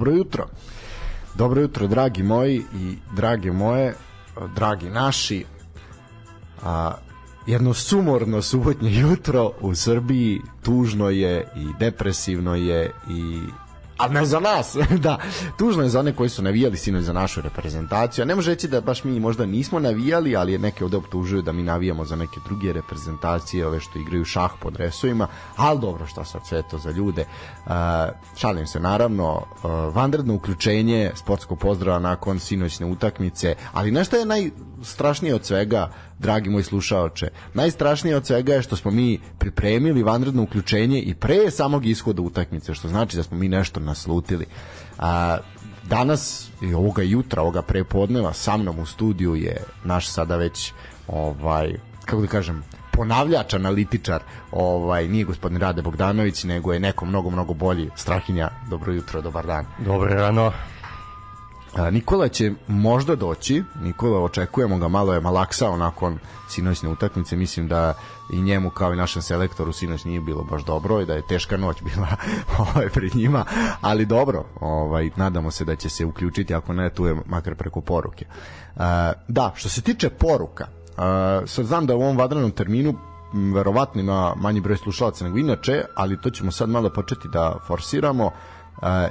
Dobro jutro. Dobro jutro, dragi moji i drage moje, dragi naši. A, jedno sumorno subotnje jutro u Srbiji, tužno je i depresivno je i ali ne za nas. da, tužno je za one koji su navijali sinoć za našu reprezentaciju. A ne može reći da baš mi možda nismo navijali, ali neke ovde optužuju da mi navijamo za neke druge reprezentacije, ove što igraju šah po dresovima, ali dobro, šta sad sve to za ljude. Uh, šalim se, naravno, uh, vanredno uključenje sportsko pozdrava nakon sinoćne utakmice, ali nešto je najstrašnije od svega, dragi moji slušaoče, najstrašnije od svega je što smo mi pripremili vanredno uključenje i pre samog ishoda utakmice, što znači da smo mi nešto naslutili. A, danas i ovoga jutra, ovoga prepodneva sa mnom u studiju je naš sada već ovaj kako da kažem ponavljač analitičar ovaj nije gospodin Rade Bogdanović nego je neko mnogo mnogo bolji Strahinja dobro jutro dobar dan dobro rano Nikola će možda doći, Nikola očekujemo ga, malo je malaksao nakon sinoćne utakmice, mislim da i njemu kao i našem selektoru sinoć nije bilo baš dobro i da je teška noć bila ovaj, pred njima, ali dobro, ovaj, nadamo se da će se uključiti, ako ne tu je makar preko poruke. Da, što se tiče poruka, sad znam da u ovom vadrenom terminu verovatno ima manji broj slušalaca nego inače, ali to ćemo sad malo početi da forsiramo.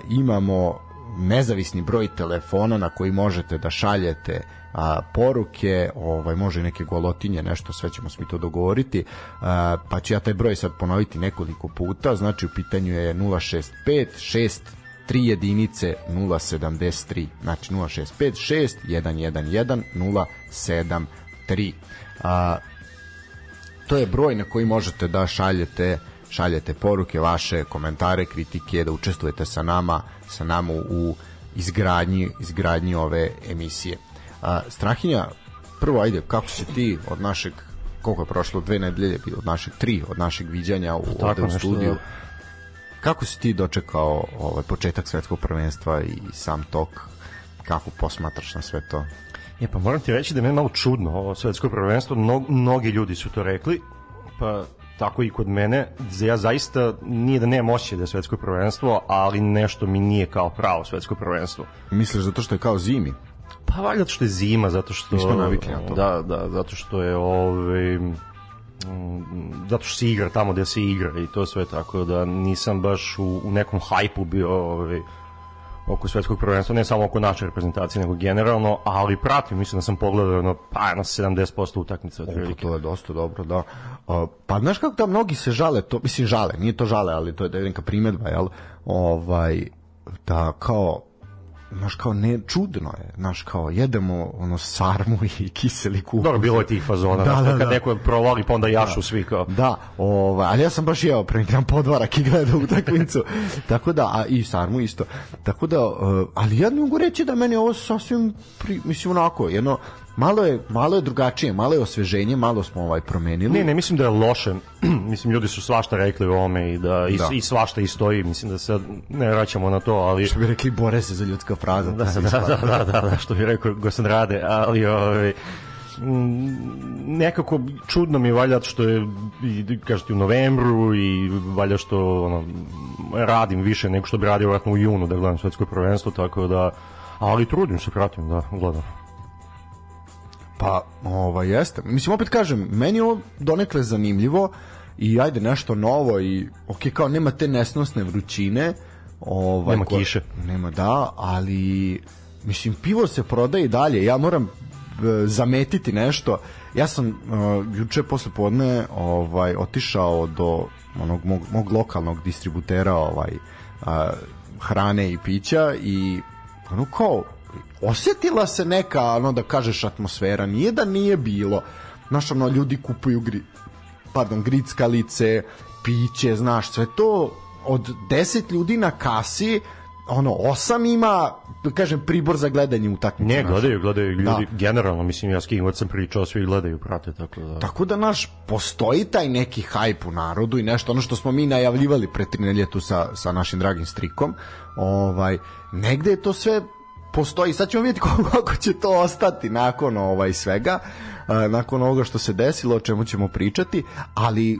Imamo nezavisni broj telefona na koji možete da šaljete a, poruke, ovaj može neke golotinje, nešto sve ćemo se mi to dogovoriti. A, pa ću ja taj broj sad ponoviti nekoliko puta. Znači u pitanju je 065 6 3 jedinice 073. Znači 065 6 111 073. A, to je broj na koji možete da šaljete šaljete poruke vaše, komentare, kritike, da učestvujete sa nama sa nama u izgradnji, izgradnji ove emisije. A, Strahinja, prvo ajde, kako si ti od našeg koliko je prošlo, dve nedelje od našeg tri, od našeg viđanja u, Tako, ovde u studiju. Nešto... Da. Kako si ti dočekao ovaj početak svetskog prvenstva i sam tok? Kako posmatraš na sve to? Je, pa moram ti reći da je meni malo čudno ovo svetsko prvenstvo. Mnog, mnogi ljudi su to rekli, pa tako i kod mene. Ja zaista nije da nemam osjećaj da je svetsko prvenstvo, ali nešto mi nije kao pravo svetsko prvenstvo. Misliš zato što je kao zimi? Pa valjda što je zima, zato što... Mi smo navikli na to. Da, da, zato što je ovaj, zato što se igra tamo gde se igra i to sve tako da nisam baš u, u nekom hajpu bio ovaj, oko svetskog prvenstva, ne samo oko naše reprezentacije, nego generalno, ali pratim, mislim da sam pogledao na, pa, na 70% utakmica. Opa, to je dosta dobro, da. Uh, pa znaš kako da mnogi se žale, to, mislim žale, nije to žale, ali to je neka primedba, jel? Ovaj, da kao znaš kao ne čudno je znaš kao jedemo ono sarmu i kiseli kupus dobro bilo je tih fazona da, da, kad da. neko provali pa onda jašu da. svi kao da ovaj ali ja sam baš jeo pre neki dan podvarak i gledao utakmicu tako da a i sarmu isto tako da eh, ali ja ne mogu reći da meni ovo sasvim pri, mislim onako jedno malo je malo je drugačije, malo je osveženje, malo smo ovaj promenili. Ne, ne mislim da je loše. mislim ljudi su svašta rekli o ome i da i, da. i svašta i stoji, mislim da se ne vraćamo na to, ali što bi rekli bore se za ljudska fraza, da, da, da, da, da, da, što bi rekao Gosan Rade, ali ovaj nekako čudno mi valja što je kažete u novembru i valja što ono, radim više nego što bi radio vratno u junu da gledam svetsko prvenstvo tako da ali trudim se pratim da gledam Pa, ovo, ovaj, jeste. Mislim, opet kažem, meni je ovo donekle zanimljivo i ajde nešto novo i, ok, kao nema te nesnosne vrućine. Ovaj, nema koja, kiše. Nema, da, ali, mislim, pivo se prodaje i dalje. Ja moram e, zametiti nešto. Ja sam uh, juče posle podne ovaj, otišao do onog mog, mog lokalnog distributera ovaj, uh, hrane i pića i ono kao osetila se neka, ono da kažeš, atmosfera. Nije da nije bilo. Znaš, ono, ljudi kupuju gri, pardon, grickalice, piće, znaš, sve to od 10 ljudi na kasi ono, osam ima, da kažem, pribor za gledanje utakmice. Ne, naš. gledaju, gledaju da. ljudi, da. generalno, mislim, ja s kim sam pričao, svi gledaju, prate, tako da. Tako da, naš, postoji taj neki hajp u narodu i nešto, ono što smo mi najavljivali pre tri tu sa, sa našim dragim strikom, ovaj, negde je to sve postoji. Sad ćemo vidjeti koliko će to ostati nakon ovaj svega, nakon ovoga što se desilo, o čemu ćemo pričati, ali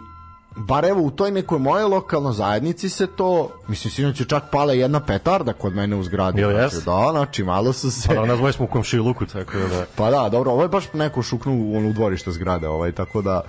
bar evo u toj nekoj moje lokalnoj zajednici se to, mislim sinoć je čak pala jedna petarda kod mene u zgradi. Jel znači, jes? Da, znači malo su se... Pa nas ovaj smo u komšiluku, tako da... Pa da, dobro, ovo je baš neko šuknu ono, u dvorište zgrade, ovaj, tako da,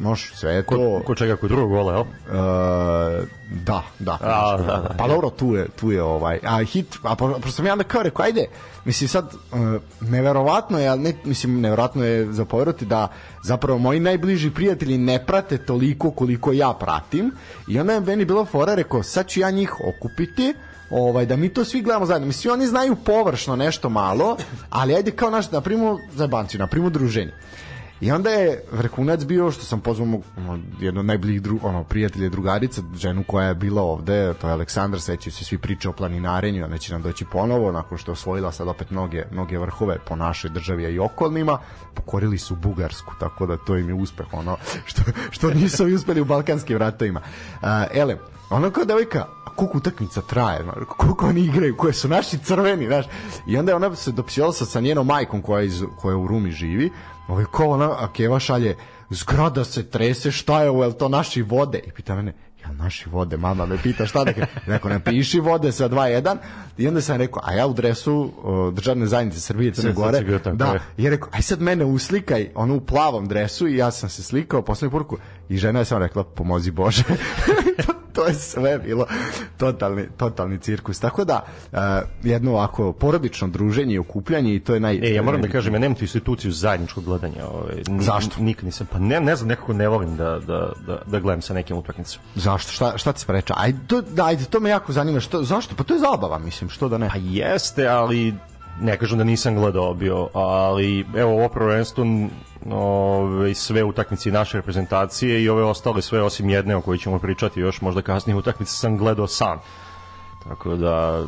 moš, sve je to... Ko, ko čega, ko drugog gola, jel? E, da, da, a, da da. da, da, Pa dobro, tu je, tu je ovaj, a hit, a pa, pa sam ja onda kao rekao, ajde, mislim sad, e, neverovatno je, ne, mislim, neverovatno je zapovedati da zapravo moji najbliži prijatelji ne prate toliko koliko ja pratim i onda je meni bilo fora, rekao sad ću ja njih okupiti ovaj da mi to svi gledamo zajedno. Mislim oni znaju površno nešto malo, ali ajde kao naš da na primu zabanci, primu druženje. I onda je vrhunac bio što sam pozvao mog, ono, jedno od najboljih dru, ono, prijatelje drugarica, ženu koja je bila ovde, to je Aleksandra, sećaju se svi priče o planinarenju, ona će nam doći ponovo, nakon što je osvojila sad opet mnoge, mnoge vrhove po našoj državi a i okolnima, pokorili su Bugarsku, tako da to im je uspeh, ono, što, što nisu uspeli u balkanskim ratovima. Uh, ele, Ona kao devojka, koliko utakmica traje, koliko oni igraju, koje su naši crveni, znaš. I onda je ona se dopsjela sa njenom majkom koja, iz, koja u Rumi živi. Ovo ovaj, je ko ona, a Keva šalje, zgrada se trese, šta je ovo, je to naši vode? I pita mene, ja naši vode, mama me pita šta da rekao, piši vode sa 2-1 i onda sam rekao, a ja u dresu uh, državne zajednice Srbije Crne Gore da. da, i je rekao, aj sad mene uslikaj ono u plavom dresu i ja sam se slikao, poslao mi poruku i žena je samo rekla pomozi Bože to, je sve bilo totalni, totalni cirkus tako da uh, jedno ovako porodično druženje i okupljanje i to je naj e, ja moram da kažem ja nemam tu instituciju zajedničkog gledanja ovaj, zašto? nikad nisam, pa ne, ne znam nekako ne volim da, da, da, da gledam sa nekim utakmicom zašto? Šta, šta ti spreča? Ajde, to, ajde, to me jako zanima što, zašto? Pa to je zabava mislim, što da ne? Pa jeste, ali ne kažem da nisam gledao bio, ali evo ovo prvenstvo ove, ovaj, sve utakmice naše reprezentacije i ove ostale sve osim jedne o kojoj ćemo pričati još možda kasnije utakmice sam gledao sam. Tako da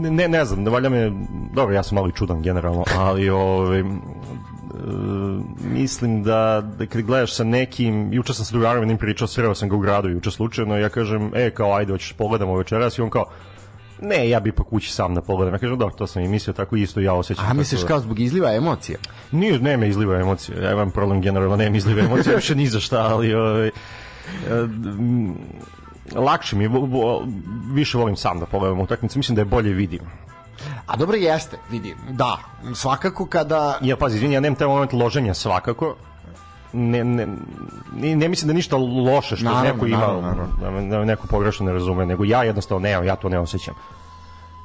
ne, ne znam, valja me dobro, ja sam malo i čudan generalno, ali ove, ovaj, e, mislim da, da kad gledaš sa nekim, juče sam sa drugarom jednim pričao, sreo sam ga u gradu juče slučajno, ja kažem, e kao ajde, hoćeš da pogledamo večeras i on kao, Ne, ja bih po kući sam na pogledam. Ja kažem, da, to sam i mislio, tako isto ja osjećam. A misliš kao zbog izliva emocija? Nije, ne me izliva emocija. Ja imam problem generalno, ne me izliva emocija, više ni za šta, ali... Ovaj, e, lakše mi je, više volim sam da pogledam utakmicu, mislim da je bolje vidim. A dobro jeste, vidim, da, svakako kada... Ja, pazi, izvini, ja nemam taj moment loženja svakako, ne, ne, ne mislim da ništa loše što naravno, neko ima, naravno, naravno. Da da neko pogrešno ne razume, nego ja jednostavno nemam, ja to ne osjećam.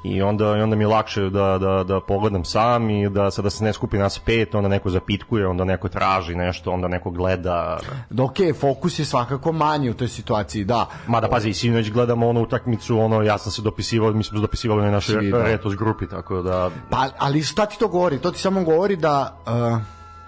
I onda, i onda mi je lakše da, da, da pogledam sam i da sada se ne skupi nas pet, onda neko zapitkuje, onda neko traži nešto, onda neko gleda. Da, ok, fokus je svakako manji u toj situaciji, da. Mada, pazi, i sinoć gledamo onu utakmicu, ono, ja sam se dopisivao, mi smo se dopisivali na našoj Svi, da. retos grupi, tako da... Pa, ali šta ti to govori? To ti samo govori da... Uh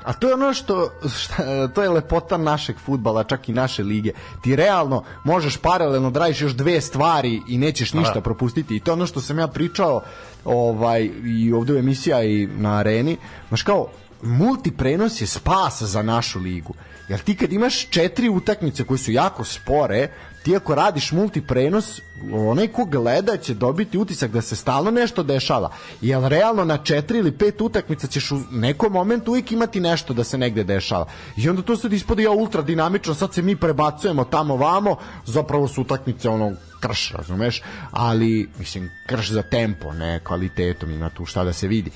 A to je ono što, šta, to je lepota našeg futbala, čak i naše lige. Ti realno možeš paralelno da radiš još dve stvari i nećeš da. ništa da. propustiti. I to je ono što sam ja pričao ovaj, i ovde u emisija i na areni. Znaš kao, multiprenos je spas za našu ligu. Jer ti kad imaš četiri utakmice koje su jako spore, ti ako radiš multiprenos, onaj ko gleda će dobiti utisak da se stalno nešto dešava. Jel realno na četiri ili pet utakmica ćeš u nekom momentu uvijek imati nešto da se negde dešava. I onda to sad ispada ja ultra dinamično, sad se mi prebacujemo tamo vamo, zapravo su utakmice ono krš, razumeš? Ali, mislim, krš za tempo, ne kvalitetom, ima tu šta da se vidi.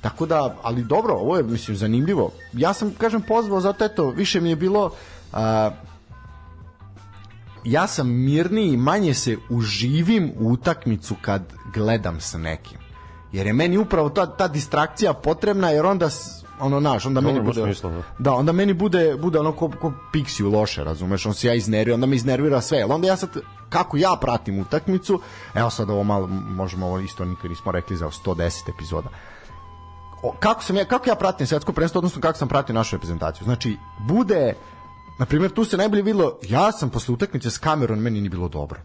Tako da, ali dobro, ovo je, mislim, zanimljivo. Ja sam, kažem, pozvao, zato eto, više mi je bilo... Uh, ja sam mirniji, manje se uživim u utakmicu kad gledam sa nekim. Jer je meni upravo ta, ta distrakcija potrebna, jer onda ono naš, onda meni bude smisla, da. da. onda meni bude bude ono ko, ko Pixiju loše, razumeš, on se ja iznervira, onda me iznervira sve. Al onda ja sad kako ja pratim utakmicu, evo sad ovo malo možemo ovo isto nikad nismo rekli za 110 epizoda. O, kako sam ja kako ja pratim svetsko prvenstvo, odnosno kako sam pratio našu reprezentaciju. Znači, bude Na primjer, tu se najbolje videlo, ja sam posle utakmice s Cameron, meni nije bilo dobro.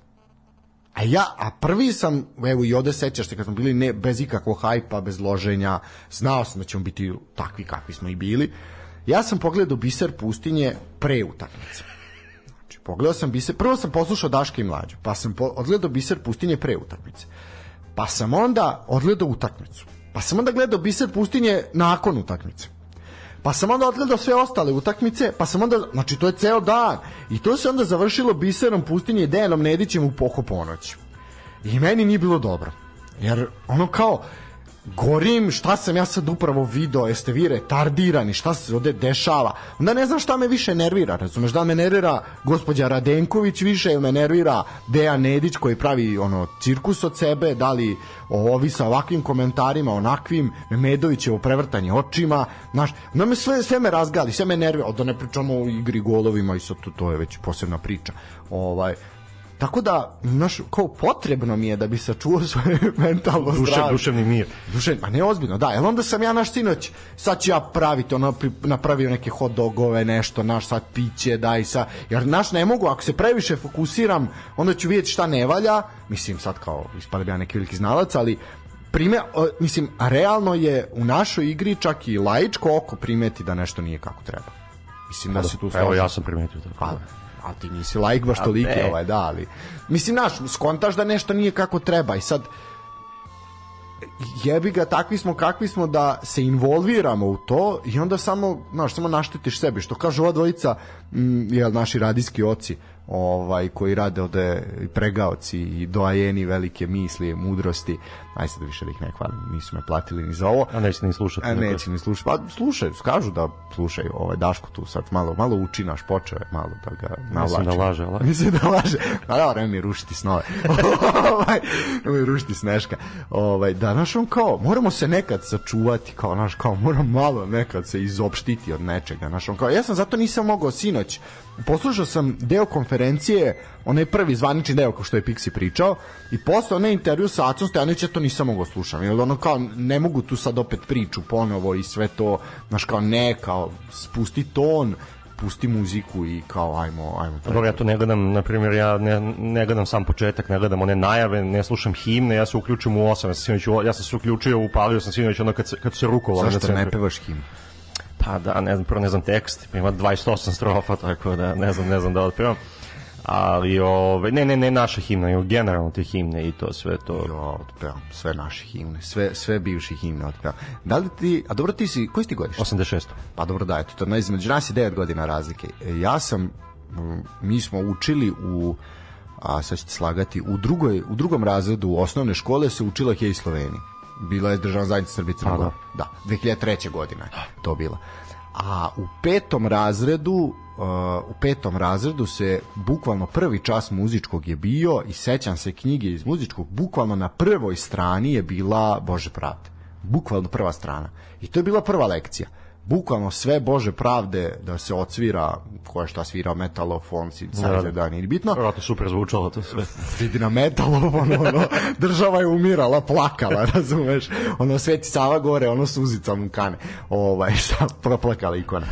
A ja, a prvi sam, evo i ode sećaš se kad smo bili ne, bez ikakvog hajpa, bez loženja, znao sam da ćemo biti takvi kakvi smo i bili. Ja sam pogledao biser pustinje pre utakmice. Znači, pogledao sam biser, prvo sam poslušao Daške i Mlađu, pa sam po, odgledao biser pustinje pre utakmice. Pa sam onda odgledao utakmicu. Pa sam onda gledao biser pustinje nakon utakmice pa sam onda odgledao sve ostale utakmice, pa sam onda, znači to je ceo dan. I to se onda završilo biserom pustinje i Dejanom Nedićem u pokoponoć. I meni nije bilo dobro. Jer ono kao, gorim, šta sam ja sad upravo video, jeste vi retardirani, šta se ovde dešava. Onda ne znam šta me više nervira, razumeš, da me nervira gospođa Radenković više, ili me nervira Dejan Nedić koji pravi ono cirkus od sebe, da li ovi sa ovakvim komentarima, onakvim, Medovićevo prevrtanje očima, znaš, onda me sve, sve me razgali, sve me nervira, da ne pričamo o igri golovima i sad to, to je već posebna priča. Ovaj, Tako da, naš, kao potrebno mi je da bi sačuo svoje mentalno Duše, zdravlje. Duševni mir. Duševni, a ne ozbiljno, da. Jel onda sam ja naš sinoć, sad ću ja praviti, ono, napravio neke hot dogove, nešto, naš sad piće, daj sa, jer naš ne mogu, ako se previše fokusiram, onda ću vidjeti šta ne valja, mislim sad kao, ispadam ja neki veliki znalac, ali prime, mislim, realno je u našoj igri čak i laičko oko primeti da nešto nije kako treba. Mislim da, pa da se tu slažem. Evo ja sam primetio to. Hvala. Pa, a ti nisi lajk baš toliki ovaj, da, ali... Mislim, naš, skontaš da nešto nije kako treba i sad jebi ga, takvi smo kakvi smo da se involviramo u to i onda samo, znaš, samo naštetiš sebi, što kažu ova dvojica, m, mm, jel, naši radijski oci, ovaj koji rade ovde pregaoci i doajeni velike misli, mudrosti. Aj sad više da ih ne hvalim, nisu me platili ni za ovo. A neće ni slušati. A neće da. ni slušati. Pa slušaj, kažu da slušaj, ovaj Daško tu sad malo malo uči naš počeo je malo da ga da navlači. Mislim da laže, laže. Mislim da pa laže. A da, vreme mi rušiti snove. ovaj, ovaj rušiti sneška. Ovaj danas on kao moramo se nekad sačuvati, kao naš kao moram malo nekad se izopštiti od nečega, naš on kao ja sam zato nisam mogao sinoć poslušao sam deo konferencije, onaj prvi zvanični deo kao što je Pixi pričao i posle onaj intervju sa Acom Stojanović ja to nisam mogao da slušam, jer ono kao ne mogu tu sad opet priču ponovo i sve to, znaš kao ne, kao spusti ton, pusti muziku i kao ajmo ajmo pa. Dobro ja to ne gledam na primjer ja ne, ne gledam sam početak, ne gledam one najave, ne slušam himne, ja se uključujem u 8, ja sam ja se uključio, upalio sam sinoć ono kad se, kad se rukovalo. Zašto ne pevaš himnu? Pa da, ne znam, prvo ne znam tekst, pa ima 28 strofa, tako da ne znam, ne znam da otpevam. Ali, ove, ovaj, ne, ne, ne naše himne, nego generalno te himne i to sve to. Jo, otpevam, sve naše himne, sve, sve bivše himne otpevam. Da li ti, a dobro ti si, koji si ti godiš? 86. Pa dobro da, eto, to, na, znači, između nas je 9 godina razlike. E, ja sam, mi smo učili u a sad ćete slagati, u, drugoj, u drugom razredu osnovne škole se učila Hej Sloveniji bila je državna zajednica Srbije Crna pa Gora. Da, 2003. Da, godina to bila. A u petom razredu Uh, u petom razredu se bukvalno prvi čas muzičkog je bio i sećam se knjige iz muzičkog bukvalno na prvoj strani je bila Bože pravde bukvalno prva strana i to je bila prva lekcija uh, bukvalno sve Bože pravde da se odsvira koja šta svirao metalofon, synthesizer, da, da nije bitno. Vratno super zvučalo to sve. Vidi na metalofon, ono, država je umirala, plakala, razumeš? Ono, sveti Sava gore, ono, suzica mu kane. Ovaj, šta, proplakala ikona.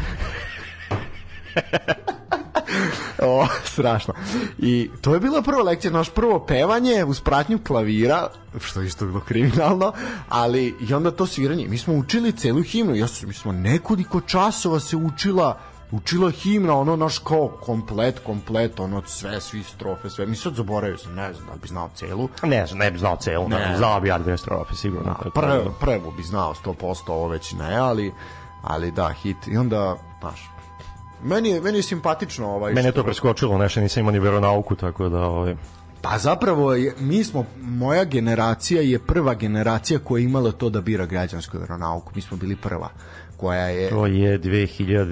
O, strašno. I to je bila prva lekcija, naš prvo pevanje uz pratnju klavira, što je isto bilo kriminalno, ali i onda to sviranje. Mi smo učili celu himnu, ja su, mi smo nekoliko časova se učila učila himna, ono naš kao komplet, komplet, ono sve, svi strofe, sve. Mi sad zaboravio sam, ne znam da bi znao celu. Ne znam, ne bi znao celu, ne. ne znao bi ja dve strofe, sigurno. Da, prvo, prvo bi znao 100%, ovo već ne, ali, ali da, hit. I onda, znaš, Meni je, meni je simpatično ovaj. Mene je to preskočilo, nešto nisam imao ni veronauku, tako da... Ovaj... Pa zapravo, je, mi smo, moja generacija je prva generacija koja je imala to da bira građansku veronauku. Mi smo bili prva koja je... To je 2000...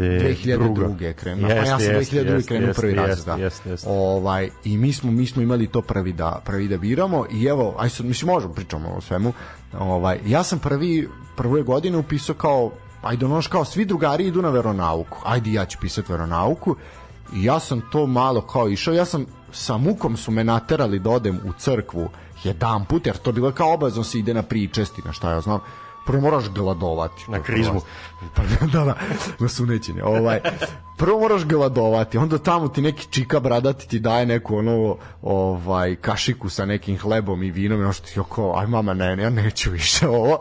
2002. je krenula. Jest, pa ja sam jest, 2002. Jest, krenuo jest, prvi razred, da. Jest, jest. Ovaj, I mi smo, mi smo imali to prvi da, prvi da biramo i evo, aj sad, mislim, možemo pričamo o svemu. Ovaj, ja sam prvi, prvu godine upisao kao ajde ono kao svi drugari idu na veronauku, ajde ja ću pisati veronauku i ja sam to malo kao išao, ja sam sa mukom su me naterali da odem u crkvu jedan put, jer to bilo kao obavezno se ide na pričesti, na šta ja znam, prvo moraš gladovati. Na krizmu. Pa, da, da, na da, da sunećenje. Ovaj, prvo moraš gladovati, onda tamo ti neki čika bradati ti daje neku ono ovaj kašiku sa nekim hlebom i vinom i ono što ti kao, aj mama ne, ne, ja neću više ovo.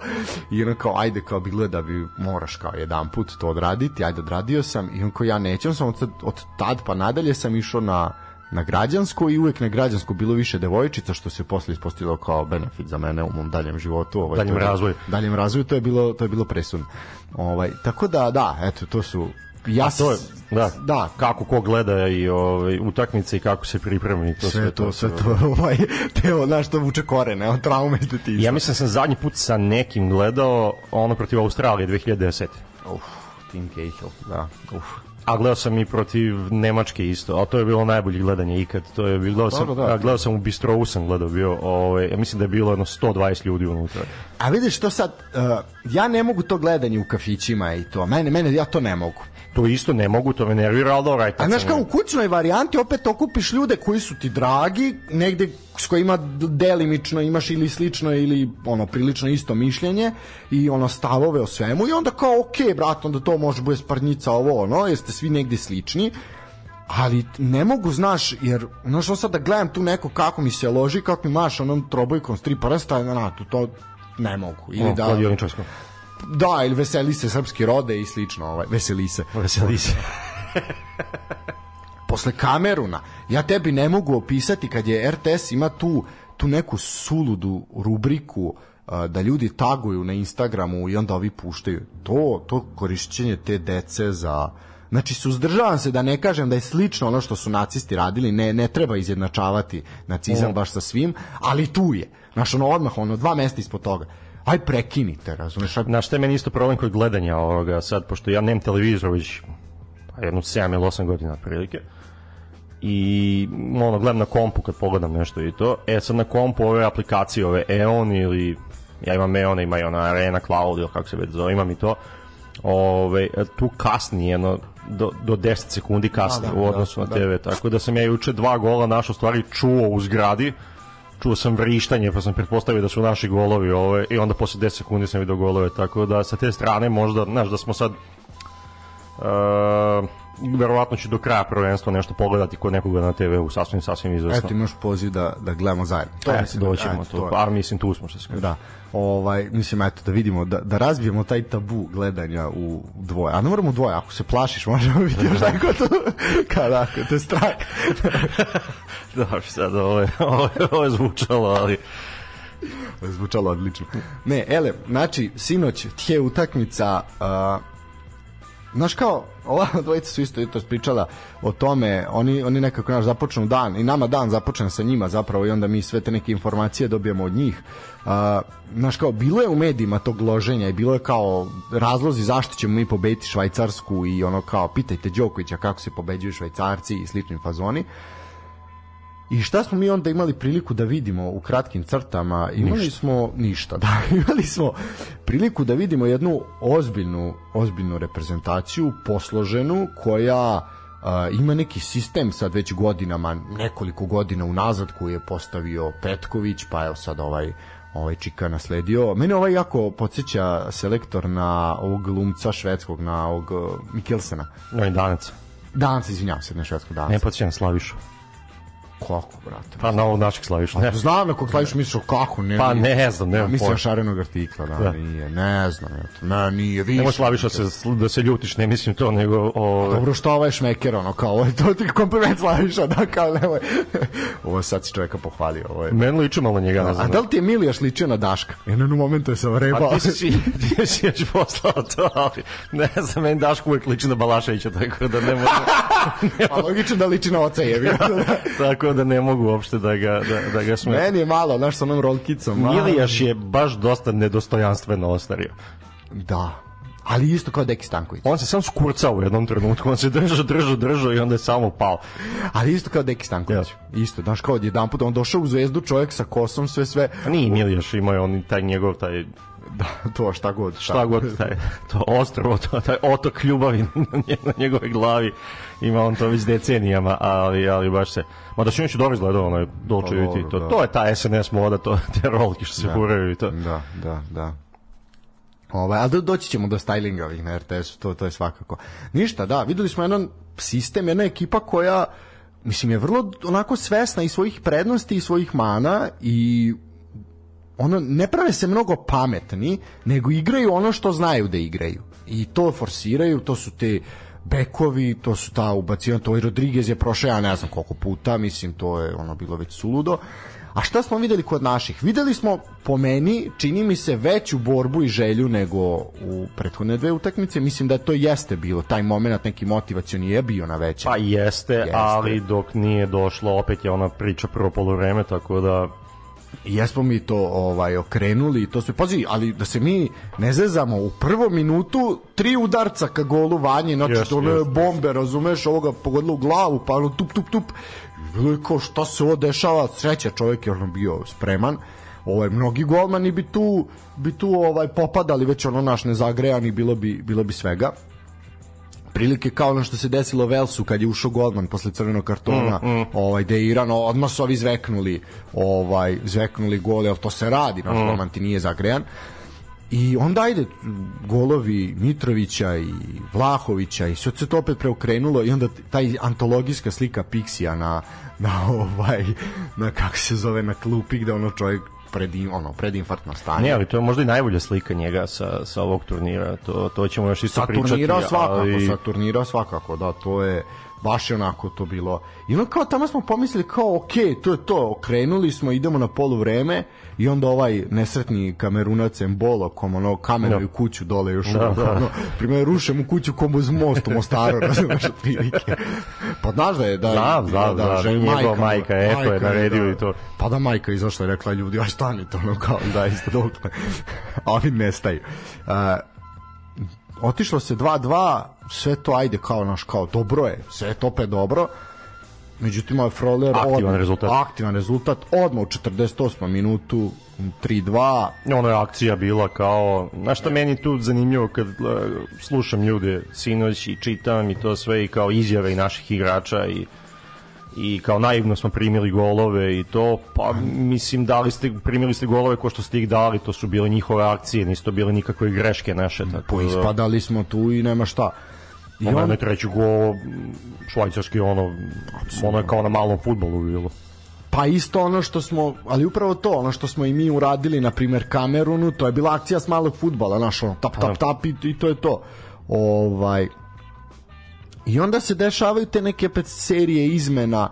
I ono kao, ajde kao bilo da bi moraš kao jedan put to odraditi, ajde odradio sam i on kao ja neću, sam od, od tad pa nadalje sam išao na na građansko i uvek na građansko bilo više devojčica što se posle ispostavilo kao benefit za mene u mom daljem životu, ovaj daljem razvoju. Daljem razvoju to je bilo to je bilo presudno. Ovaj tako da da, eto to su ja A to je, da, da, kako ko gleda i ovaj utakmice i kako se pripremi to sve, sve to, to sve to ovaj teo znaš to vuče korene od traume iz detinjstva. Ja mislim da sam zadnji put sa nekim gledao ono protiv Australije 2010. Uf, Tim Cahill, da. Uf, A gledao sam i protiv Nemačke isto, a to je bilo najbolje gledanje ikad. To je bilo gledao sam, Dobro, da. gledao sam u Bistrovu sam gledao bio, ovaj, ja mislim da je bilo jedno 120 ljudi unutra. A vidiš što sad, uh, ja ne mogu to gledanje u kafićima i to. Mene, mene ja to ne mogu to isto ne mogu, to me nervira, ali dobro, ajde. A pa znaš kao u kućnoj varijanti opet okupiš ljude koji su ti dragi, negde s kojima delimično imaš ili slično ili ono prilično isto mišljenje i ono stavove o svemu i onda kao ok brat onda to može bude sparnica ovo ono jer ste svi negde slični ali ne mogu, znaš, jer znaš, što sad da gledam tu neko kako mi se loži, kako mi maš onom trobojkom stripa rasta, na, to, to ne mogu. Ili o, da, Da, ili veseli se srpski rode i slično. Ovaj. Veseli se. Veseli se. Posle Kameruna, ja tebi ne mogu opisati kad je RTS ima tu, tu neku suludu rubriku da ljudi taguju na Instagramu i onda ovi puštaju. To, to korišćenje te dece za... Znači, suzdržavam se da ne kažem da je slično ono što su nacisti radili, ne, ne treba izjednačavati nacizam mm. baš sa svim, ali tu je. Znaš, ono, odmah, ono, dva mesta ispod toga aj prekinite, razumeš? Ad... Na šta meni isto problem kod gledanja ovoga sad, pošto ja nemam televizor već pa jedno 7 ili 8 godina prilike I ono, gledam na kompu kad pogledam nešto i to. E sad na kompu ove aplikacije, ove EON ili ja imam EON, ima i ona Arena Cloud ili kako se već zove, imam i to. Ove, tu kasni jedno, do, do 10 sekundi kasni A, da, u odnosu da, na TV, da. tako da sam ja juče dva gola našo stvari čuo u zgradi čuo sam vrištanje, pa sam pretpostavio da su naši golovi ove, i onda posle 10 sekundi sam vidio golove, tako da sa te strane možda, znaš, da smo sad uh, verovatno ću do kraja prvenstva nešto pogledati kod nekoga na TV-u, sasvim, sasvim izvesno. Eto, imaš poziv da, da gledamo zajedno. To e, da- eto, mislim, doćemo, eto, to, to a mislim, tu smo, što se kaže. Da, ovaj, mislim, eto, da vidimo, da, da razbijemo taj tabu gledanja u dvoje. A ne moramo u dvoje, ako se plašiš, možemo biti još neko to, kada, ako te strah. Dobro, da, sad ovo je, ovo je, ovo je zvučalo, ali zvučalo odlično. Ne, ele, znači, sinoć je utakmica uh, znaš kao, ova dvojica su isto jutros pričala o tome, oni, oni nekako naš započnu dan i nama dan započne sa njima zapravo i onda mi sve te neke informacije dobijamo od njih. A, znaš kao, bilo je u medijima tog loženja i bilo je kao razlozi zašto ćemo mi pobediti Švajcarsku i ono kao, pitajte Đokovića kako se pobeđuju Švajcarci i slični fazoni. I šta smo mi onda imali priliku da vidimo u kratkim crtama? Imali ništa. smo ništa, da, imali smo priliku da vidimo jednu ozbiljnu, ozbiljnu reprezentaciju, posloženu, koja Uh, ima neki sistem sad već godinama, nekoliko godina unazad koji je postavio Petković, pa evo sad ovaj ovaj Čika nasledio. Mene ovaj jako podsjeća selektor na ovog glumca švedskog, na ovog e, Mikkelsena. No i Danac. Danac, izvinjavam se, na švedskog Danac. Ne podsjeća na Slavišu. Kako, brate? Pa na ovog našeg Slaviša. Ne. Znam ja kog Slaviša misliš, kako? Ne, pa ne znam, ne. Mislim šarenog artikla, da, da. nije, ne znam. Eto. Ne, nije, više. Nemoj Slaviša se, da se ljutiš, ne mislim to, nego... O... dobro, što ovo ovaj je šmeker, ono, kao, ovo je to ti kompliment Slaviša, da, kao, nemoj. ovo sad si čoveka pohvalio. Ovo je... Meni liče malo njega, ne znam. A da li ti je Milijaš ličio na Daška? E, jednom momentu je sam rebao. A ti si, ti si još poslao to, ali ne znam, meni Daško uvek liči na Balaševića, tako da ne može... pa logično da liči na oca je. Da. tako sigurno da ne mogu uopšte da ga, da, da ga smetim. Meni je malo, znaš, sa onom rolkicom. Milijaš je baš dosta nedostojanstveno ostario. Da, ali isto kao Deki Stanković. On se sam skurcao u jednom trenutku, on se držao, držao, držao i onda je samo pao. Ali isto kao Deki Stanković. Ja. Isto, znaš, kao odjedan put, on došao u zvezdu, čovjek sa kosom, sve, sve. A pa nije Miljaš imao on taj njegov, taj Da, to šta god. Šta, šta god, taj, to ostrovo, to, taj otok ljubavi na njegove glavi, ima on to već decenijama, ali, ali baš se... Mada sinoć je dobro izgledao, onaj Dolce pa Vita, to, da. to je ta SNS moda, to, te rolke što se da, furaju i to. Da, da, da. Ovaj, ali doći ćemo do stylinga ovih na RTS-u, to, to je svakako. Ništa, da, videli smo jedan sistem, jedna ekipa koja mislim je vrlo onako svesna i svojih prednosti i svojih mana i ono, ne prave se mnogo pametni, nego igraju ono što znaju da igraju. I to forsiraju, to su te bekovi, to su ta ubacivanja, to je Rodriguez je prošao, ja ne znam koliko puta, mislim, to je ono bilo već suludo. A šta smo videli kod naših? Videli smo, po meni, čini mi se veću borbu i želju nego u prethodne dve utakmice. Mislim da to jeste bilo, taj moment neki motivacioni je bio na veće. Pa jeste, jeste, ali dok nije došlo, opet je ona priča prvo polovreme, tako da jesmo mi to ovaj okrenuli i to sve pazi ali da se mi ne zezamo u prvom minutu tri udarca ka golu Vanje znači yes, to yes, bombe yes. razumeš ovoga pogodilo u glavu pa ono tup tup tup bilo je kao šta se ovo dešava sreća čovjek je ono bio spreman ovaj mnogi golmani bi tu bi tu ovaj popadali već ono naš nezagrejani bilo bi bilo bi svega prilike kao ono što se desilo Velsu kad je ušao Goldman posle crvenog kartona, mm, mm. ovaj da je Iran odmah su ovi zveknuli, ovaj zveknuli gol al to se radi, naš mm. Goldman ti nije zagrejan. I onda ajde golovi Mitrovića i Vlahovića i sve se to opet preokrenulo i onda taj antologijska slika Pixija na na ovaj na kako se zove na klupi gde ono čovjek pred ono predinfarktno stanje. Ne, ali to je možda i najbolja slika njega sa sa ovog turnira. To to ćemo još isto pričati. Sa turnira svakako, ali... sa turnira svakako, da, to je baš je onako to bilo. I onda kao tamo smo pomislili kao ok, to je to, okrenuli smo, idemo na polu vreme i onda ovaj nesretni kamerunac Embolo kom ono kamenuju no. Da. kuću dole još da, da. ono, primjer ruše mu kuću kom uz mostom u Mostaru, razumeš otprilike. Pa znaš da je da znam, znam, da, da, da, žen, majka, majka, eto je naredio da, i to. Pa da majka izašla i rekla ljudi, aj stanite ono kao da isto dokle. A oni nestaju. Uh, otišlo se 2-2, sve to ajde kao naš kao dobro je, sve je to opet dobro. Međutim, ovaj Froler aktivan odmah, rezultat. Aktivan rezultat odmah u 48. minutu 3-2. Ona je akcija bila kao, znaš šta meni tu zanimljivo kad uh, slušam ljude sinoć i čitam i to sve i kao izjave i naših igrača i uh, i kao naivno smo primili golove i to, pa mislim dali ste, primili ste golove ko što ste ih dali, to su bile njihove akcije, nisu to bile nikakve greške naše. Tako pa da... Ispadali smo tu i nema šta. Pa I on... treći gol, švajcarski ono, Absolutno. ono je kao na malom futbolu bilo. Pa isto ono što smo, ali upravo to, ono što smo i mi uradili, na primer Kamerunu, to je bila akcija s malog futbala, naš ono, tap, tap, tap i, i to je to. Ovaj, I onda se dešavaju te neke pet serije izmena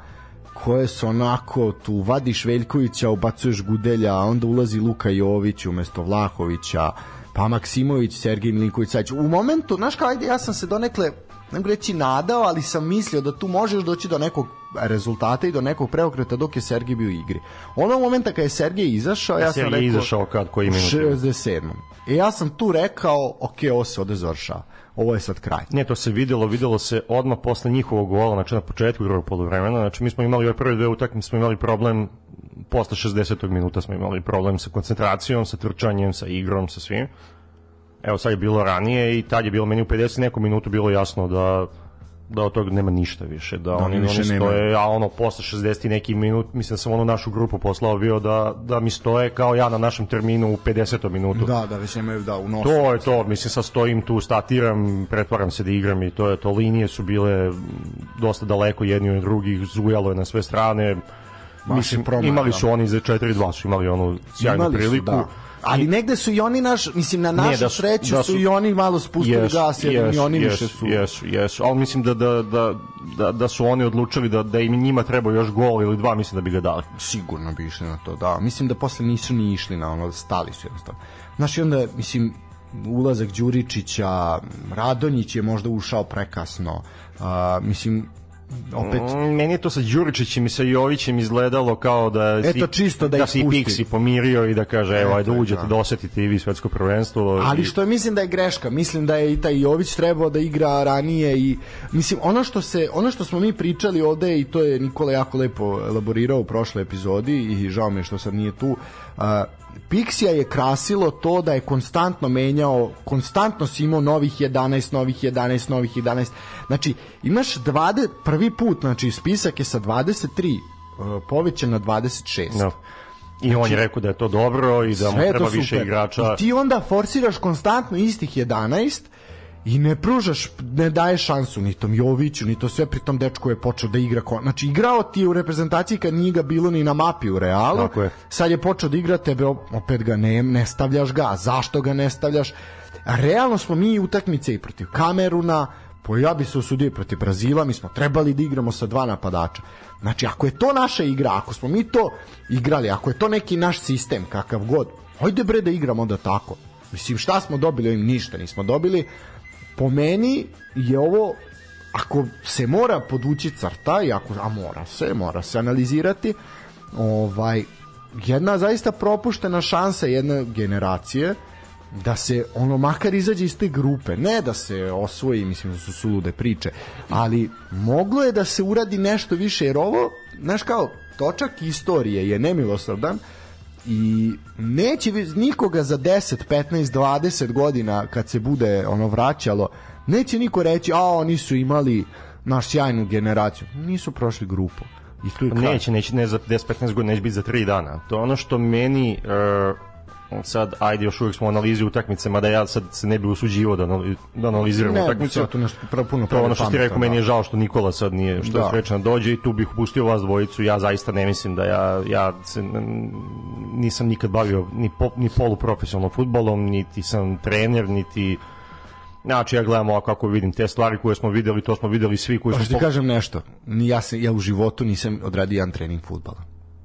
koje su onako tu vadiš Veljkovića, ubacuješ Gudelja, a onda ulazi Luka Jović umesto Vlahovića, pa Maksimović, Sergej Milinković, Sajić. U momentu, znaš kao, ajde, ja sam se donekle, ne mogu reći nadao, ali sam mislio da tu možeš doći do nekog rezultata i do nekog preokreta dok je Sergej bio u igri. Onog momenta kad je Sergej izašao, ja, ja da, sam Sergej rekao... Sergej izašao kad, koji minut? 67. I ja sam tu rekao, ok, ovo se ovde ovo je sad kraj. Ne, to se videlo, videlo se odmah posle njihovog gola, znači na početku drugog poluvremena, znači mi smo imali ove prve dve utakmice, smo imali problem posle 60. minuta smo imali problem sa koncentracijom, sa trčanjem, sa igrom, sa svim. Evo sad je bilo ranije i tad je bilo meni u 50 neku minutu bilo jasno da da od toga nema ništa više, da, da oni, više oni stoje, nema. a ono posle 60 i neki minut, mislim da sam ono našu grupu poslao bio da, da mi stoje kao ja na našem terminu u 50. minutu. Da, da, već nemaju da u nosu. To je to, mislim sad stojim tu, statiram, pretvaram se da igram i to je to, linije su bile dosta daleko jedni od drugih, zujalo je na sve strane, Maši mislim, promar, imali su oni za 4-2 su imali onu sjajnu imali priliku. Su, da Ali negde su i oni naš, mislim na našu da su, sreću da su, su, i oni malo spustili yes, gas jer yes, i oni yes, više su. Jesu, jesu. Ali mislim da, da, da, da, da su oni odlučili da, da im njima treba još gol ili dva, mislim da bi ga dali. Sigurno bi išli na to, da. Mislim da posle nisu ni išli na ono, stali su jednostavno. Znaš, i onda, mislim, ulazak Đuričića, Radonjić je možda ušao prekasno. Uh, mislim, opet mm, meni je to sa Đuričićem i sa Jovićem izgledalo kao da si, Eto, čisto da, da si Pixi pomirio i da kaže evo ajde da. uđete da. da osetite i vi svetsko prvenstvo ali i... što je, mislim da je greška mislim da je i taj Jović trebao da igra ranije i mislim ono što se ono što smo mi pričali ovde i to je Nikola jako lepo elaborirao u prošloj epizodi i žao mi je što sam nije tu a, Pixija je krasilo to da je konstantno menjao, konstantno si imao novih 11, novih 11, novih 11. Znači, imaš 20, prvi put, znači, spisak je sa 23 e, povećan na 26. No. Da. I znači, on je znači, rekao da je to dobro i da mu treba više igrača. I ti onda forsiraš konstantno istih 11 i ne pružaš, ne daješ šansu ni tom Joviću, ni to sve, pritom dečko je počeo da igra, znači igrao ti u reprezentaciji kad nije ga bilo ni na mapi u Realu, Tako je. sad je počeo da igra tebe, opet ga ne, ne stavljaš ga, zašto ga ne stavljaš, realno smo mi utakmice i protiv Kameruna, po ja bi se usudio protiv Brazila, mi smo trebali da igramo sa dva napadača. Znači, ako je to naša igra, ako smo mi to igrali, ako je to neki naš sistem, kakav god, hajde bre da igramo onda tako. Mislim, šta smo dobili ovim? Ništa nismo dobili po meni je ovo ako se mora podući crta i ako, a mora se, mora se analizirati ovaj jedna zaista propuštena šansa jedne generacije da se ono makar izađe iz te grupe, ne da se osvoji, mislim da su sulude priče, ali moglo je da se uradi nešto više, jer ovo, znaš kao, točak istorije je nemilosrdan, i neće nikoga za 10, 15, 20 godina kad se bude ono vraćalo, neće niko reći, a oni su imali naš sjajnu generaciju. Nisu prošli grupu. I tu Neće, neće, ne za 10-15 godina, neće biti za 3 dana. To je ono što meni uh sad ajde još uvijek smo u analizi utakmice mada ja sad se ne bih usuđivao da, analiz, da analiziram ne, utakmicu to nešto pra, puno to ono što ti rekao da. meni je žao što Nikola sad nije što da. je srećan da dođe i tu bih upustio vas dvojicu ja zaista ne mislim da ja ja se nisam nikad bavio ni pop, ni poluprofesionalno fudbalom niti sam trener niti Znači, ja gledam ovako kako vidim te stvari koje smo videli, to smo videli svi koji pa, smo... Pa što ti kažem nešto, ja, se, ja u životu nisam odradio jedan trening futbala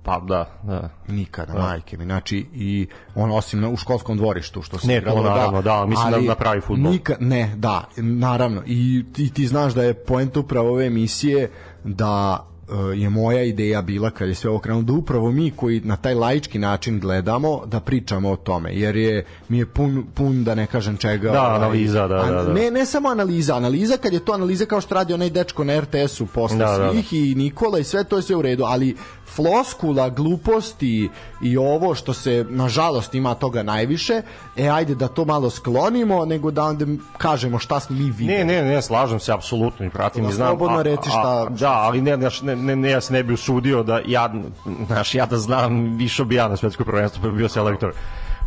Pa da, da. Nikada, da. majke mi. Znači, i on osim u školskom dvorištu, što se ne, igralo, da. naravno, da, da, mislim ali, da pravi futbol. Nika, ne, da, naravno. I, ti, ti znaš da je poenta upravo ove emisije da e, je moja ideja bila kad je sve ovo krenulo da upravo mi koji na taj laički način gledamo da pričamo o tome jer je mi je pun, pun da ne kažem čega da ovaj, analiza da, an, da, da. Ne, ne samo analiza analiza kad je to analiza kao što radi onaj dečko na RTS-u posle da, svih da, da. i Nikola i sve to je sve u redu ali floskula, gluposti i ovo što se, nažalost, ima toga najviše, e, ajde da to malo sklonimo, nego da onda kažemo šta smo mi videli. Ne, ne, ne, slažem se, apsolutno, i pratim i da, znam. Slobodno reci šta... A, da, ali ne, ne, ne, ne, ja se ne bi usudio da ja, znaš, ja da znam, više bi ja na svetsko prvenstvo, pa bio selektor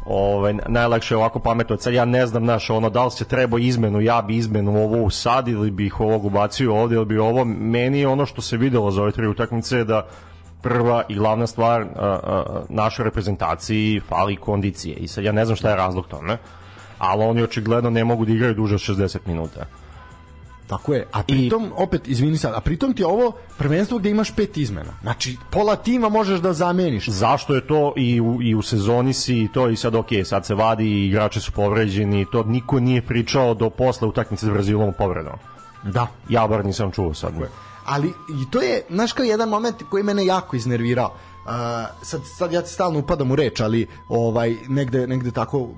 ovaj, najlakše je ovako pametno. Sad ja ne znam, naš, ono, da li se treba izmenu, ja bi izmenu ovo u sad ili bih ovog ubacio ovde ili bi ovo, meni ono što se videlo za ove tri utakmice je da prva i glavna stvar uh, uh, našoj reprezentaciji fali kondicije i sad ja ne znam šta je razlog tome ali oni očigledno ne mogu da igraju duže od 60 minuta Tako je. A pritom, I... opet, izvini sad, a pritom ti je ovo prvenstvo gde imaš pet izmena. Znači, pola tima možeš da zameniš. Zašto je to i u, i u sezoni si i to i sad, ok, sad se vadi, igrači su povređeni, to niko nije pričao do posle utakmice s Brazilom u povredom. Da. Ja bar nisam čuo sad. Tako je ali i to je, znaš kao jedan moment koji mene jako iznervirao uh, sad, sad ja stalno upadam u reč ali ovaj, negde, negde tako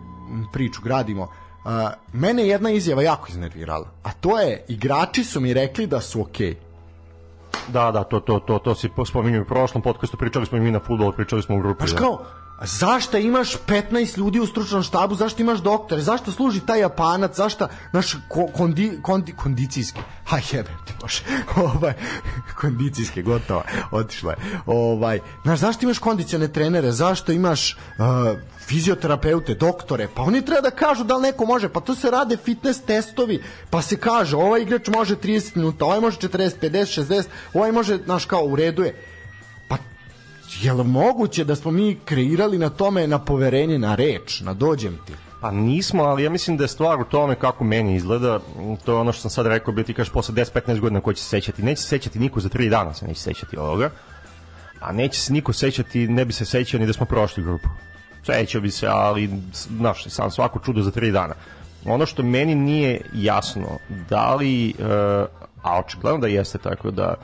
priču gradimo uh, mene jedna izjava jako iznervirala a to je, igrači su mi rekli da su okej okay. Da, da, to, to, to, to si spominjao u prošlom podcastu, pričali smo i mi na futbolu, pričali smo u grupi. Paš da. kao, da zašto imaš 15 ljudi u stručnom štabu, zašto imaš doktore, zašto služi taj japanac, zašto naš kondi, kondi, kondicijski, ha jebem te bože, ovaj, kondicijski, gotovo, otišla je, ovaj, znaš, zašto imaš kondicione trenere, zašto imaš uh, fizioterapeute, doktore, pa oni treba da kažu da li neko može, pa to se rade fitness testovi, pa se kaže, ovaj igrač može 30 minuta, ovaj može 40, 50, 60, ovaj može, znaš, kao, u redu je, je li moguće da smo mi kreirali na tome na poverenje, na reč, na dođem ti? Pa nismo, ali ja mislim da je stvar u tome kako meni izgleda, to je ono što sam sad rekao, bi ti kažeš posle 10-15 godina ko će se sećati, neće se sećati niko za 3 dana se neće sećati ovoga, a neće se niko sećati, ne bi se sećao ni da smo prošli grupu. Sećao bi se, ali znaš, sam svako čudo za 3 dana. Ono što meni nije jasno, da li, e, a očigledno da jeste tako da,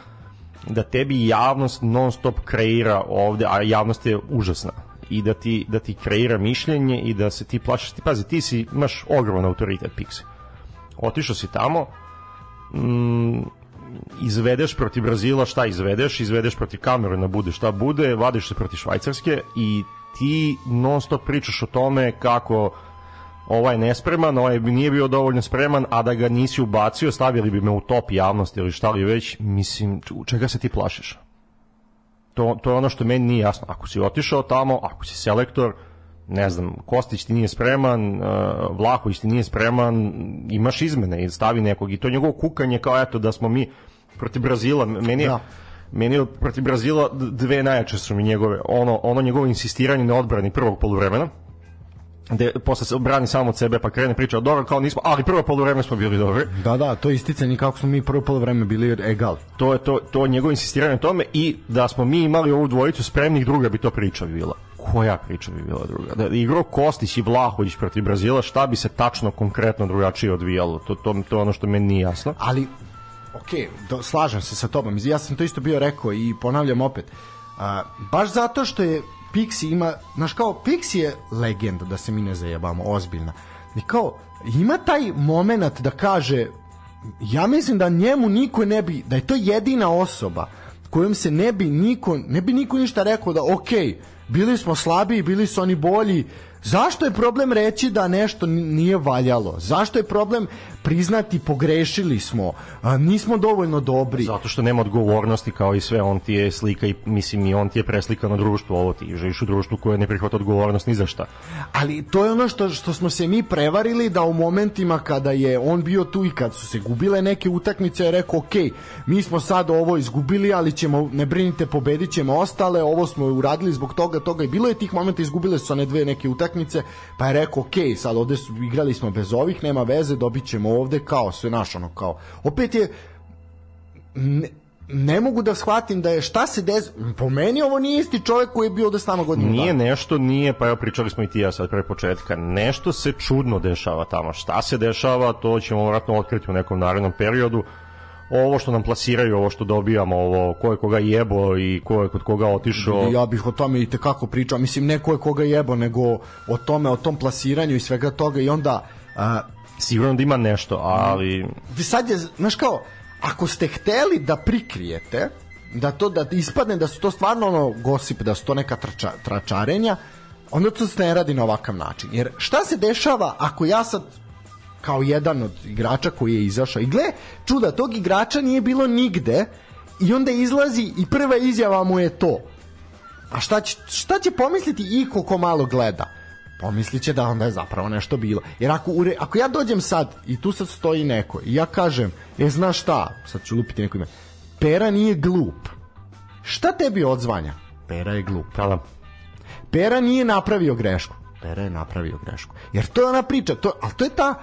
da tebi javnost non stop kreira ovde, a javnost je užasna i da ti, da ti kreira mišljenje i da se ti plašaš. Ti, pazi, ti si, imaš ogroman autoritet Pixi. Otišao si tamo, mm, izvedeš protiv Brazila šta izvedeš, izvedeš protiv Kameruna da bude šta bude, vadiš se protiv Švajcarske i ti non stop pričaš o tome kako ovaj nespreman, ovaj nije bio dovoljno spreman, a da ga nisi ubacio, stavili bi me u top javnosti ili šta li već, mislim, čega se ti plašiš? To, to je ono što meni nije jasno. Ako si otišao tamo, ako si selektor, ne znam, Kostić ti nije spreman, e, Vlahović ti nije spreman, imaš izmene i stavi nekog i to njegovo kukanje kao eto da smo mi protiv Brazila, meni je, da. meni protiv Brazila dve najjače su mi njegove, ono, ono njegovo insistiranje na odbrani prvog poluvremena, gde posle se brani samo od sebe pa krene priča dobro kao nismo, ali prvo poluvreme smo bili dobri. Da, da, to je isticanje kako smo mi prvo poluvreme bili egal. To je to, to njegovo insistiranje na tome i da smo mi imali ovu dvojicu spremnih druga bi to priča bila. Koja priča bi bila druga? Da igro Kostić i Vlahović protiv Brazila, šta bi se tačno konkretno drugačije odvijalo? To, to, to je ono što meni nije jasno. Ali, ok, do, slažem se sa tobom. Ja sam to isto bio rekao i ponavljam opet. A, baš zato što je Pixi ima, znaš kao, Pixi je legenda, da se mi ne zajebamo, ozbiljna. I kao, ima taj moment da kaže, ja mislim da njemu niko ne bi, da je to jedina osoba kojom se ne bi niko, ne bi niko ništa rekao da, okej, okay, bili smo slabiji, bili su oni bolji, Zašto je problem reći da nešto nije valjalo? Zašto je problem priznati pogrešili smo, a, nismo dovoljno dobri? Zato što nema odgovornosti kao i sve, on ti je slika i mislim i on ti je preslika na društvo, ovo ti živiš u društvu koje ne prihvata odgovornost ni za šta. Ali to je ono što, što smo se mi prevarili da u momentima kada je on bio tu i kad su se gubile neke utakmice je rekao ok, mi smo sad ovo izgubili, ali ćemo, ne brinite, pobedit ćemo ostale, ovo smo uradili zbog toga, toga i bilo je tih momenta izgubile su one dve neke utakmice utakmice, pa je rekao, ok, sad ovde su, igrali smo bez ovih, nema veze, dobit ćemo ovde, kao sve naš, ono, kao. Opet je, ne, ne mogu da shvatim da je šta se des po meni ovo nije isti čovjek koji je bio da stano godinu nije dana. nešto nije pa evo pričali smo i ti ja sad pre početka nešto se čudno dešava tamo šta se dešava to ćemo vratno otkriti u nekom narednom periodu ovo što nam plasiraju, ovo što dobijamo, ovo ko je koga jebo i ko je kod koga otišao. Ja bih o tome i tekako pričao, mislim ne ko je koga jebo, nego o tome, o tom plasiranju i svega toga i onda... A, Sigurno da ima nešto, ali... Sad je, znaš kao, ako ste hteli da prikrijete, da to da ispadne da su to stvarno ono gosip, da su to neka trača, tračarenja, onda to se ne radi na ovakav način. Jer šta se dešava ako ja sad kao jedan od igrača koji je izašao. I gle, čuda, tog igrača nije bilo nigde i onda izlazi i prva izjava mu je to. A šta će, šta će pomisliti iko ko malo gleda? Pomisliće da onda je zapravo nešto bilo. Jer ako, ure, ako ja dođem sad i tu sad stoji neko i ja kažem, je znaš šta, sad ću lupiti neko ime, Pera nije glup. Šta tebi odzvanja? Pera je glup. Hvala. Pera nije napravio grešku. Pera je napravio grešku. Jer to je ona priča, to, ali to je ta,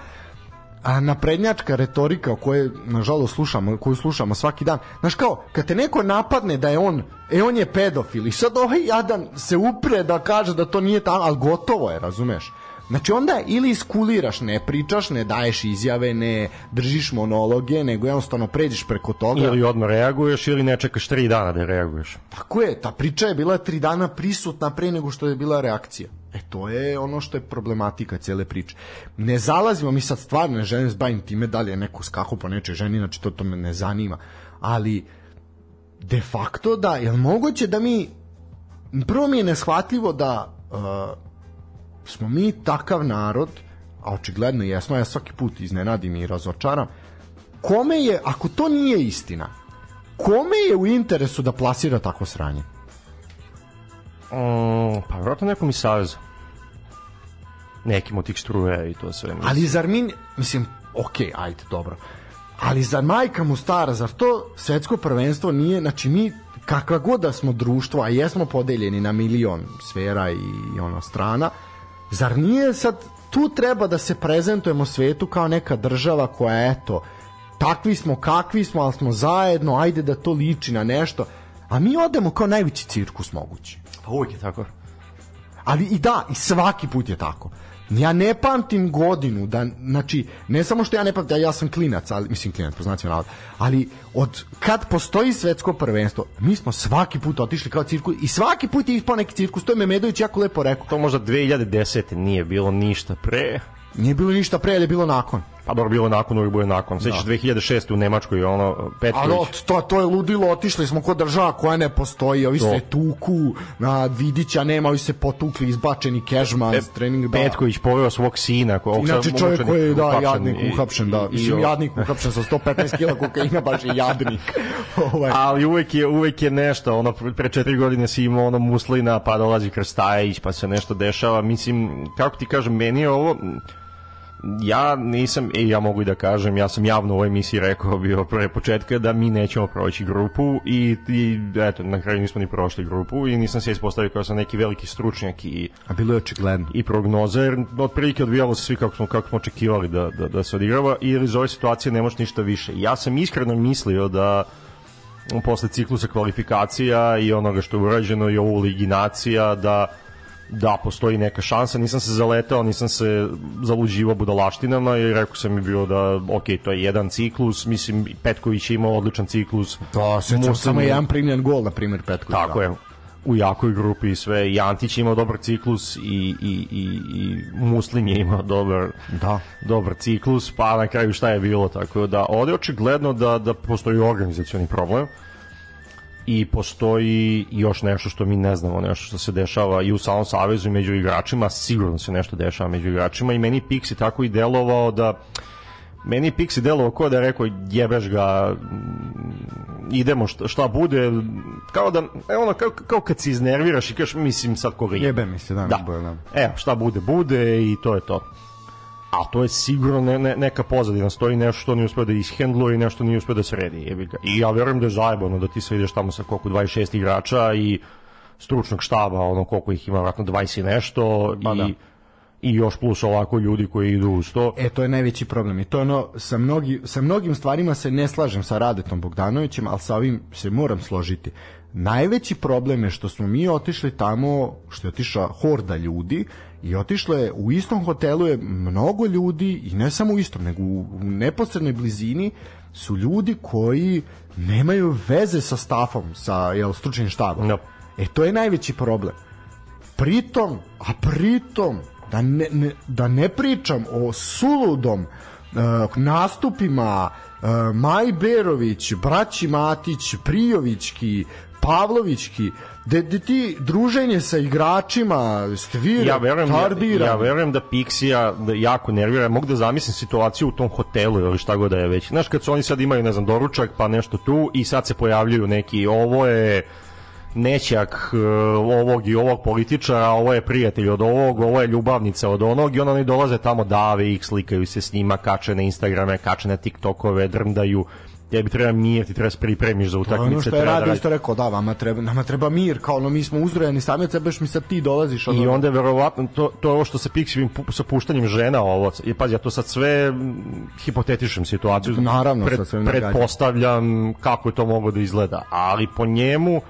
a naprednjačka retorika o kojoj nažalost slušamo, koju slušamo svaki dan. Znaš kao, kad te neko napadne da je on, e on je pedofil i sad ovaj jadan se upre da kaže da to nije tamo, ali gotovo je, razumeš? Znači onda ili iskuliraš, ne pričaš, ne daješ izjave, ne držiš monologe, nego jednostavno pređeš preko toga. Ili odmah reaguješ ili ne čekaš tri dana da reaguješ. Tako je, ta priča je bila tri dana prisutna pre nego što je bila reakcija. E to je ono što je problematika cele priče. Ne zalazimo, mi sad stvarno ne želim zbavim da time da li je neko skako po nečoj ženi, znači to, to me ne zanima. Ali de facto da, je moguće da mi prvo mi je neshvatljivo da uh, smo mi takav narod, a očigledno jesmo, ja svaki put iznenadim i razočaram, kome je, ako to nije istina, kome je u interesu da plasira tako sranje? Mm, pa vjerojatno nekom iz Saveza. Nekim od tih struja i to sve. Mislim. Ali zar mi, mislim, okej, okay, ajde, dobro. Ali za majka mu stara, zar to svetsko prvenstvo nije, znači mi kakva god da smo društvo, a jesmo podeljeni na milion sfera i ono strana, zar nije sad tu treba da se prezentujemo svetu kao neka država koja eto takvi smo, kakvi smo, ali smo zajedno, ajde da to liči na nešto A mi odemo kao najveći cirkus mogući. Pa uvijek je tako. Ali i da, i svaki put je tako. Ja ne pamtim godinu da, znači, ne samo što ja ne pamtim, da, ja sam klinac, ali, mislim klinac, po znacima navoda, ali od kad postoji svetsko prvenstvo, mi smo svaki put otišli kao cirku i svaki put je ispao neki cirkus, to je Memedović jako lepo rekao. To možda 2010. nije bilo ništa pre. Nije bilo ništa pre, ali je bilo nakon. Pa dobro, bilo nakon, uvijek bude nakon. Sveći da. 2006. u Nemačkoj, ono, Petrović. Ali to, to je ludilo, otišli smo kod država koja ne postoji, ovi to. se tuku, na Vidića nema, ovi se potukli, izbačeni Kežman, Pe, trening da. Petković poveo svog sina. Ko, Inače čovjek koji je, da, uhapšen, jadnik uhapšen, da. I, Mislim, i, jadnik uhapšen sa 115 kila kokaina, baš je jadnik. ovaj. Ali uvek je, uvek je nešto, ono, pre četiri godine si imao ono muslina, pa dolazi Krstajić, pa se nešto dešava. Mislim, kako ti kažem, meni je ovo ja nisam, i ja mogu i da kažem, ja sam javno u ovoj emisiji rekao bio pre početka da mi nećemo proći grupu i, i eto, na kraju nismo ni prošli grupu i nisam se ispostavio kao sam neki veliki stručnjak i... A bilo je očigledno. I prognoza, jer otprilike odvijalo se svi kako smo, kako smo očekivali da, da, da se odigrava i iz ove situacije ne možeš ništa više. Ja sam iskreno mislio da posle ciklusa kvalifikacija i onoga što je urađeno i ovo liginacija da da postoji neka šansa, nisam se zaletao, nisam se zaluđivao budalaštinama i rekao sam mi bio da, ok, to je jedan ciklus, mislim, Petković je imao odličan ciklus. Da, sećam samo jedan primljen gol, na primjer, Petković. Tako da. je, u jakoj grupi i sve. I Antić imao dobar ciklus i, i, i, i Muslin je imao dobar, da. dobar ciklus, pa na kraju šta je bilo, tako da ovde očigledno da, da postoji organizacioni problem. Uh, i postoji još nešto što mi ne znamo, nešto što se dešava i u samom savezu i među igračima, sigurno se nešto dešava među igračima i meni Pixi tako i delovao da meni Pixi delovao ko da je rekao jebeš ga mm, idemo šta, šta bude kao da e, ono kao, kao kad se iznerviraš i kažeš mislim sad koga jebe. Jebe mi se, da, da. Boja, da. Evo, šta bude, bude i to je to a to je sigurno ne, ne, neka pozadina, stoji nešto što nije uspeo da ishendluje i nešto nije uspeo da sredi. Jebi ga. I ja verujem da je zajebano da ti sve ideš tamo sa koliko 26 igrača i stručnog štaba, ono koliko ih ima, vratno 20 i nešto pa, i da i još plus ovako ljudi koji idu uz to. E, to je najveći problem. I to ono, sa, mnogi, sa mnogim stvarima se ne slažem sa Radetom Bogdanovićem, ali sa ovim se moram složiti. Najveći problem je što smo mi otišli tamo, što je otišla horda ljudi i otišla je u istom hotelu je mnogo ljudi i ne samo u istom nego u, u neposrednoj blizini su ljudi koji nemaju veze sa stafom sa jel stručnim štabom no. Da. e to je najveći problem pritom a pritom da ne, ne, da ne pričam o suludom uh, nastupima uh, Berović, Braći Matić, Prijovićki, pavlovički da gde ti druženje sa igračima, stvira, ja verujem, Ja, ja verujem da Pixija da jako nervira, mogu da zamislim situaciju u tom hotelu ili šta god da je već. Znaš, kad su oni sad imaju, ne znam, doručak pa nešto tu i sad se pojavljuju neki, ovo je nećak eh, ovog i ovog političara, ovo je prijatelj od ovog, ovo je ljubavnica od onog i onda oni dolaze tamo dave ih, slikaju se s njima, kače na Instagrame, kače na TikTokove, drmdaju tebi treba mir, ti treba se pripremiš za utakmice. Ono što je da radi, isto rekao, da, vama treba, nama treba mir, kao ono, mi smo uzrojeni sami od sebe, mi sad ti dolaziš. Ono... I onda je verovatno to, to ovo što se piksivim sa puštanjem žena ovo, i pazi, ja to sad sve hipotetišem situaciju. Naravno, pred, sad sve Pretpostavljam kako je to moglo da izgleda, ali po njemu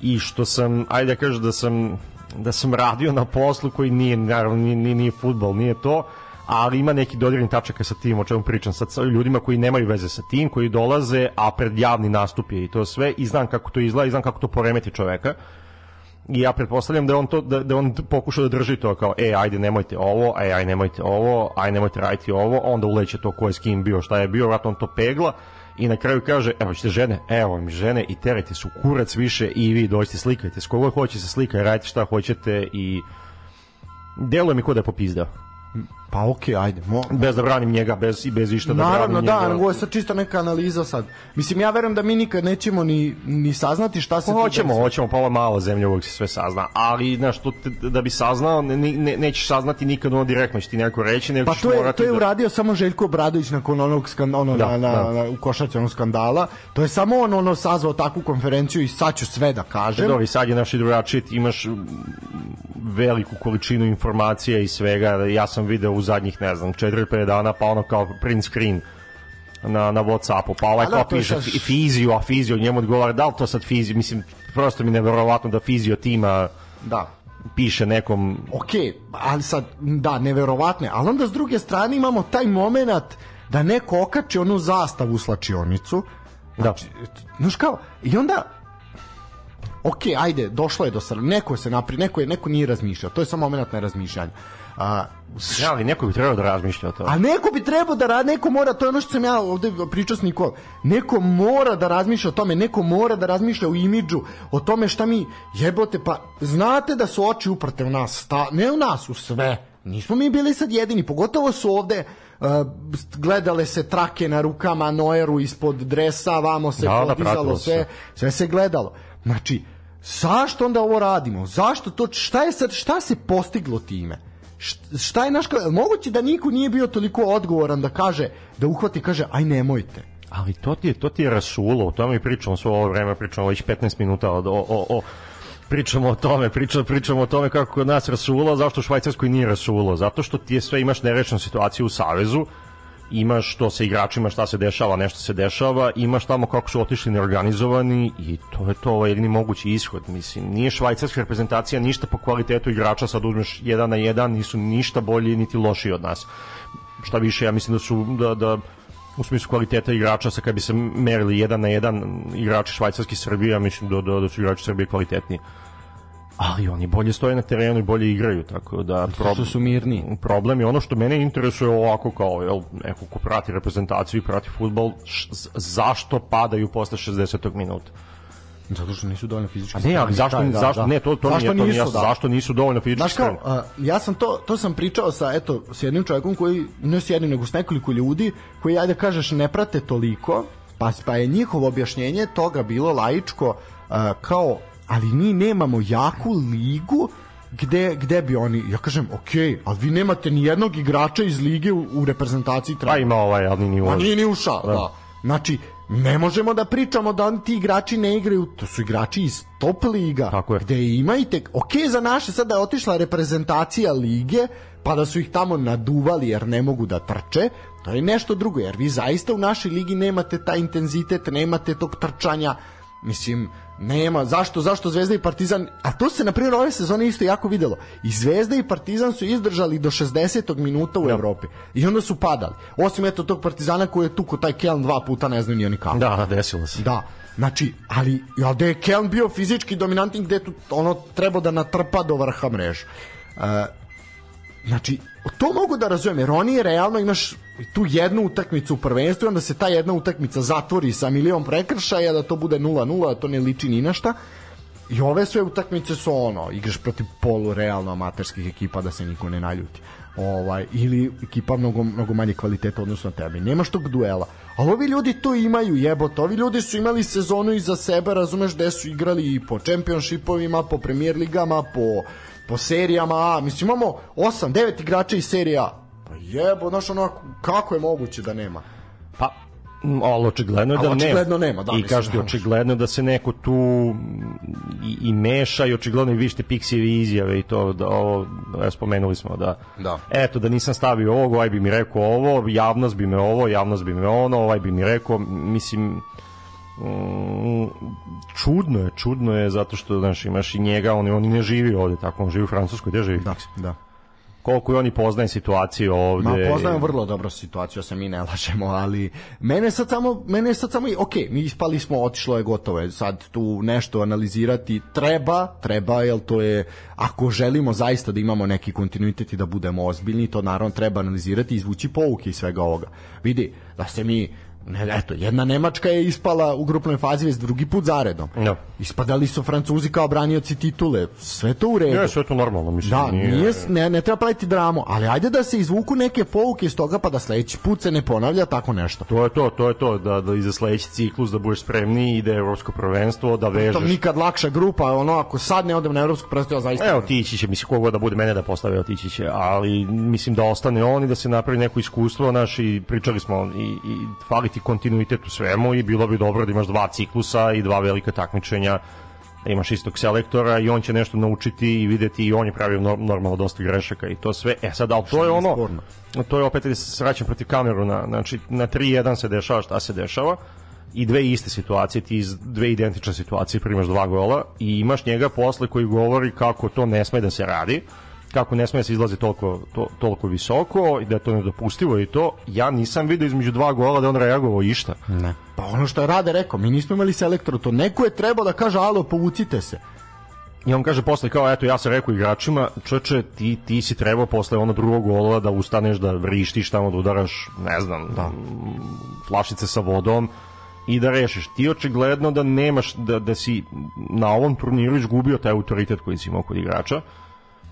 i što sam, ajde da kažem da sam da sam radio na poslu koji nije, naravno, nije, nije, nije futbal, nije to, ali ima neki dodirni tačaka sa tim o čemu pričam sad sa ljudima koji nemaju veze sa tim, koji dolaze, a pred javni nastup je i to sve i znam kako to izgleda i znam kako to poremeti čoveka i ja pretpostavljam da on to da, da on pokušao da drži to kao ej ajde nemojte ovo, ej aj nemojte ovo, aj nemojte raditi ovo, onda uleće to ko je s kim bio, šta je bio, vratno on to pegla i na kraju kaže evo ćete žene, evo mi žene i terete su kurac više i vi dođite slikajte, s koga hoće se slikaj, radite šta hoćete i deluje mi ko da je popizdao. Pa okej, okay, ajde. Mo... Bez da branim njega, bez i bez išta da Naravno, branim da, njega. Naravno, da, nego je sad čista neka analiza sad. Mislim, ja verujem da mi nikad nećemo ni, ni saznati šta se... Pa, hoćemo, desi. hoćemo, pa ova mala zemlja uvek se sve sazna. Ali, znaš, to te, da bi saznao, ne, ne, nećeš saznati nikad ono direktno, će ti neko reći, nego pa ćeš to je, morati... Pa to je da- uradio da... samo Željko Obradović nakon onog skandala, ono, da, na, na, da. na, u košarci onog skandala. To je samo on, ono, sazvao takvu konferenciju i sad ću sve da kažem. Dovi, da, da, sad je naš drugačije, imaš mm, veliku količinu informacija i svega. Ja sam video uz zadnjih, ne znam, 4-5 dana, pa ono kao print screen na, na Whatsappu, pa ovaj da, kao piše šaš... fizio, a fizio, njemu odgovara, da li to sad fizio, mislim, prosto mi neverovatno da fizio tima da piše nekom... Ok, ali sad, da, neverovatno je, ali onda s druge strane imamo taj moment da neko okači onu zastavu u slačionicu, da. znači, da. znaš kao, i onda ok, ajde, došlo je do srna, neko se napri, neko, je, neko nije razmišljao, to je samo moment nerazmišljanja. A, ja, ali neko bi trebao da razmišlja o tome. A neko bi trebao da rad, neko mora, to je ono što sam ja ovde pričao s Nikol, neko mora da razmišlja o tome, neko mora da razmišlja o imidžu, o tome šta mi jebote, pa znate da su oči uprte u nas, ta, ne u nas, u sve. Nismo mi bili sad jedini, pogotovo su ovde uh, gledale se trake na rukama Noeru ispod dresa, vamo se da, da, sve, sve se gledalo. Znači, zašto onda ovo radimo? Zašto to, šta je sad, šta se postiglo time? šta je naš moguće da niko nije bio toliko odgovoran da kaže da uhvati kaže aj nemojte ali to ti je to ti je rasulo o tome pričamo svo ovo vreme pričamo već 15 minuta o, o, o pričamo o tome, pričamo, pričamo o tome kako kod nas rasulo, zašto u Švajcarskoj nije rasulo, zato što ti je sve imaš nerešenu situaciju u Savezu, ima što sa igračima, šta se dešava, nešto se dešava, imaš tamo kako su otišli neorganizovani i to je to ovaj jedini mogući ishod, mislim. Nije švajcarska reprezentacija ništa po kvalitetu igrača, sad uzmeš 1 na 1, nisu ništa bolji niti lošiji od nas. Šta više, ja mislim da su, da, da u smislu kvaliteta igrača sa kad bi se merili 1 na 1 igrači švajcarski Srbije, ja mislim da, da, da su igrači Srbije kvalitetniji ali oni bolje stoje na terenu i bolje igraju, tako da prob... što su mirni. Problem je ono što mene interesuje ovako kao jel neko ko prati reprezentaciju i prati fudbal, zašto padaju posle 60. minuta? Zato što nisu dovoljno fizički spremni. Ne, ali zašto, da, da, zašto da. ne, to, to zašto nije, to nije, jasno, da. zašto nisu dovoljno fizički spremni. uh, ja sam to, to sam pričao sa, eto, s jednim čovjekom koji, ne s jednim, nego s nekoliko ljudi, koji, ajde kažeš, ne prate toliko, pa, pa je njihovo objašnjenje toga bilo laičko, uh, kao ali mi nemamo jaku ligu gde, gde bi oni, ja kažem, ok, ali vi nemate ni jednog igrača iz lige u, u reprezentaciji Trava. Pa ima ovaj, ali nije ušao. Pa nije ni ušao, da. da. Znači, ne možemo da pričamo da oni ti igrači ne igraju, to su igrači iz top liga, Tako je. gde ima i ok za naše sada da je otišla reprezentacija lige, pa da su ih tamo naduvali jer ne mogu da trče, to je nešto drugo, jer vi zaista u našoj ligi nemate taj intenzitet, nemate tog trčanja, mislim, Nema, zašto, zašto Zvezda i Partizan, a to se na primjer ove sezone isto jako videlo. I Zvezda i Partizan su izdržali do 60. minuta u da. Evropi. I onda su padali. Osim eto tog Partizana koji je tuko taj Keln dva puta, ne znam ni oni kako. Da, desilo se. Da. Znači, ali, ali da je Kelm bio fizički dominantin gde tu ono treba da natrpa do vrha mrežu. Uh, e, Znači, to mogu da razumem, jer oni realno imaš tu jednu utakmicu u prvenstvu i onda se ta jedna utakmica zatvori sa milion prekršaja, da to bude 0-0, da to ne liči ni na šta. I ove sve utakmice su ono, igraš protiv polu realno amaterskih ekipa da se niko ne naljuti. Ovaj, ili ekipa mnogo, mnogo manje kvaliteta odnosno na tebi. Nemaš tog duela. Ali ovi ljudi to imaju, jebote. Ovi ljudi su imali sezonu iza sebe, razumeš, gde su igrali i po čempionšipovima, po premier ligama, po po serijama A. Mislim, imamo 8, 9 igrača iz serija A. Pa jebo, znaš, onako, kako je moguće da nema? Pa, ali očigledno je da ali očigledno nema. nema da, I kažete, da očigledno da se neko tu i, i meša i očigledno i vište piksije izjave i to, da, ovo, ja spomenuli smo da, da, eto, da nisam stavio ovog, ovaj bi mi rekao ovo, javnost bi me ovo, javnost bi me ono, ovaj bi mi rekao, mislim, um, čudno je, čudno je zato što znaš, imaš i njega, on, on ne živi ovde, tako, on živi u Francuskoj, gde živi? Da, da koliko i oni poznaju situaciju ovde. Ma poznajem vrlo dobro situaciju, se mi ne lažemo, ali mene sad samo mene sad samo ok, mi ispali smo, otišlo je gotovo. Je. Sad tu nešto analizirati treba, treba, jel to je ako želimo zaista da imamo neki kontinuitet i da budemo ozbiljni, to naravno treba analizirati i izvući pouke iz svega ovoga. Vidi, da se mi Ne, eto, jedna Nemačka je ispala u grupnoj fazi već drugi put zaredom. No. Da. Ispadali su Francuzi kao branioci titule. Sve to u redu. Ne, sve to normalno, mislim. Da, nije, nije, ne, ne treba praviti dramu, ali ajde da se izvuku neke pouke iz toga pa da sledeći put se ne ponavlja tako nešto. To je to, to je to, da, da i za sledeći ciklus da budeš spremni i da je evropsko prvenstvo, da vežeš. Tam nikad lakša grupa, ono, ako sad ne odem na evropsko prvenstvo, ja zaista... Evo, tići će, mislim, kogod da bude mene da postave, otići će, ali mislim da ostane on i da se napravi neko iskustvo, naš, i pričali smo i, i faliti imati kontinuitet u svemu i bilo bi dobro da imaš dva ciklusa i dva velika takmičenja da imaš istog selektora i on će nešto naučiti i videti i on je pravio normalno dosta grešaka i to sve. E sad, ali to je ono, to je opet da se vraćam protiv kameru, na, znači na 3-1 se dešava šta se dešava i dve iste situacije, ti iz dve identične situacije primaš dva gola i imaš njega posle koji govori kako to ne sme da se radi kako ne sme da se izlazi toliko, to, toliko visoko i da je to nedopustivo i to, ja nisam video između dva gola da on reagovao išta. Ne. Pa ono što je Rade rekao, mi nismo imali selektor, to neko je trebao da kaže, alo, povucite se. I on kaže posle kao, eto, ja sam rekao igračima, čoče, ti, ti si trebao posle ono drugog gola da ustaneš, da vrištiš tamo, da udaraš, ne znam, da. flašice sa vodom, i da rešiš. Ti očigledno da nemaš, da, da si na ovom turniru izgubio taj autoritet koji si imao kod igrača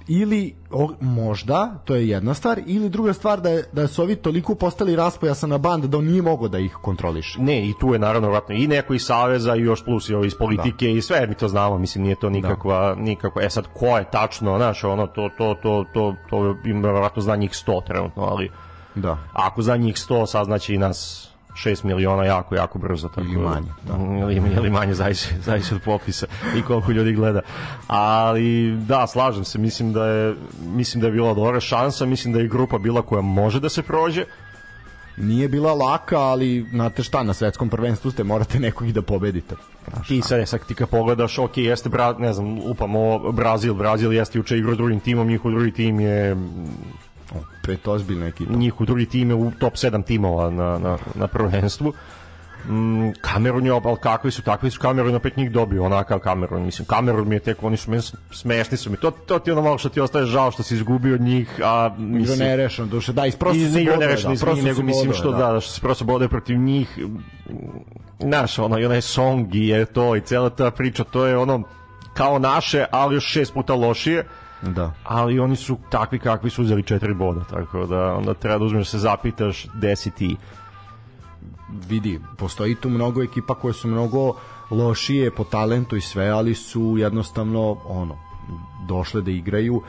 ili o, možda, to je jedna stvar, ili druga stvar da, je, da su ovi toliko postali raspojasa na band da on nije mogao da ih kontroliše. Ne, i tu je naravno vratno i neko iz Saveza i još plus i ovi iz da. politike da. i sve, mi to znamo, mislim, nije to da. nikakva, da. nikakva, e sad ko je tačno, znaš, ono, to, to, to, to, to, to ima vratno zna njih 100 trenutno, ali da. ako za njih 100 saznaće i nas 6 miliona jako, jako brzo. Tako, ili manje. Da. Ili, ili manje, zavisi, zavisi od popisa i koliko ljudi gleda. Ali, da, slažem se, mislim da je, mislim da je bila dobra šansa, mislim da je grupa bila koja može da se prođe, nije bila laka, ali znate šta, na svetskom prvenstvu ste morate nekog i da pobedite. ti sad, e, sad ti kad pogledaš, ok, jeste, bra, ne znam, upamo Brazil, Brazil jeste juče igrao drugim timom, njihov drugi tim je pet ozbiljna ekipa. Njih u drugi tim u top 7 timova na, na, na prvenstvu. Mm, Kamerun je, ali kakvi su, takvi su Kamerun opet njih dobio, onakav Kamerun, mislim, Kamerun mi je tek, oni su meni smešni su mi, to, to ti ono malo što ti ostaje žao što si izgubio od njih, a mislim... Igro nerešeno, duše, da, isprosto iz, se bodove, nerešeno, da, isprosto nego, mislim, što, da, da, da što se prosto bodove protiv njih, znaš, ono, i onaj song je to, i cela ta priča, to je ono, kao naše, ali još šest puta lošije, Da. Ali oni su takvi kakvi su uzeli četiri boda, tako da onda treba da uzmeš da se zapitaš gde si ti. Vidi, postoji tu mnogo ekipa koje su mnogo lošije po talentu i sve, ali su jednostavno ono, došle da igraju. Uh,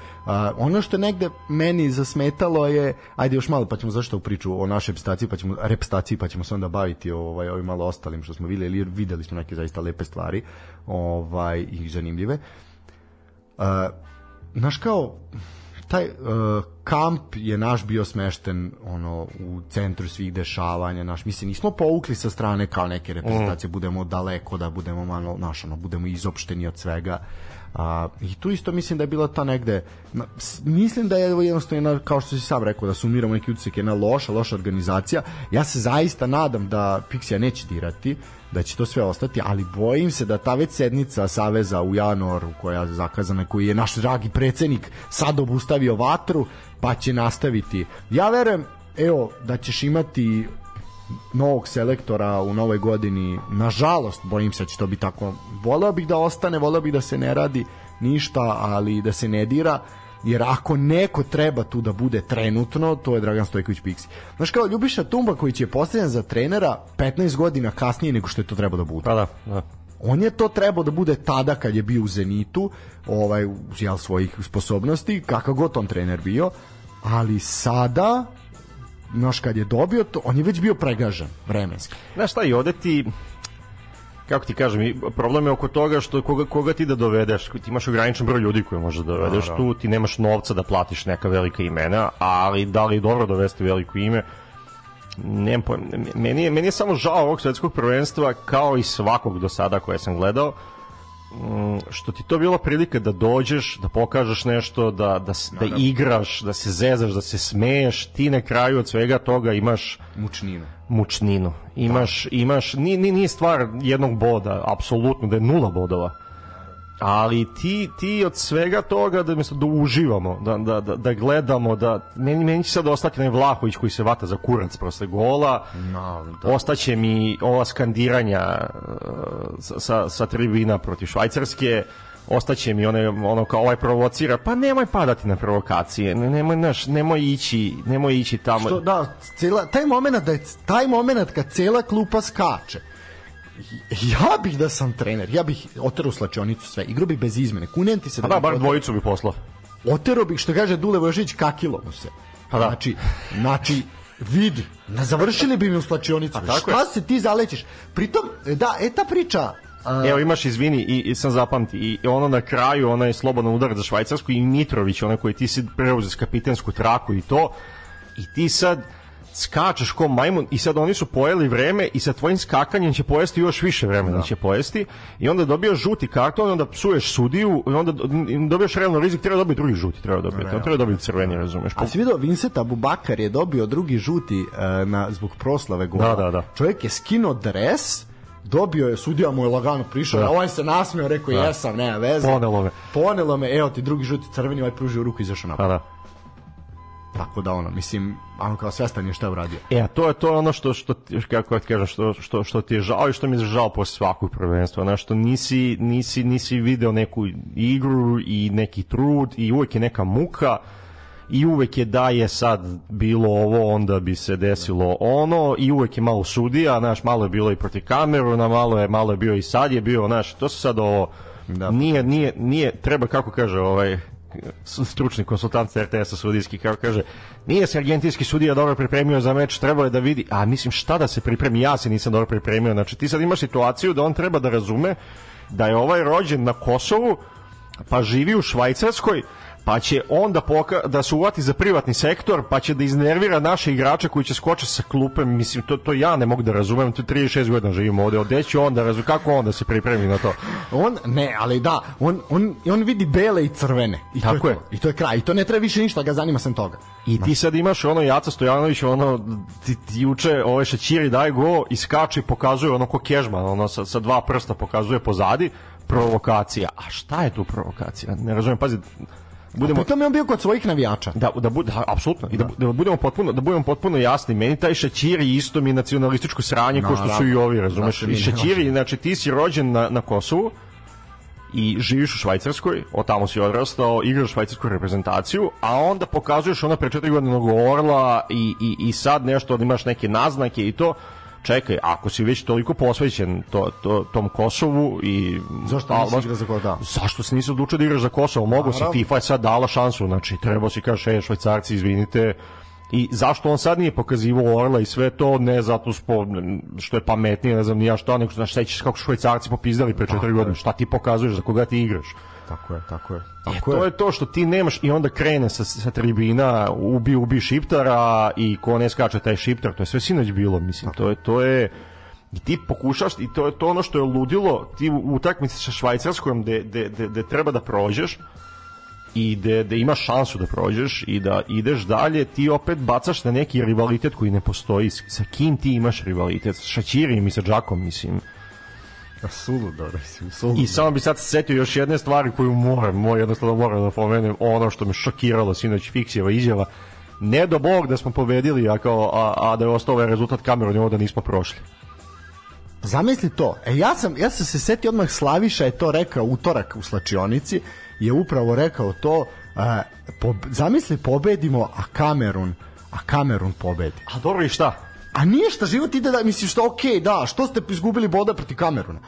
ono što je negde meni zasmetalo je, ajde još malo pa ćemo zašto u priču o našoj repstaciji, pa ćemo repstaciji, pa ćemo se onda baviti ovaj ovim malo ostalim što smo videli, jer videli smo neke zaista lepe stvari, ovaj i zanimljive. Uh, znaš kao, taj uh, kamp je naš bio smešten ono u centru svih dešavanja naš mi nismo poukli sa strane kao neke reprezentacije mm. budemo daleko da budemo malo naš ono budemo izopšteni od svega uh, A, I tu isto mislim da je bila ta negde, na, mislim da je jednostavno, na, kao što si sam rekao, da sumiramo neki utisak, jedna loša, loša organizacija. Ja se zaista nadam da Pixija neće dirati, da će to sve ostati, ali bojim se da ta već sednica Saveza u januaru koja je zakazana, koji je naš dragi predsednik sad obustavio vatru, pa će nastaviti. Ja verujem, evo, da ćeš imati novog selektora u novoj godini. Nažalost, bojim se da će to biti tako. Voleo bih da ostane, voleo bih da se ne radi ništa, ali da se ne dira jer ako neko treba tu da bude trenutno, to je Dragan Stojković Pixi. Znaš kao, Ljubiša Tumba koji će postavljen za trenera 15 godina kasnije nego što je to trebao da bude. Pa da, da. On je to trebao da bude tada kad je bio u Zenitu, ovaj, jel, svojih sposobnosti, kakav god on trener bio, ali sada noš kad je dobio to, on je već bio pregažan vremenski. Znaš šta, i ovde ti kako ti kažem, problem je oko toga što koga, koga ti da dovedeš, ti imaš ograničen broj ljudi koje možeš da dovedeš da, tu, ti nemaš novca da platiš neka velika imena, ali da li je dobro dovesti veliko ime, nemam pojma, meni je, meni je samo žao ovog svetskog prvenstva kao i svakog do sada koje sam gledao, uh, Mm, što ti to bila prilika da dođeš, da pokažeš nešto, da, da, da, da igraš, da se zezaš, da se smeješ, ti na kraju od svega toga imaš mučninu. Mučninu. Imaš, da. imaš, ni, ni, nije stvar jednog boda, apsolutno, da je nula bodova ali ti, ti od svega toga da mislim da uživamo, da, da, da, da gledamo, da meni, meni će sad ostati onaj Vlahović koji se vata za kurac posle gola, no, da. ostaće mi ova skandiranja uh, sa, sa tribina protiv Švajcarske, ostaće mi one, ono kao ovaj provocira, pa nemoj padati na provokacije, nemoj, naš, nemoj ići, nemoj ići tamo. Što, da, cela, taj moment da je, taj moment kad cela klupa skače, ja bih da sam trener, ja bih oterao slačionicu sve, igro bi bez izmene, kunem ti se... Da, da, da bar dvojicu bih poslao. Otero bih, što kaže Dule Vojošić, kakilo mu se. Pa da. Znači, znači vidi, na završili bi mi u slačionicu. Šta se ti zalećeš? Pritom, da, e ta priča A... Evo imaš izvini i, i sam zapamti i ono na kraju onaj slobodan udar za Švajcarsku i Mitrović onaj koji ti si preuzeo kapitensku traku i to i ti sad skačeš ko majmun i sad oni su pojeli vreme i sa tvojim skakanjem će pojesti još više vremena da. će pojesti i onda dobijaš žuti karton, onda psuješ sudiju i onda dobijaš realno rizik, treba dobiti drugi žuti, treba dobiti, ne, treba dobiti crveni, razumeš. A si vidio, Vinseta Bubakar je dobio drugi žuti uh, na, zbog proslave gola. Da, da, da. Čovjek je skino dres, dobio je, sudija mu je lagano prišao, da. ovaj se nasmio, rekao, da. jesam, nema veze. Ponelo me. Ponelo me, evo ti drugi žuti crveni, ovaj pružio ruku i izašao napad. Pa da, da. Tako da ono, mislim, ono kao svestan je šta je uradio. E, a to je to ono što, što ti, kako ti kažem, što, što, što ti je žao i što mi je žao posle svakog prvenstva, znači što nisi, nisi, nisi video neku igru i neki trud i uvek je neka muka, i uvek je da je sad bilo ovo, onda bi se desilo ono i uvek je malo sudija, znaš, malo je bilo i proti kameru, na malo je malo je bio i sad je bio, znaš, to se sad ovo da. nije, nije, nije, treba kako kaže ovaj stručni konsultant RTS-a sudijski, kao kaže, nije se argentinski sudija dobro pripremio za meč, trebao je da vidi, a mislim šta da se pripremi, ja se nisam dobro pripremio, znači ti sad imaš situaciju da on treba da razume da je ovaj rođen na Kosovu, pa živi u Švajcarskoj, pa će onda poka da se uvati za privatni sektor, pa će da iznervira naše igrače koji će skoče sa klupe, mislim, to, to ja ne mogu da razumem, tu 36 godina živimo ovde, ovde će onda, razum, kako onda se pripremi na to? On, ne, ali da, on, on, on vidi bele i crvene. I Tako to je, to. I to je kraj, i to ne treba više ništa, ga zanima sam toga. I ti sad imaš ono Jaca Stojanović, ono, ti, ti juče ove šećiri daje go, iskače i pokazuje ono ko kežman, ono sa, sa dva prsta pokazuje pozadi, provokacija. A šta je tu provokacija? Ne razumem, pazi, budemo pritom je on bio kod svojih navijača. Da da bude da, apsolutno i da, da, budemo potpuno da budemo potpuno jasni. Meni taj šećiri isto mi nacionalističko sranje kao što su i ovi, razumeš? Da, I šećiri, znači ti si rođen na na Kosovu i živiš u Švajcarskoj, od tamo si odrastao, igraš švajcarsku reprezentaciju, a onda pokazuješ ona pre četiri godine mnogo orla i, i, i sad nešto, imaš neke naznake i to, čekaj, ako si već toliko posvećen to, to, tom Kosovu i... Zašto nisi igra za Kosovo? Da. Zašto si nisi odlučio da igraš za Kosovo? Mogu si, FIFA je sad dala šansu, znači trebao si kaže, e, švajcarci, izvinite, I zašto on sad nije pokazivao Orla i sve to, ne zato spo, što je pametnije, ne znam ni ja šta, nego znaš, sećaš kako švajcarci popizdali pre četiri godine, šta ti pokazuješ, za koga ti igraš. Tako je, tako je. E, tako e, to je to što ti nemaš i onda krene sa, sa tribina, ubi, ubi šiptara i ko ne skače taj šiptar, to je sve sinoć bilo, mislim, tako. to je, to je i ti pokušaš i to je to ono što je ludilo ti u utakmici sa Švajcarskom gde, gde, gde, gde treba da prođeš i da da imaš šansu da prođeš i da ideš dalje, ti opet bacaš na neki rivalitet koji ne postoji. Sa kim ti imaš rivalitet? Sa Šačirim i sa Đakom mislim. A sulu, da, mislim, I samo bi sad setio još jedne stvari koju moram, moram jednostavno moram da pomenem, ono što me šokiralo sinoć Fiksijeva izjava, ne do bog da smo pobedili, a, kao, a, a da je ostao ovaj rezultat kamerom i da nismo prošli. Zamisli to. E, ja sam, ja sam se setio odmah Slaviša je to rekao utorak u slačionici, je upravo rekao to, e, po, zamisli pobedimo, a Kamerun, a Kamerun pobedi. A dobro i šta? A ništa, život ide da, mislim, što, okej, okay, da, što ste izgubili boda proti Kameruna?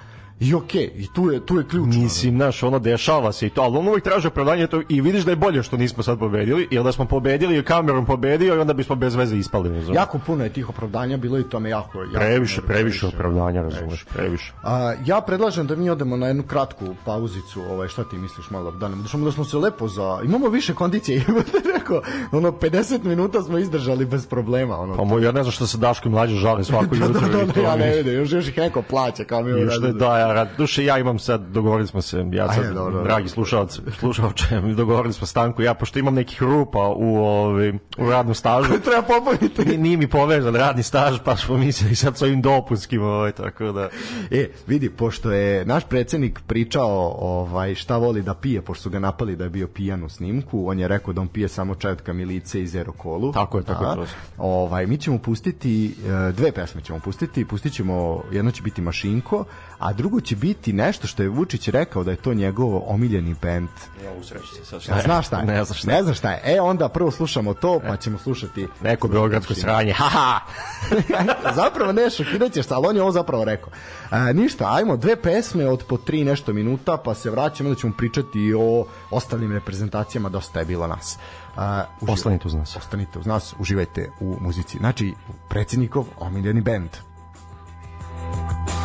I okej, okay, i tu je, tu je ključ. Mislim, naš, ono dešava se i to, ali on uvijek traži opravdanje to, i vidiš da je bolje što nismo sad pobedili, jer da smo pobedili i Cameron pobedio i onda bismo bez veze ispali. Razumeš. Jako puno je tih opravdanja, bilo i tome jako... jako previše, previše, opravdanja, razumeš, previše. A, ja predlažem da mi odemo na jednu kratku pauzicu, ovaj, šta ti misliš malo da nam da smo da se lepo za... Imamo više kondicije, rekao, ono, 50 minuta smo izdržali bez problema. Ono, pa moj, ja ne znam što se Daško i mlađe žale svako da, da, jutro. da, da, da, ja ne vidim, još, još ih neko plaća kao mi. Još ovaj ne daje, ja rad, duše ja imam sad, dogovorili smo se, ja sad, Ajde, dobro, dragi slušalci, slušalče, dogovorili smo stanku, ja pošto imam nekih rupa u, ovi, ovaj, u radnom stažu. treba popuniti. Nije mi povezan radni staž, pa smo mislili sad s ovim dopunskim, ovaj, tako da. E, vidi, pošto je naš predsednik pričao ovaj, šta voli da pije, pošto su ga napali da je bio pijan u snimku, on je rekao da on pije samo čaj milice i zero kolu. Tako je, tako da, je. Prosto. Ovaj, mi ćemo pustiti, e, dve pesme ćemo pustiti, pustit ćemo, jedno će biti Mašinko, a drugo će biti nešto što je Vučić rekao da je to njegov omiljeni band. Ja usreću se šta Znaš šta je? Ne znaš šta je. Ne znaš šta je. E, onda prvo slušamo to, pa ćemo slušati... Neko beogradsko sranje, ha! zapravo ne šokirat se, ali on je ovo zapravo rekao. E, ništa, ajmo, dve pesme od po tri nešto minuta, pa se vraćamo da ćemo pričati o ostalim reprezentacijama, dosta je bilo nas. Uh, ostanite uz nas. Ostanite uz nas, uživajte u muzici. Znači, predsjednikov omiljeni band. Thank you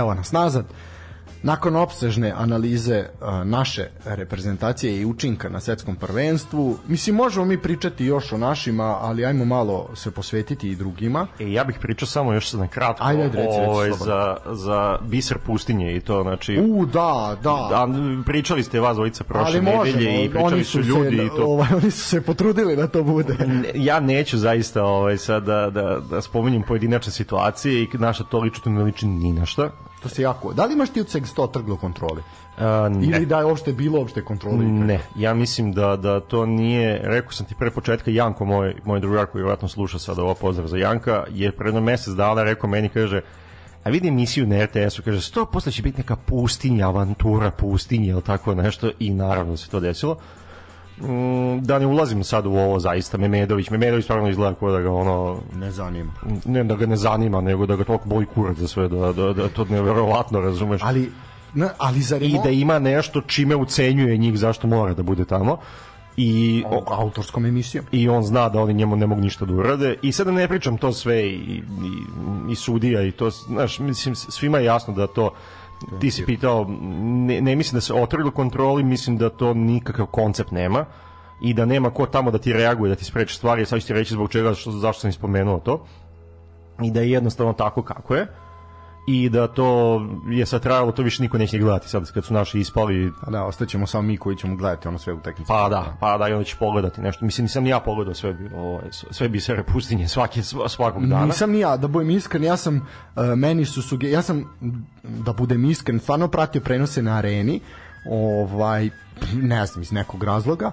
evo nas nazad. Nakon opsežne analize naše reprezentacije i učinka na svetskom prvenstvu, mislim možemo mi pričati još o našima, ali ajmo malo se posvetiti i drugima. E, ja bih pričao samo još na kratko Ajde, reci, reci, ovaj, za, za biser pustinje i to, znači... U, da, da. da pričali ste vas dvojica prošle nedelje i pričali oni su, su ljudi se, i to. Ovaj, oni su se potrudili da to bude. Ja neću zaista ovaj, sad da, da, da spominjem pojedinačne situacije i naša to lično ne liči ni na šta To se jako... Da li imaš ti od Seg 100 trglo kontrole? A, Ili da je uopšte bilo uopšte kontrole? Ne, ja mislim da, da to nije... Rekao sam ti pre početka, Janko, moj, moj drugar koji vjerojatno sluša sada ovo pozdrav za Janka, je pre jedno mesec dana rekao meni, kaže, a vidi emisiju na RTS-u, kaže, sto posle će biti neka pustinja, avantura, pustinja ili tako nešto, i naravno da se to desilo. Mm, da ne ulazim sad u ovo zaista Memedović, Memedović stvarno izgleda kao da ga ono ne zanima. Ne da ga ne zanima, nego da ga toliko boli kurac za sve da da, da to neverovatno razumeš. Ali na, ali za Remo... i da ima nešto čime ucenjuje njih zašto mora da bude tamo i o, autorskom emisijom. I on zna da oni njemu ne mogu ništa da urade i sad da ne pričam to sve i, i, i sudija i to, znaš, mislim svima je jasno da to ti si pitao, ne, ne mislim da se otrgli kontroli, mislim da to nikakav koncept nema i da nema ko tamo da ti reaguje, da ti spreče stvari, sad ću ti reći zbog čega, što, zašto sam ispomenuo to i da je jednostavno tako kako je. Uh, i da to je sad trajalo, to više niko neće gledati sad kad su naši ispali. Pa da, ostaćemo samo mi koji ćemo gledati ono sve u utakmice. Pa da, pa da, i onda će pogledati nešto. Mislim, nisam ni ja pogledao sve, ovaj, sve bisere pustinje svake, svakog dana. Nisam ni ja, da budem iskren, ja sam, e, meni su suge, ja sam, da budem iskren, stvarno pratio prenose na areni, ovaj, ne znam, iz nekog razloga,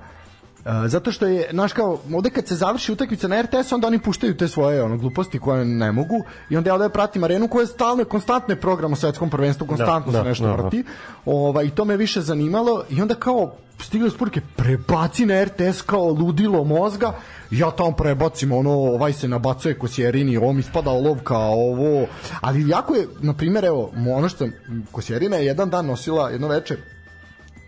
E, zato što je, naš kao, ovde kad se završi utakmica na RTS, onda oni puštaju te svoje ono, gluposti koje ne mogu i onda ja ovde pratim arenu koja je stalno konstantne je program u svetskom prvenstvu, da, konstantno da, se da, nešto da, da, vrti. Ovaj, I to me više zanimalo i onda kao stigle su prebaci na RTS kao ludilo mozga, ja tamo prebacim, ono, ovaj se nabacuje Kosjerini, ovo mi spada olovka, ovo, ali jako je, na primjer, evo, ono što, Kosjerina je jedan dan nosila, jedno veče,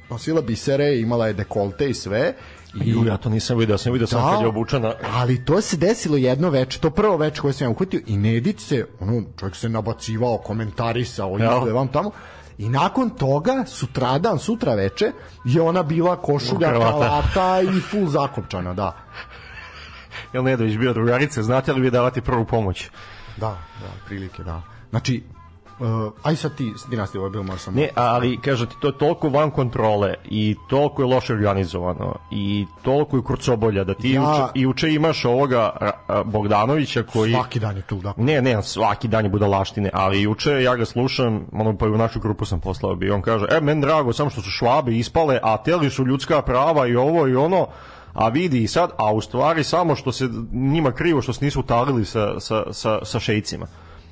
nosila bisere, imala je dekolte i sve, I, Ju, ja to nisam vidio, sam vidio sam da, kad je obučena. Ali to se desilo jedno veče, to prvo veče koje sam ja uhvatio i Nedić se, ono, čovjek se nabacivao, komentarisao, da. izgleda vam tamo. I nakon toga, sutradan, sutra veče, je ona bila košulja, kalata i full zakopčana, da. Jel Nedović bio drugarice, znate li vi davati prvu pomoć? Da, da, prilike, da. Znači, Uh, aj sad ti dinastija, ovo je bilo samo... Ne, ali kažu ti, to je toliko van kontrole i toliko je loše organizovano i toliko je kurcobolja da ti ja... uče, i uče imaš ovoga Bogdanovića koji... Svaki dan je tu, da. Ne, ne, svaki dan je budalaštine, ali juče ja ga slušam, ono pa u našu grupu sam poslao bi, on kaže, e, men drago, samo što su švabe ispale, a teli su ljudska prava i ovo i ono, a vidi i sad, a u stvari samo što se njima krivo što se nisu talili sa, sa, sa, sa šejcima.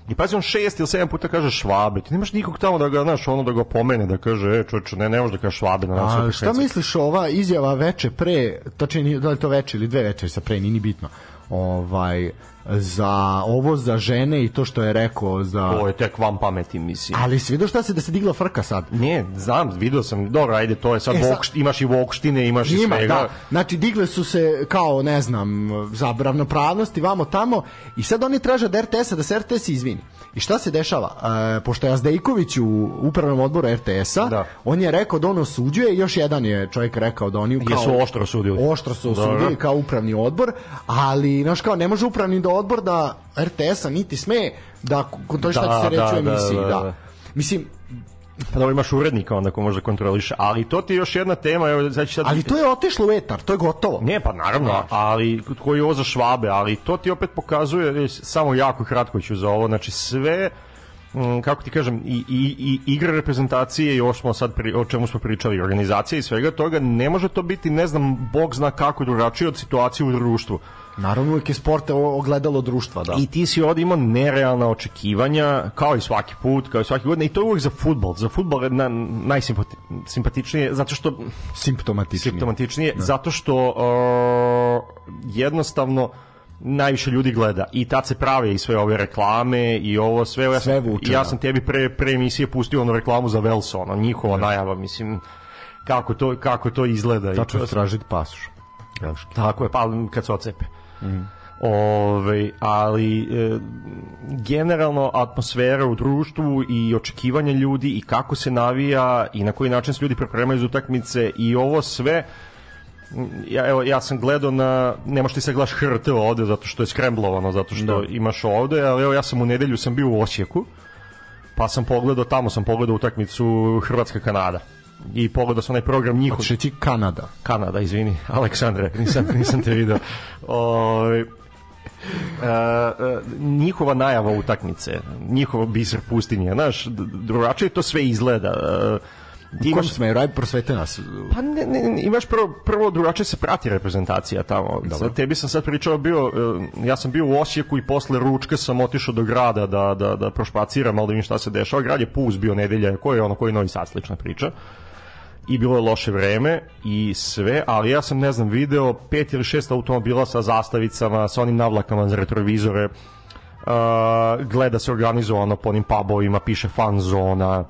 I pazi, on šest ili sedam puta kaže švabe. Ti nemaš nikog tamo da ga, znaš, ono da ga pomene, da kaže, e, čoče, ne, ne može da kaže švabe na nas. A šta misliš ova izjava veče pre, tačnije, da li to veče ili dve večeri sa pre, nini bitno, ovaj, za ovo za žene i to što je rekao za To je tek vam pameti mislim. Ali si vidio šta se da se digla frka sad? Ne, znam, video sam. Dobro, ajde, to je sad, e, sad... imaš i vokštine, imaš Ima, i svega. Da. Znači digle su se kao, ne znam, za ravnopravnost i vamo tamo i sad oni traže da RTS-a da se RTS izvini. I šta se dešava? E, pošto je Azdejković u upravnom odboru RTS-a, da. on je rekao da on osuđuje, još jedan je čovjek rekao da oni kao, Jesu oštro osudili. Oštro su osudili da, da. kao upravni odbor, ali, znaš kao, ne može upravni do odborna da RTS-a niti sme da kontroliše da, šta će se reći da, u da, emisiji. Da, da, da. Mislim, Pa da imaš urednika onda ko može kontroliše, ali to ti je još jedna tema. Evo, znači sad... Ali to je otišlo u etar, to je gotovo. Ne, pa naravno, ali koji je ovo za švabe, ali to ti opet pokazuje, e, samo jako kratko ću za ovo, znači sve mm, kako ti kažem, i, i, i igre reprezentacije i ovo smo sad pri, o čemu smo pričali, organizacija i svega toga, ne može to biti, ne znam, bog zna kako drugačije od situacije u društvu. Naravno, uvijek je sport ogledalo društva, da. I ti si ovdje imao nerealna očekivanja, kao i svaki put, kao i svaki godine, i to je uvijek za futbol. Za futbol je na, najsimpatičnije, zato što... Simptomatičnije. Simptomatičnije, da. zato što uh, jednostavno najviše ljudi gleda i tad se prave i sve ove reklame i ovo sve, ja, sve vuče, ja da. sam tebi pre, pre emisije pustio onu reklamu za Velsona, njihova da. najava, mislim kako to, kako to izgleda. Tako je stražiti pasuš. Tako je, pa kad se ocepe. Mm. Ove, ovaj, ali e, generalno atmosfera u društvu i očekivanja ljudi i kako se navija i na koji način se ljudi pripremaju za utakmice i ovo sve mm, ja, evo, ja sam gledao na ne možeš ti se gledaš HRT ovde zato što je skremblovano, zato što da. imaš ovde ali evo ja sam u nedelju sam bio u Osijeku pa sam pogledao, tamo sam pogledao utakmicu Hrvatska-Kanada i pogledao sam onaj program njihov. Znači ti Kanada. Kanada, izvini, Aleksandre, nisam, nisam te video. O, ovaj, e, e, njihova najava utakmice, njihova biser pustinja, znaš, drugačije to sve izgleda. Ti e, imaš smeru, aj prosvete nas. Pa ne, ne, imaš prvo, prvo drugačije se prati reprezentacija tamo. Dobro. Tebi sam sad pričao bio, e, ja sam bio u Osijeku i posle ručka sam otišao do grada da, da, da prošpaciram, ali da vidim šta se dešava. Grad je pus bio nedelja, koji je ono, koji novi sad slična priča. Uh, i bilo je loše vreme i sve, ali ja sam, ne znam, video pet ili šest automobila sa zastavicama, sa onim navlakama za retrovizore, uh, gleda se organizovano po onim pubovima, piše fan zona,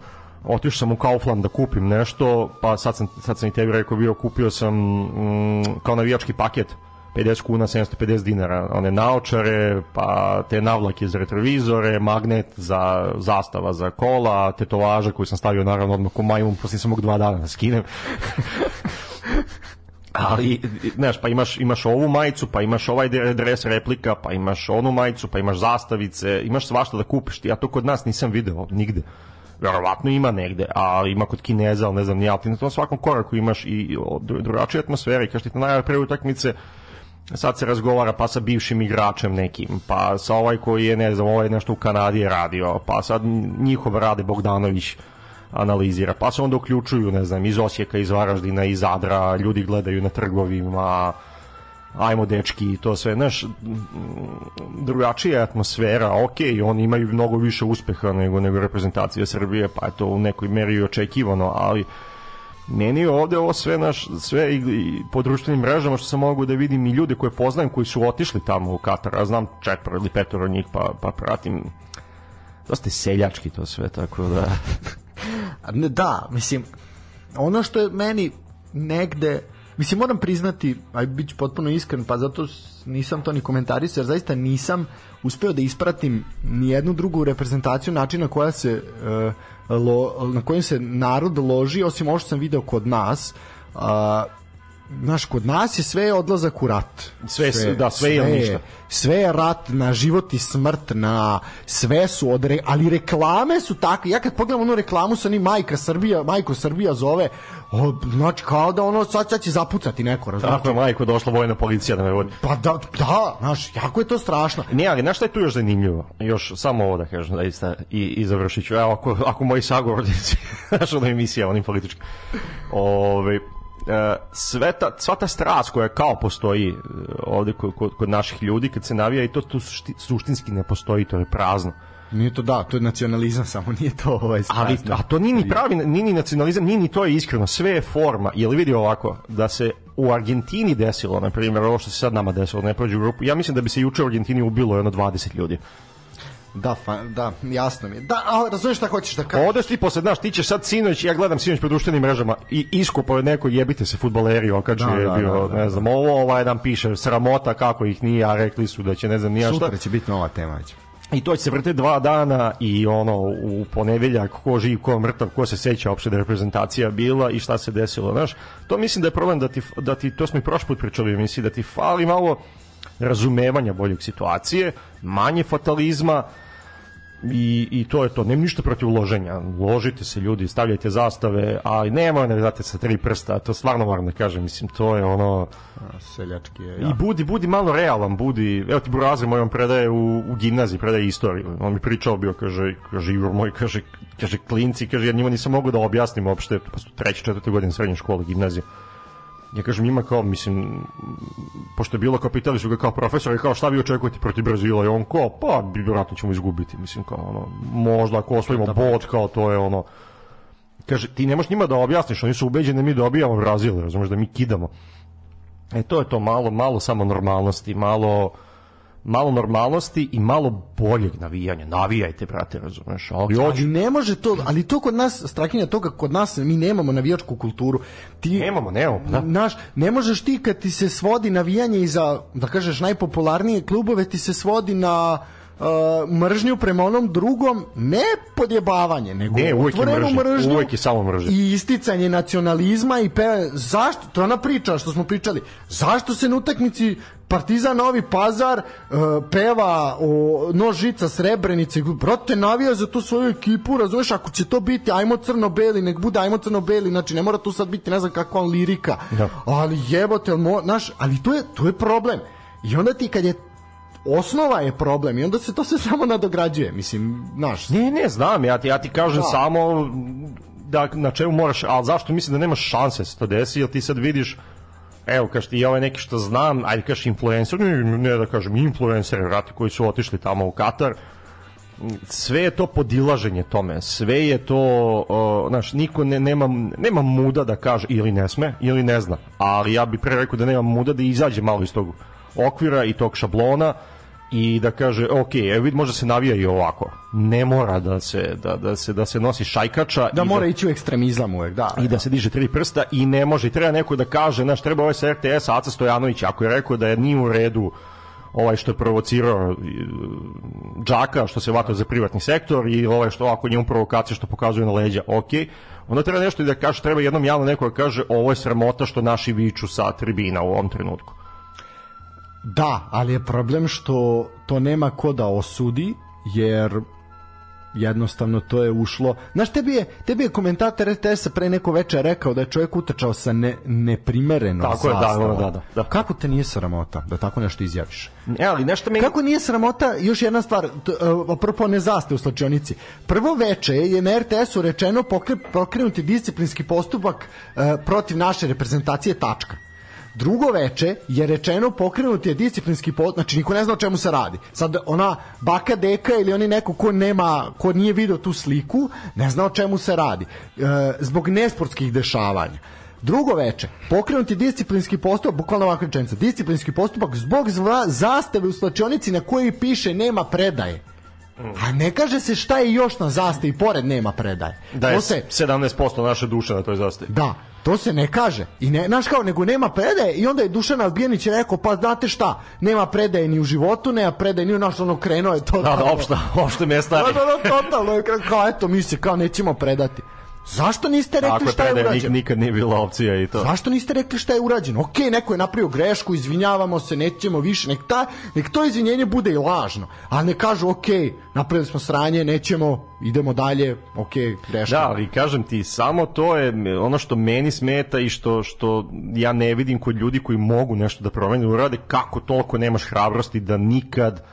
otišao sam u Kaufland da kupim nešto, pa sad sam, sad sam i tebi rekao bio, kupio sam mm, kao navijački paket, 50 kuna, 750 dinara, one naočare, pa te navlake za retrovizore, magnet za zastava za kola, tetovaža koju sam stavio naravno odmah u majmun, poslije sam mog dva dana da skinem. ali znaš pa imaš imaš ovu majicu pa imaš ovaj dres replika pa imaš onu majicu pa imaš zastavice imaš svašta da kupiš ja to kod nas nisam video nigde verovatno ima negde a ima kod Kineza ali ne znam ni ja na svakom koraku imaš i drugačije atmosfere i kao što ti pre utakmice sad se razgovara pa sa bivšim igračem nekim, pa sa ovaj koji je, ne znam, ovaj nešto u Kanadi je radio, pa sad njihov Rade Bogdanović analizira, pa se onda uključuju, ne znam, iz Osijeka, iz Varaždina, iz Adra, ljudi gledaju na trgovima, ajmo dečki i to sve, znaš, drugačija je atmosfera, ok, oni imaju mnogo više uspeha nego, nego reprezentacija Srbije, pa je to u nekoj meri i očekivano, ali uh, meni je ovde ovo sve naš sve i, i po društvenim mrežama što se mogu da vidim i ljude koje poznajem koji su otišli tamo u Katar, ja znam četvor ili petor od njih pa, pa pratim dosta seljački to sve tako da da, mislim ono što je meni negde mislim moram priznati aj bit ću potpuno iskren pa zato nisam to ni komentarisao jer zaista nisam uspeo da ispratim ni jednu drugu reprezentaciju načina koja se uh, lo, na kojem se narod loži, osim ovo što sam video kod nas, uh, naš kod nas je sve odlazak u rat. Sve, sve da, sve, sve je ništa. Sve je rat na život i smrt, na sve su odre, ali reklame su takve. Ja kad pogledam onu reklamu sa ni majka Srbija, majko Srbija zove, o, znači kao da ono sad, sad će zapucati neko, razumeš. Tako je majko došla vojna policija da me vodi. Pa da, da, znaš, jako je to strašno. Ne, ali znaš šta je tu još zanimljivo? Još samo ovo da kažem, da ista, i, i završit Evo, ako, ako moji sagovornici, znaš, ono emisija, onim politički. Ovaj E, sve ta, sva ta strast koja kao postoji e, ovde kod, kod, naših ljudi kad se navija i to tu sušti, suštinski ne postoji, to je prazno. Nije to da, to je nacionalizam samo, nije to ovaj strast. Ali, da. a to nije ni pravi, nije ni nacionalizam, nije ni to je iskreno, sve je forma. Jel vidi ovako, da se u Argentini desilo, na primjer, ovo što se sad nama desilo, ne prođu grupu, ja mislim da bi se juče u Argentini ubilo jedno 20 ljudi. Da, fa, da, jasno mi je. Da, a razumeš šta hoćeš da kažeš. Odeš ti posle, znaš, ti ćeš sad sinoć, ja gledam sinoć po društvenim mrežama i iskupao je neko jebite se fudbaleri, okače da, je da, bio, da, da, ne znam, da. ovo ovaj nam piše sramota kako ih nije, a rekli su da će ne znam ni ja šta. Sutra će biti nova tema već. I to će se vrte dva dana i ono u ponedeljak ko živ, ko mrtav, ko se seća uopšte da reprezentacija bila i šta se desilo, znaš. To mislim da je problem da ti, da ti to smo i prošli put pričali, mislim da ti fali malo razumevanja boljeg situacije, manje fatalizma, i, i to je to, nemam ništa protiv loženja ložite se ljudi, stavljajte zastave ali nema da ne date sa tri prsta to stvarno moram da kažem, mislim to je ono seljački je, ja. i da. budi, budi malo realan, budi, evo ti Burazer moj on predaje u, u gimnaziji, predaje istoriju on mi pričao bio, kaže, kaže Igor moj kaže, kaže klinci, kaže ja njima nisam mogu da objasnim uopšte, pa su treće, četvrte godine srednje škole, gimnazije ja kažem ima kao, mislim, pošto je bilo kao, pitali su ga kao profesor i kao šta vi očekujete protiv Brazila i on kao, pa, vjerojatno ćemo izgubiti, mislim, kao, ono, možda ako osvojimo da, bod, kao, to je ono, kaže, ti ne možeš njima da objasniš, oni su ubeđeni da mi dobijamo Brazil, razumeš, da mi kidamo. E, to je to, malo, malo samo normalnosti, malo, malo normalnosti i malo boljeg navijanja. Navijajte, brate, razumeš. Ali, okay. ali ne može to, ali to kod nas, strakinja toga, kod nas mi nemamo navijačku kulturu. Ti, nemamo, nemamo, da. Naš, ne možeš ti kad ti se svodi navijanje i za, da kažeš, najpopularnije klubove, ti se svodi na uh, mržnju prema onom drugom ne podjebavanje, nego ne, uvijek otvorenu mržnju, mržnju uvijek je samo mržnju i isticanje nacionalizma i pe... zašto, to je ona priča što smo pričali, zašto se na utakmici Partizan Novi Pazar uh, peva o nožica Srebrenice, brate navija za tu svoju ekipu, razumeš, ako će to biti ajmo crno-beli, nek bude ajmo crno-beli, znači ne mora tu sad biti ne znam kakva lirika. Da. Ali jebote, mo, ali to je to je problem. I onda ti kad je osnova je problem i onda se to sve samo nadograđuje, mislim, znaš. Ne, ne, znam, ja ti, ja ti kažem da. samo da na čemu moraš, ali zašto mislim da nemaš šanse da se to desi, jer ti sad vidiš evo kaš ti ovaj neki što znam, ajde kaš influencer, ne, ne da kažem influencer, vrati koji su otišli tamo u Katar, sve je to podilaženje tome, sve je to, uh, znaš, niko ne, nema, nema muda da kaže ili ne sme, ili ne zna, ali ja bih pre rekao da nema muda da izađe malo iz tog okvira i tog šablona, uh, i da kaže ok, evo vid možda se navija i ovako. Ne mora da se da, da se da se nosi šajkača da, da mora da, ići u ekstremizam uvek, da. I da, da se diže tri prsta i ne može, I treba neko da kaže, znaš, treba ovaj sa RTS Aca Stojanović ako je rekao da je nije u redu ovaj što je provocirao džaka e, što se vata za privatni sektor i ovaj što ovako njemu provokacije što pokazuje na leđa. Okej. onda treba nešto i da kaže, treba jednom javno neko da kaže ovo je sramota što naši viču sa tribina u ovom trenutku. Da, ali je problem što to nema ko da osudi, jer jednostavno to je ušlo. Znaš, tebi je, tebi je komentator RTS-a pre neko večer rekao da je čovjek utrčao sa ne, neprimereno tako je, da, da, da, da, Kako te nije sramota da tako nešto izjaviš? E, ali nešto mi... Kako nije sramota, još jedna stvar, e, apropo ne zaste u slačionici. Prvo veče je na RTS-u rečeno pokre, pokrenuti disciplinski postupak uh, protiv naše reprezentacije tačka. Drugo veče je rečeno pokrenut je disciplinski pot, znači niko ne zna o čemu se radi. Sad ona baka deka ili oni neko ko nema, ko nije video tu sliku, ne zna o čemu se radi. E, zbog nesportskih dešavanja. Drugo veče, pokrenuti disciplinski postupak, bukvalno ovakva rečenica, disciplinski postupak zbog zva, zastave u slačionici na kojoj piše nema predaje. A ne kaže se šta je još na zastavi, pored nema predaje. Da je Ose, 17% naše duše na toj zastavi. Da, To se ne kaže. I ne, znaš kao, nego nema predaje i onda je Dušan Albijanić rekao, pa znate šta, nema predaje ni u životu, nema predaje ni u naš, ono, krenuo je to. Da, da, opšta, opšte mestari. da, da, da, totalno, kao, eto, mi se kao nećemo predati. Zašto niste rekli Tako šta je da urađeno? Nik, nikad nije bila opcija i to. Zašto niste rekli šta je urađeno? Ok, neko je napravio grešku, izvinjavamo se, nećemo više, nek, ta, nek to izvinjenje bude i lažno. A ne kažu, ok, napravili smo sranje, nećemo, idemo dalje, ok, greška. Da, ali kažem ti, samo to je ono što meni smeta i što, što ja ne vidim kod ljudi koji mogu nešto da promene da urade, kako toliko nemaš hrabrosti da nikad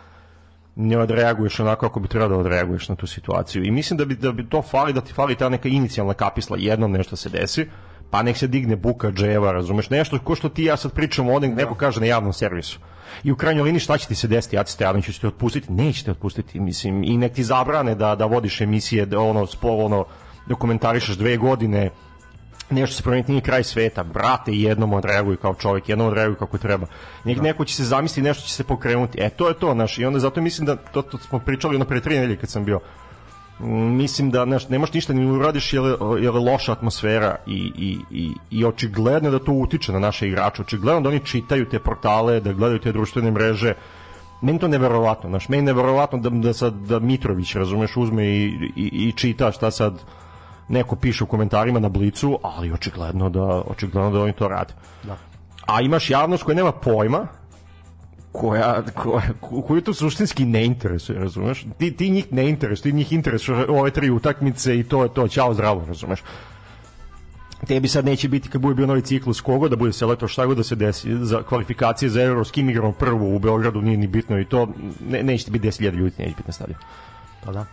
ne odreaguješ onako kako bi trebalo da odreaguješ na tu situaciju. I mislim da bi, da bi to fali, da ti fali ta neka inicijalna kapisla, jednom nešto se desi, pa nek se digne buka dževa, razumeš, nešto ko što ti ja sad pričam o onem, da. neko kaže na javnom servisu. I u krajnjoj liniji šta će ti se desiti, Aci Stojanović, će te otpustiti? Neće te otpustiti, mislim, i nek ti zabrane da, da vodiš emisije, da ono, spo, ono, dokumentarišeš dve godine, nešto se promeniti, nije kraj sveta, brate, jednom odreaguju kao čovjek, jednom odreaguju kako treba. Nek, da. Neko će se zamisliti, nešto će se pokrenuti. E, to je to, naš, i onda zato mislim da, to, to smo pričali ono pre tri nedelje kad sam bio, mm, mislim da znaš, nemaš ništa ni uradiš jer, jer je loša atmosfera i, i, i, i očigledno da to utiče na naše igrače, očigledno da oni čitaju te portale, da gledaju te društvene mreže, meni to neverovatno, znaš, meni neverovatno da, da sad da Mitrović, razumeš, uzme i, i, i čita šta sad neko piše u komentarima na Blicu, ali očigledno da očigledno da oni to rade. Da. A imaš javnost koja nema pojma koja, koja, koju to suštinski ne interesuje, razumeš? Ti, ti njih ne interesuje, ti njih interesuje ove tri utakmice i to je to, ćao zdravo, razumeš? tebi sad neće biti kad bude bio novi ciklus kogo da bude se leto šta god da se desi za kvalifikacije za evropski s kim prvo u Beogradu nije ni bitno i to ne, neće biti 10.000 ljudi neće biti na stadionu pa da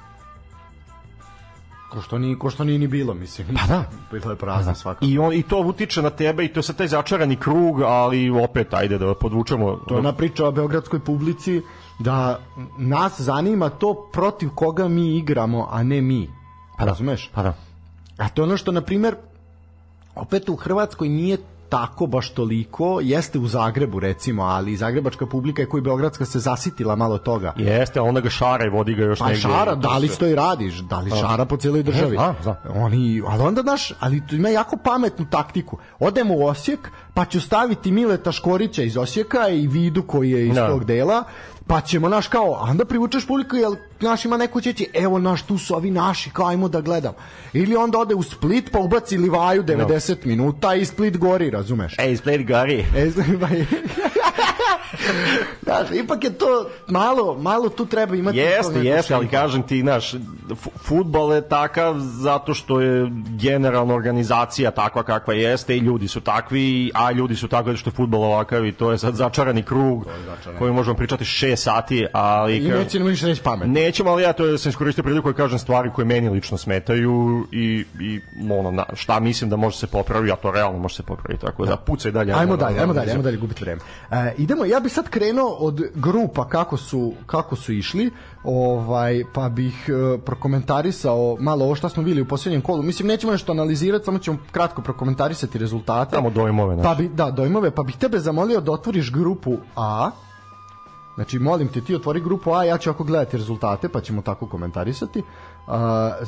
Ko što, ni, ko što nije ni bilo, mislim. Pa da. Bilo je prazno pa da. svakako. I, on, I to utiče na tebe i to je sad taj začarani krug, ali opet, ajde da podvučemo. To je ona priča o beogradskoj publici, da nas zanima to protiv koga mi igramo, a ne mi. Pa da. Razumeš? Pa da. A to je ono što, na primer, opet u Hrvatskoj nije tako, baš toliko, jeste u Zagrebu recimo, ali zagrebačka publika je koji beogradska se zasitila malo toga. Jeste, a onda ga šara i vodi ga još pa negdje. Pa šara, da li da. to i radiš, da li da. šara po cijeloj e, državi. Ne, zna, Oni, ali onda naš, ali tu ima jako pametnu taktiku. Odemo u Osijek, pa ću staviti Mileta Škorića iz Osijeka i Vidu koji je iz da. tog dela, pa ćemo naš kao, onda privučeš publiku, jel naš ima neko će ti, evo naš, tu su ovi naši, kao ajmo da gledam. Ili onda ode u Split pa ubaci Livaju 90 no. minuta i Split gori, razumeš? Ej, Split gori. Ej, Split gori. znaš, ipak je to malo, malo tu treba imati. Jeste, jeste, ali kažem ti, znaš, futbal je takav zato što je generalna organizacija takva kakva jeste i ljudi su takvi, a ljudi su takvi što je futbal ovakav i to je sad začarani krug je koji možemo pričati 6 sati, ali... I neće nam ništa reći pametno nećemo, ali ja to sam iskoristio priliku da kažem stvari koje meni lično smetaju i, i ono, na, šta mislim da može se popraviti, a to realno može se popraviti, tako da, da. pucaj dalje. Ajmo da- dalje, ajmo da dalje, ajmo dalje gubite vreme. E, idemo, ja bih sad krenuo od grupa kako su, kako su išli, ovaj, pa bih e, prokomentarisao malo ovo šta smo bili u posljednjem kolu. Mislim, nećemo nešto analizirati, samo ćemo kratko prokomentarisati rezultate. Samo dojmove. Naš. Pa bi, da, dojmove, pa bih tebe zamolio da otvoriš grupu A, Znači, molim te, ti otvori grupu A, ja ću ako gledati rezultate, pa ćemo tako komentarisati. Uh,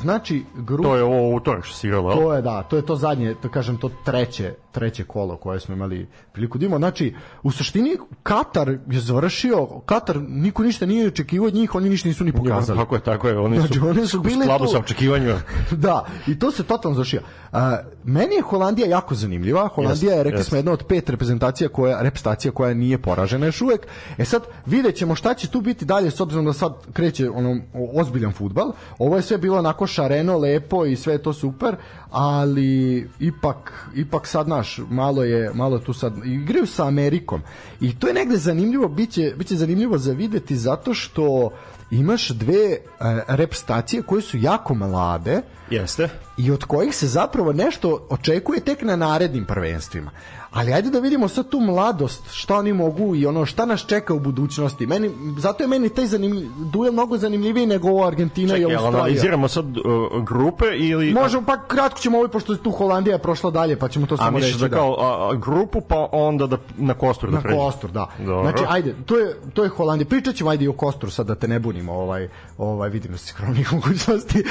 znači grup... to je ovo utorak što si igrala to je da to je to zadnje to kažem to treće treće kolo koje smo imali priliku da imamo znači u suštini Katar je završio Katar niko ništa nije očekivao od njih oni ništa nisu ni pokazali tako je tako je oni znači, su, oni su bili u skladu to... sa očekivanjima da i to se totalno završio uh, meni je Holandija jako zanimljiva Holandija yes, je rekli yes. smo jedna od pet reprezentacija koja reprezentacija koja nije poražena još uvek e sad videćemo šta će tu biti dalje s obzirom da sad kreće ono ozbiljan fudbal ovo je sve bilo onako šareno, lepo i sve to super, ali ipak, ipak sad naš, malo je, malo tu sad, igraju sa Amerikom. I to je negde zanimljivo, biće, biće zanimljivo za videti zato što imaš dve uh, e, repstacije koje su jako mlade. Jeste. I od kojih se zapravo nešto očekuje tek na narednim prvenstvima ali ajde da vidimo sad tu mladost, šta oni mogu i ono šta nas čeka u budućnosti. Meni, zato je meni taj zanimljiv, duel mnogo zanimljiviji nego ovo Argentina Čekaj, i Australija. analiziramo sad uh, grupe ili... Možemo, pa kratko ćemo ovo, pošto je tu Holandija prošla dalje, pa ćemo to samo reći. A da misliš da kao a, grupu, pa onda da, na Kostur da pređemo? Na Kostur, da. Dobro. Znači, ajde, to je, to je Holandija. Pričat ćemo, ajde i o Kostur sad da te ne bunimo, ovaj, ovaj, vidimo da se skromnih mogućnosti.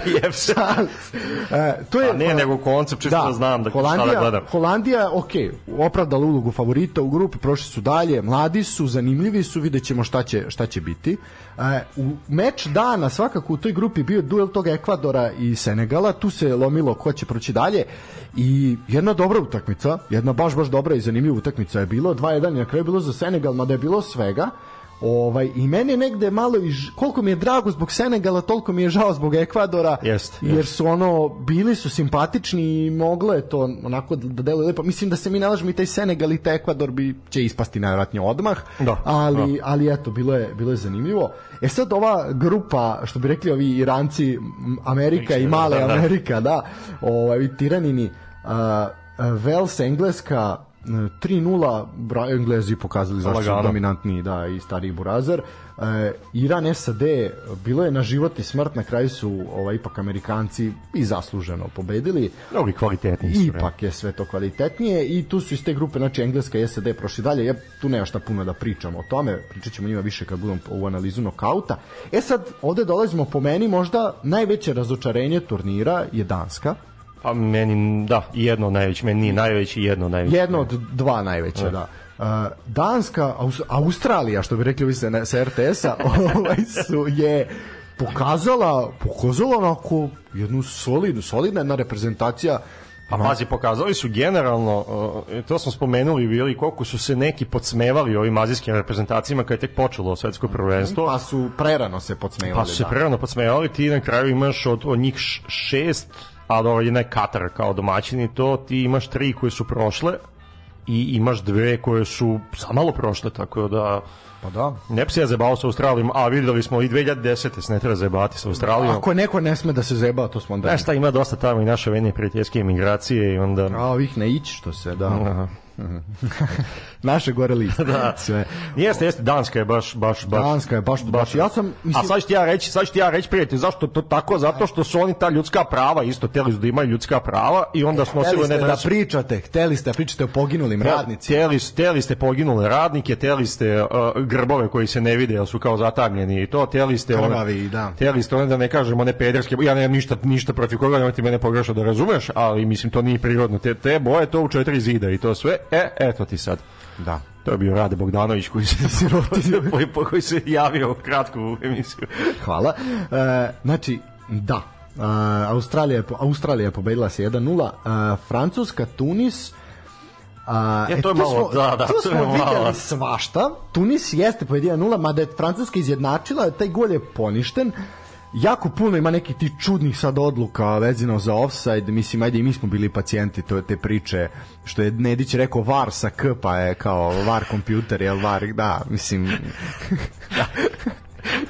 šans. E, to je, A pa ne, nego koncept, čisto da, da znam da Holandija, šta da gledam. Holandija, ok, opravdala ulogu favorita u grupi, prošli su dalje, mladi su, zanimljivi su, vidjet ćemo šta će, šta će biti. E, u meč dana svakako u toj grupi bio duel toga Ekvadora i Senegala, tu se lomilo ko će proći dalje i jedna dobra utakmica, jedna baš baš dobra i zanimljiva utakmica je bilo, 2-1 na kraju bilo za Senegal, mada je bilo svega, Ovaj, I meni negde malo, i ž... koliko mi je drago zbog Senegala, toliko mi je žao zbog Ekvadora, jest, jer su ono, bili su simpatični i moglo je to onako da, da deluje lepo. Mislim da se mi nalažemo i taj Senegal i taj Ekvador bi, će ispasti najvratnije odmah, da, ali, da. ali eto, bilo je, bilo je zanimljivo. E sad ova grupa, što bi rekli ovi Iranci, Amerika Mislim, i male da, da, Amerika, da, ovaj, tiranini, uh, Vels, Engleska, 3-0 Bra Englezi pokazali zašto su dominantniji da, i stariji Burazar e, Iran SAD bilo je na život i smrt na kraju su ovaj, ipak Amerikanci i zasluženo pobedili mnogi kvalitetniji su ipak je sve to kvalitetnije i tu su iz te grupe znači Engleska i SAD prošli dalje ja tu nema šta puno da pričam o tome pričat ćemo njima više kad budem u analizu nokauta e sad ovde dolazimo po meni možda najveće razočarenje turnira je Danska A meni, da, jedno najveće, meni nije najveće, jedno najveće. Jedno od dva najveće, da. Uh, Danska, Aus Australija, što bi rekli vi se sa RTS-a, ovaj su je pokazala, pokazala onako jednu solidnu, solidna jedna reprezentacija Pa mazi, pokazali su generalno, uh, to smo spomenuli bili, koliko su se neki podsmevali ovim azijskim reprezentacijama kada je tek počelo svetsko mhm, prvenstvo. Pa su prerano se podsmevali. Pa su se da. prerano podsmevali, ti na kraju imaš od, od njih šest ali ovaj, ne Katar kao domaćin i to, ti imaš tri koje su prošle i imaš dve koje su samalo prošle, tako da... Pa da. Ne bi se ja zebao sa Australijom, a videli smo i 2010. se ne treba zebati sa Australijom. Ako neko ne sme da se zeba, to smo onda... Znaš šta, ima dosta tamo i naše vene prijateljske imigracije i onda... A, ovih ne ići što se, da. Aha. Naše gore liste. da. Sve. Jeste, jeste, Danska je baš baš baš. Danska je baš baš. baš ja sam mislim... A sad ću ti ja reći, sad ću ti ja reći prijatelj, zašto to tako? Zato što su oni ta ljudska prava isto hteli da imaju ljudska prava i onda smo se ne da pričate, hteli ste da pričate o poginulim ja, da, radnicima. Hteli ste, hteli ste poginule radnike, hteli ste uh, grbove koji se ne vide, jer su kao zatamljeni i to, hteli ste Krvavi, one, da. Hteli ste one da ne kažemo ne pederske, ja nemam ništa ništa protiv koga, nemoj ti mene pogrešno da razumeš, ali mislim to nije prirodno. Te, te boje to u četiri zida i to sve e, eto ti sad. Da. To je bio Rade Bogdanović koji se sirotio, po, koji se javio u kratku emisiju. Hvala. E, znači, da, Uh, Australija, je, Australija je pobedila se 1-0, uh, e, Francuska, Tunis, A, ja, e, to je malo, smo, da, da, to, je malo. svašta. Tunis jeste po 1-0, mada je Francuska izjednačila, taj gol je poništen jako puno ima nekih ti čudnih sad odluka vezano za offside, mislim ajde i mi smo bili pacijenti to te priče što je Nedić rekao var sa K pa je kao var kompjuter, jel var, da, mislim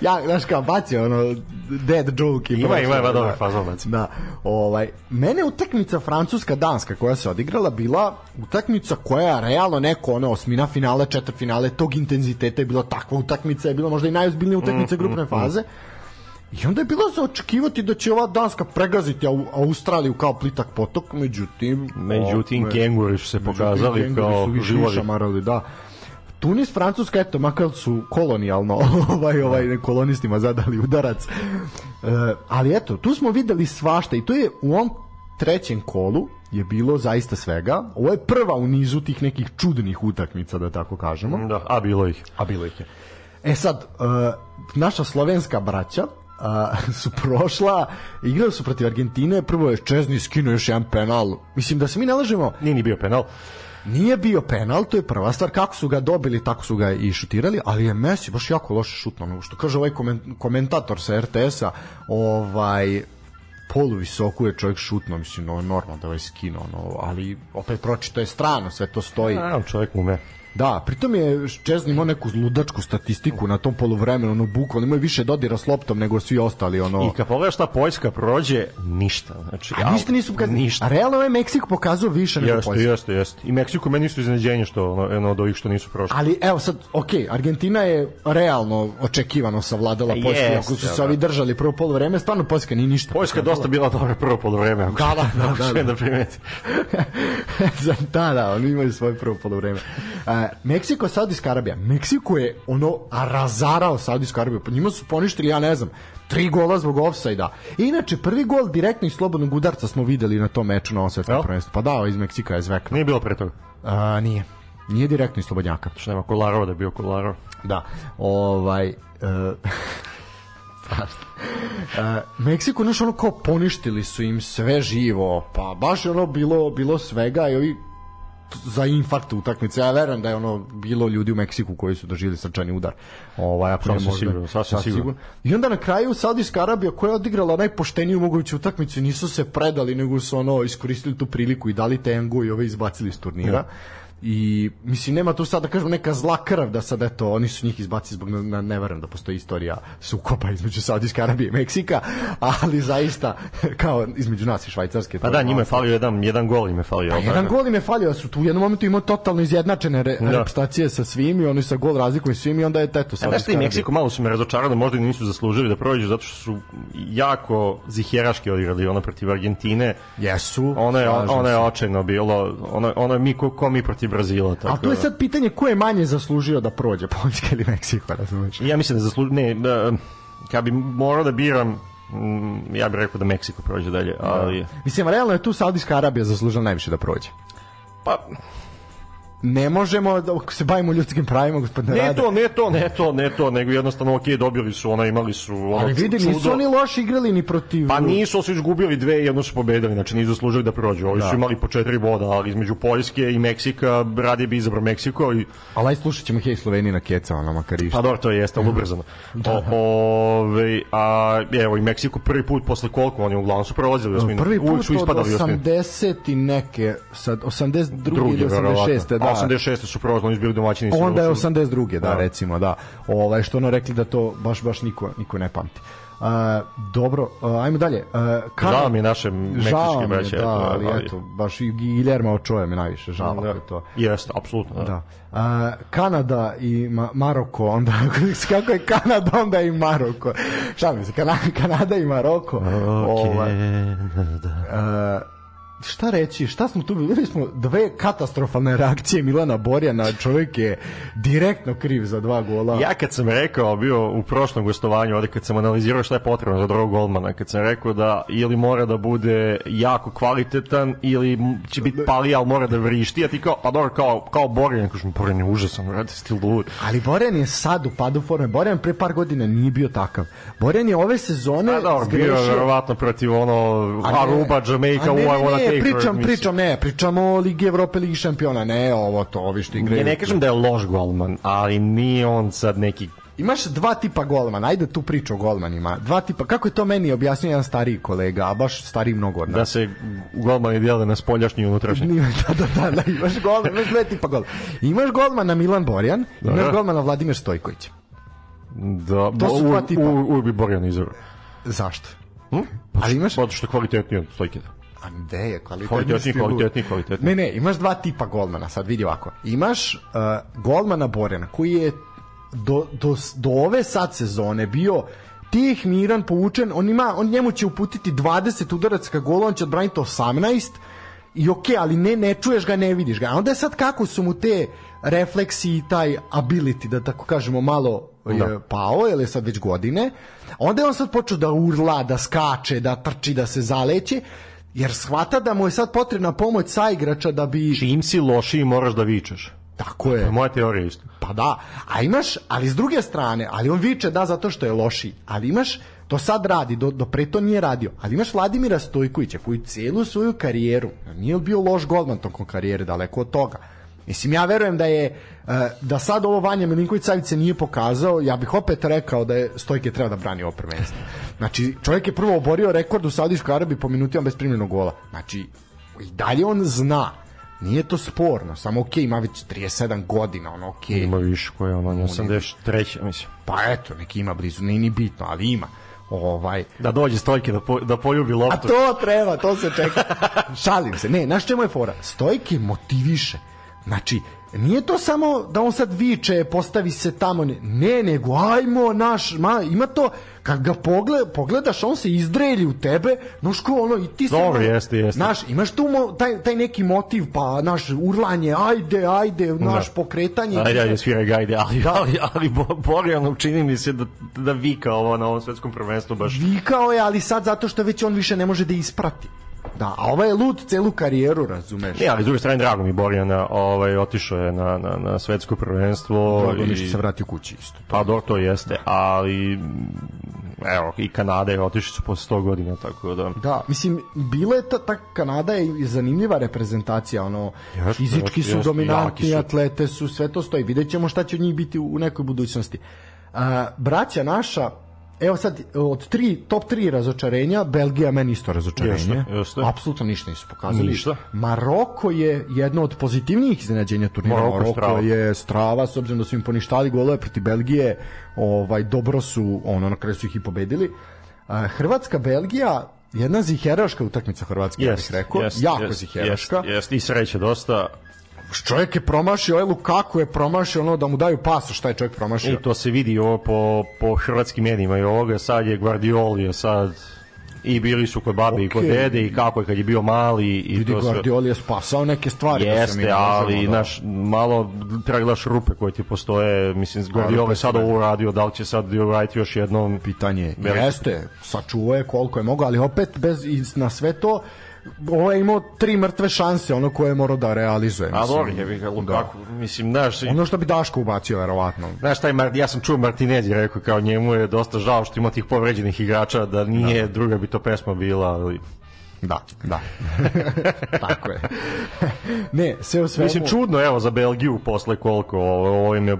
ja, znaš kao, bacio ono dead joke ili... Ima, ima, ima da. dobar fazon bacio. Da, ovaj, mene utakmica Francuska-Danska koja se odigrala bila utakmica koja je realno neko ono osmina finale, četvrtfinale tog intenziteta je bila takva utakmica, je bila možda i najozbiljnija utakmica mm, mm grupne mm, faze. Mm I onda je bilo za očekivati da će ova Danska pregaziti Australiju kao plitak potok, međutim... Međutim, kenguri su se pokazali kao živovi. Šamarali, da. Tunis, Francuska, eto, makar su kolonijalno ovaj, ovaj, da. kolonistima zadali udarac. E, ali eto, tu smo videli svašta i to je u ovom trećem kolu je bilo zaista svega. Ovo je prva u nizu tih nekih čudnih utakmica, da tako kažemo. Da, a bilo ih. A bilo ih je. E sad, e, naša slovenska braća a, su prošla, igrali su protiv Argentine, prvo je Čezni skinuo još jedan penal. Mislim da se mi ne lažemo. Nije ni bio penal. Nije bio penal, to je prva stvar. Kako su ga dobili, tako su ga i šutirali, ali je Messi baš jako loše šutno. Što kaže ovaj komentator sa RTS-a, ovaj, polu visoku je čovjek šutno, mislim, no, normalno da je ovaj skino, no, ali opet pročito je strano, sve to stoji. A, čovjek ume. Da, pritom je Čezni imao neku ludačku statistiku na tom poluvremenu, ono bukvalno imao više dodira s loptom nego svi ostali. Ono... I kad pogledaš šta Poljska prođe, ništa. Znači, a ništa nisu pokazali. Ništa. A realno je Meksiko pokazao više nego jeste, Poljska. Jeste, jeste. I Meksiko meni su iznenađenje što ono, jedno od ovih što nisu prošli. Ali evo sad, ok, Argentina je realno očekivano savladala Poljsku, yes, ako su se ovi držali prvo poluvreme, stvarno Poljska ni ništa. Poljska je dosta bila dobra prvo poluvreme, ako da, da, da, da, da. da primeti. da, da, oni imaju svoje prvo poluvreme. A, Meksiko, Saudijska Arabija. Meksiko je ono razarao Saudijsku Arabiju. Po pa njima su poništili, ja ne znam, tri gola zbog ofsajda. Inače, prvi gol direktno iz slobodnog udarca smo videli na tom meču na ovom svetskom prvenstvu. Pa dao iz Meksika je zvekno. Nije bilo pre toga? A, nije. Nije direktno iz slobodnjaka. Što nema Kolarova da je bio Kolarov. Da. Ovaj... Uh... strašno. E, Meksiko, znaš, ono kao poništili su im sve živo, pa baš ono bilo, bilo svega i ovi za infarkt utakmice. Ja verujem da je ono bilo ljudi u Meksiku koji su doživeli srčani udar. Ovaj ako sasvim sigurno, sasvim sigurno. I onda na kraju Saudijska Arabija koja je odigrala najpošteniju moguću utakmicu, nisu se predali nego su ono iskoristili tu priliku i dali tengu i ove izbacili iz turnira. Ja da i mislim nema tu sad da kažem neka zla krv da sad eto oni su njih izbacili zbog na, ne verujem da postoji istorija sukoba između Saudijske Arabije i Meksika ali zaista kao između nas i Švajcarske pa da njima je falio jedan, jedan gol im je falio a pa jedan gol im je falio su tu u jednom momentu imao totalno izjednačene re, da. repstacije sa svim i oni sa gol razlikom i svim i onda je teto Saudijska Arabija i Meksiko malo su me razočarali možda i nisu zaslužili da prođu zato što su jako ziheraški odigrali ona protiv Argentine jesu ona je, ona je očajno bilo ono, ono mi ko, ko mi protiv Brazila. Tako. A to je da. sad pitanje ko je manje zaslužio da prođe Poljska ili Meksiko, razumiješ? Ja mislim da zaslužio, ne, da, ja bi morao da biram mm, ja bih rekao da Meksiko prođe dalje, da. ali... Da. Mislim, realno je tu Saudijska Arabija zaslužila najviše da prođe. Pa, ne možemo da se bavimo ljudskim pravima gospodine ne to ne to ne to ne to nego jednostavno ok dobili su ona imali su ono ali vidi čudo. nisu oni loše igrali ni protiv pa nisu su izgubili dve i jednu su pobedili znači nisu zaslužili da prođu oni da. su imali po četiri boda ali između Poljske i Meksika radije bi izabrao Meksiko i ali aj slušat hej Slovenija na keca ona makar pa dobro to jeste mm. ubrzano da. o, ove, a evo i Meksiko prvi put posle koliko oni uglavnom su prolazili osminu no, prvi put su ispadali 80 i neke sad 82 ili 86 da 86. Da. su prošlo, bili domaćini. Onda je 82. Da, da, recimo, da. Ovaj, što ono rekli da to baš, baš niko, niko ne pamti. Uh, dobro, uh, ajmo dalje. Uh, e, Karlo, žao mi naše meksičke braće. Da, eto, ali, ali eto, baš i Guillermo Ochoa mi najviše žao. Da. To. Jeste, apsolutno. Da. da. Uh, Kanada i Ma Maroko, onda, kako je Kanada, onda i Maroko. Šta mi se, Kana Kanada i Maroko. Okay. Ovaj, uh, šta reći, šta smo tu bili, smo dve katastrofalne reakcije Milana Borjana, čovjek je direktno kriv za dva gola. Ja kad sam rekao, bio u prošlom gostovanju, ovde kad sam analizirao šta je potrebno za drugog golmana, kad sam rekao da ili mora da bude jako kvalitetan ili će biti da. pali, ali mora da vrišti, a ti kao, pa dobro, kao, kao Borjan, kažem, Borjan je užasan, vrati, stil lud. Ali Borjan je sad u padu forme, Borjan pre par godina nije bio takav. Borjan je ove sezone... Pa dobro, zgrešio... bio je verovatno protiv ono Aruba, Jamaica, u ona ne, pričam, pričam, ne, pričam o Ligi Evrope, Ligi šampiona, ne, ovo to, ovi što igraju. Ne, ne kažem da je loš golman, ali nije on sad neki Imaš dva tipa golmana, ajde tu priču o golmanima. Dva tipa, kako je to meni objasnio jedan stariji kolega, a baš stariji mnogo od nas. Da se golmani dijele na spoljašnji i unutrašnji. da, da, da, da, imaš golman, imaš dva tipa golmana. Imaš golmana Milan Borjan, imaš da, golmana Vladimir Stojković. Da, to su dva tipa. Uvijek bi Borjan izabrao. Zašto? Hm? Pa, ali imaš... Pa što kvalitetnije od Stojkina. A gde je kvalitetni, kvalitetni stil? Kvalitetni, kvalitetni. Ne, ne, imaš dva tipa golmana, sad vidi ovako. Imaš uh, golmana Borena, koji je do, do, do ove sad sezone bio tih miran, poučen, on ima, on njemu će uputiti 20 udaraca ka gola, on će odbraniti 18, i okej, okay, ali ne, ne čuješ ga, ne vidiš ga. A onda je sad kako su mu te refleksi i taj ability, da tako kažemo, malo da. je pao, jer je sad već godine. Onda je on sad počeo da urla, da skače, da trči, da se zaleće Jer shvata da mu je sad potrebna pomoć sa igrača da bi... Čim znači, si lošiji moraš da vičeš. Tako je. To je moja teorija isto. Pa da, a imaš, ali s druge strane, ali on viče da zato što je lošiji, ali imaš, to sad radi, do, do pre to nije radio, ali imaš Vladimira Stojkovića koji celu svoju karijeru, nije bio loš golman tokom karijere, daleko od toga, Mislim, ja verujem da je e, da sad ovo Vanja Milinković Savice nije pokazao, ja bih opet rekao da je Stojke treba da brani ovo prvenstvo. Znači, čovjek je prvo oborio rekord u Saudijskoj Arabiji po minutima bez primljenog gola. Znači, i dalje on zna nije to sporno, samo ok, ima već 37 godina, ono Okay. Ima više koje, ono, on je 83, mislim. Pa eto, neki ima blizu, nije ni bitno, ali ima. Ovaj. Da dođe Stojke da, po, da poljubi loptu. A to treba, to se čeka. Šalim se, ne, naš čemu je fora? Stojke motiviše Znači, nije to samo da on sad viče, postavi se tamo, ne, ne nego ajmo naš, ma, ima to, kad ga pogled, pogledaš, on se izdrelji u tebe, no ško, ono, i ti se... Dobro, ono, jeste, jeste. Naš, imaš tu mo, taj, taj neki motiv, pa, naš, urlanje, ajde, ajde, da. naš, da. pokretanje... Ajde, ajde, sviraj ga, ajde, ali, da. ali, ali bo, borealno mi se da, da vika ovo na ovom svetskom prvenstvu baš. Vikao je, ali sad zato što već on više ne može da isprati. Da, a ovaj je lud celu karijeru, razumeš? Ne, ali s druge strane, drago mi Borjana, ovaj, otišao je na, na, na svetsko prvenstvo. Drago mi što se vrati kući isto. To. Pa dobro, to jeste, ali mm, evo, i Kanada je otišli su posle 100 godina, tako da... Da, mislim, bila je ta, ta Kanada je zanimljiva reprezentacija, ono, jeste, fizički jeste, su jeste, dominantni, su. atlete su, sve to stoji, vidjet ćemo šta će od njih biti u nekoj budućnosti. Uh, braća naša, evo sad, od tri, top 3 razočarenja, Belgija meni isto razočarenje. Jeste, Apsolutno ništa nisu pokazali. Ništa. Maroko je jedno od pozitivnijih iznenađenja turnira. Maroko, Maroko strava. je strava, s obzirom da su im poništali golove proti Belgije, ovaj, dobro su, ono, na kraju su ih i pobedili. Hrvatska, Belgija, jedna ziheraška utakmica Hrvatske, yes, ja bih rekao. Yes, jako yes, ziheraška. Jeste, yes, i sreće dosta čovjek je promašio, ovaj kako je promašio ono da mu daju pasu šta je čovjek promašio. I e, to se vidi ovo po, po hrvatskim medijima i ovoga sad je Guardioli, sad i bili su kod babe okay. i kod dede i kako je kad je bio mali i Vidi, to sve. Guardioli je spasao neke stvari jeste, da mi ali možemo, naš, malo pregledaš rupe koje ti postoje mislim, Guardioli je sad ovo uradio da li će sad uraditi još jedno pitanje veliko. jeste, sačuvao je koliko je mogao ali opet bez, na sve to ovaj imao tri mrtve šanse ono koje je morao da realizuje mislim. A dobro je ga Lukaku da. mislim znaš i... ono što bi Daško ubacio verovatno znaš taj Mar ja sam čuo Martinez rekao kao njemu je dosta žao što ima tih povređenih igrača da nije da. druga bi to pesma bila ali Da, da. Tako je. ne, sve u svemu... Mislim, čudno, evo, za Belgiju posle koliko, ovo, ovo im je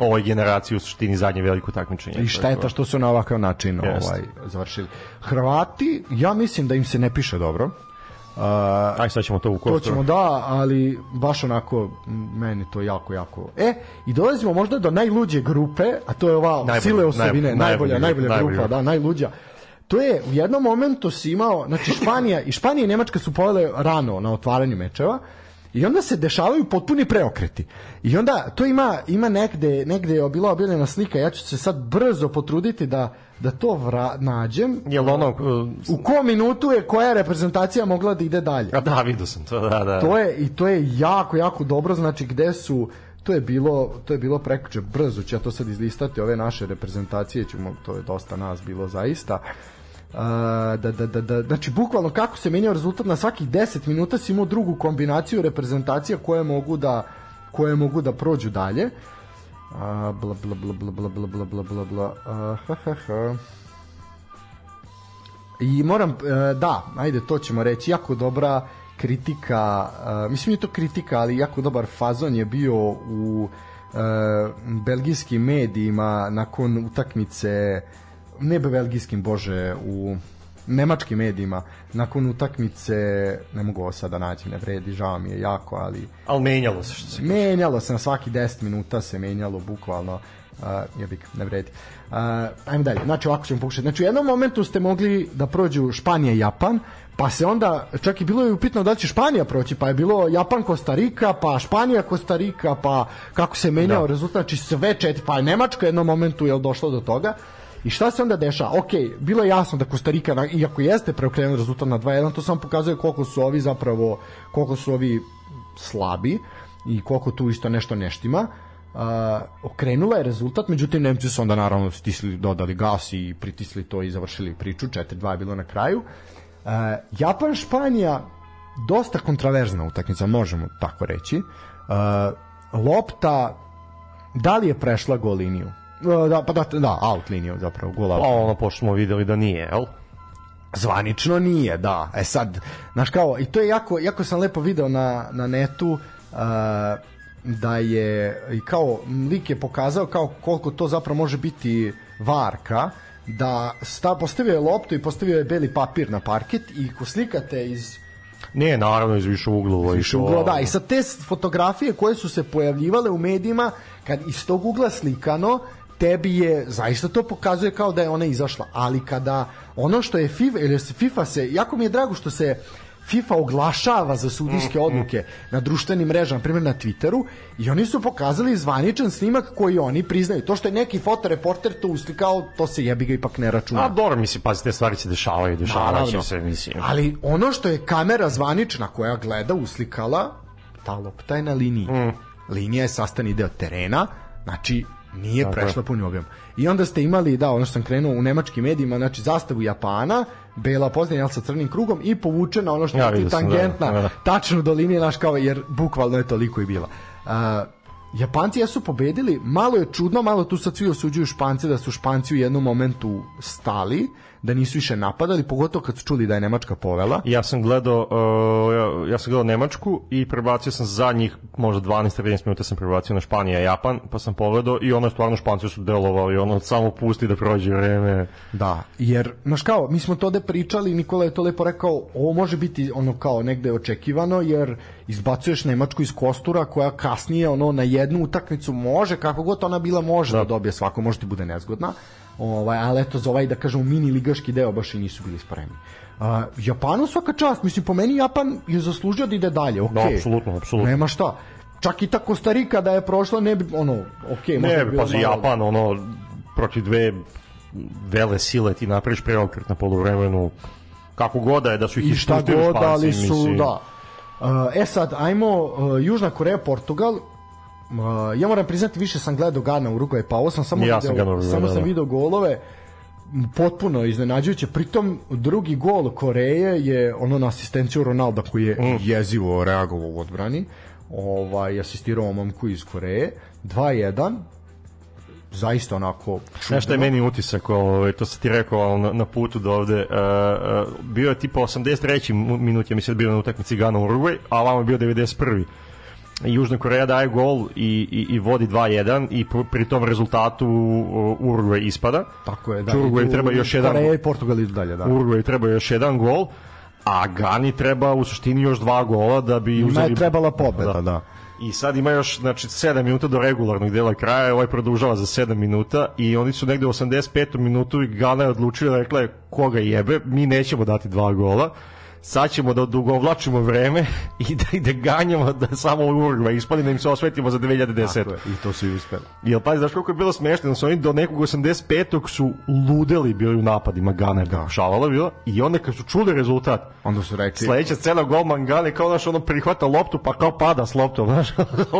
ovoj generaciji u suštini zadnje veliko takmičenje. I šteta što su na ovakav način Jest. ovaj završili. Hrvati, ja mislim da im se ne piše dobro. Uh, Aj sad ćemo to u kostru. To ćemo da, ali baš onako meni to jako, jako. E, i dolazimo možda do najluđe grupe, a to je ova najbolja, sile osobine, najbolja, najbolja, najbolja, najbolja grupa, da, najluđa. To je u jednom momentu si imao, znači Španija i Španija i Nemačka su pojele rano na otvaranju mečeva, I onda se dešavaju potpuni preokreti. I onda to ima ima negde negde je bila objavljena slika. Ja ću se sad brzo potruditi da da to vra, nađem. Jel ono uh, u kom minutu je koja reprezentacija mogla da ide dalje? A da, vidio sam to, da, da. To je i to je jako jako dobro, znači gde su to je bilo to je bilo prekuče brzo ću ja to sad izlistati ove naše reprezentacije ćemo to je dosta nas bilo zaista da, da, da, da, znači bukvalno kako se menjao rezultat na svakih 10 minuta si imao drugu kombinaciju reprezentacija koje mogu da koje mogu da prođu dalje a, bla bla bla bla bla bla bla bla bla bla ha, ha, ha. i moram e, da, ajde to ćemo reći jako dobra kritika e, mislim je to kritika ali jako dobar fazon je bio u e, belgijskim medijima nakon utakmice uh, ne belgijskim, bože, u nemačkim medijima nakon utakmice ne mogu ovo sada naći, ne vredi, žao mi je jako, ali... Ali menjalo se što se Menjalo se, na svaki 10 minuta se menjalo bukvalno, uh, bih, ne vredi. Uh, ajmo dalje, znači ovako ćemo pokušati. Znači u jednom momentu ste mogli da prođu Španija i Japan, pa se onda, čak i bilo je upitno da će Španija proći, pa je bilo Japan Kostarika, pa Španija Kostarika, pa kako se menjao da. rezultat, znači sve četiri, pa je Nemačka u jednom momentu je došla do toga. Uh, I šta se onda dešava? Ok, bilo je jasno da Kostarika, iako jeste preokrenula rezultat na 2-1, to samo pokazuje koliko su ovi zapravo, koliko su ovi slabi i koliko tu isto nešto neštima. Uh, okrenula je rezultat, međutim Nemci su onda naravno stisli, dodali gas i pritisli to i završili priču, 4-2 je bilo na kraju. Uh, Japan, Španija, dosta kontraverzna utakmica, možemo tako reći. Uh, lopta, da li je prešla gol liniju? E, da, pa da, da, out linijom zapravo, gol out. Pa ono, pošto smo videli da nije, jel? Zvanično nije, da. E sad, znaš kao, i to je jako, jako sam lepo video na, na netu, uh, da je i kao lik je pokazao kao koliko to zapravo može biti varka da sta postavio je loptu i postavio je beli papir na parket i ko slikate iz Ne, naravno iz više uglova. Iz više uglova, da. I sa te fotografije koje su se pojavljivale u medijima, kad iz tog ugla slikano, tebi je zaista to pokazuje kao da je ona izašla, ali kada ono što je FIFA, ili se FIFA se, jako mi je drago što se FIFA oglašava za sudijske mm, mm. odluke na društvenim mrežama, na primjer na Twitteru, i oni su pokazali zvaničan snimak koji oni priznaju. To što je neki fotoreporter to uslikao, to se jebi ga ipak ne računa. A dobro, mislim, pazi, te stvari se dešavaju, dešavaće se, mislim. Ali ono što je kamera zvanična koja gleda uslikala, ta lopta je na liniji. Mm. Linija je sastani deo terena, znači Nije Tako prešla punim objem. I onda ste imali, da, ono što sam krenuo u nemačkim medijima, znači zastavu Japana, bela pozdanja sa crnim krugom i povučena ono što ja, je da, tangentna, da, da. tačno do linije, naš kao, jer bukvalno je toliko i bila. Uh, Japanci jesu pobedili, malo je čudno, malo tu sad svi osuđuju Špance da su Španci u jednom momentu stali, da nisu više napadali, pogotovo kad su čuli da je Nemačka povela. Ja sam gledao, uh, ja, ja sam gledao Nemačku i prebacio sam za njih možda 12-15 minuta sam prebacio na Španija i Japan, pa sam pogledao i ono je stvarno Španci su delovali, ono samo pusti da prođe vreme. Da, jer, znaš kao, mi smo to da pričali, Nikola je to lepo rekao, ovo može biti ono kao negde očekivano, jer izbacuješ Nemačku iz kostura koja kasnije ono na jednu utakmicu može, kako god ona bila može da, da dobije svako, može ti bude nezgodna ovaj, ali eto za ovaj da kažemo mini ligaški deo baš i nisu bili spremni. Uh, Japanu svaka čast, mislim po meni Japan je zaslužio da ide dalje, da, okej. Okay. Da, apsolutno, apsolutno. Nema šta. Čak i ta Kostarika da je prošla, ne bi, ono, okej. Okay, ne bi, pazi, malo... Japan, ono, proti dve vele sile ti napraviš preokret na polovremenu, kako god da je da su ih I šta god, ali su, mislim. da. Uh, e sad, ajmo uh, Južna Koreja, Portugal, Uh, ja moram priznati, više sam gledao Gana Urugvaj, pa ovo sam samo, ja video, sam Gana, samo sam da. video golove potpuno iznenađujuće. Pritom drugi gol Koreje je ono na asistenciju Ronalda koji je mm. jezivo reagovao u odbrani. Ovaj asistirao momku iz Koreje 2-1 zaista onako čudno. Nešto je meni utisak, ovaj, to se ti rekao na, na putu do ovde, uh, bio je tipa 83. minut, ja mislim da bio na utakmici Gana Uruguay, a vamo je bio 91. Južna Koreja daje gol i, i, i vodi 2-1 i pri tom rezultatu Uruguay ispada. Tako je, da. Uruguay treba još jedan Koreja i Portugal idu dalje, da. Uruguay treba još jedan gol, a Gani treba u suštini još dva gola da bi Ima uzeli... je trebala pobeda, da. da. I sad ima još znači 7 minuta do regularnog dela kraja, ovaj produžava za 7 minuta i oni su negde u 85. minutu i Gana je odlučila, rekla je koga jebe, mi nećemo dati dva gola sad ćemo da odugovlačimo vreme i da, i da ganjamo da samo Uruguay ispadi da im se osvetimo za 2010. Tako je, i to su i uspeli. Jel pazi, znaš koliko je bilo smešno, su znači, oni do nekog 85. su ludeli bili u napadima Gane, da. šalala bilo, i onda kad su čuli rezultat, onda su rekli, sledeća scena golman Gane kao naš ono prihvata loptu pa kao pada s loptom, znaš,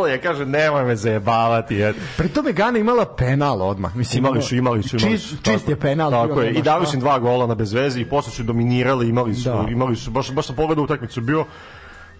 ja kaže nemoj me zajebavati. Jer. Pri tome Gana imala penal odmah, mislim, imali su, imali su, imali su. Čist, čist je penal. Tako je, i dali da. su im dva gola na bezveze i posle su dominirali, imali su, da. imali su baš, baš sam pogledao utakmicu bio,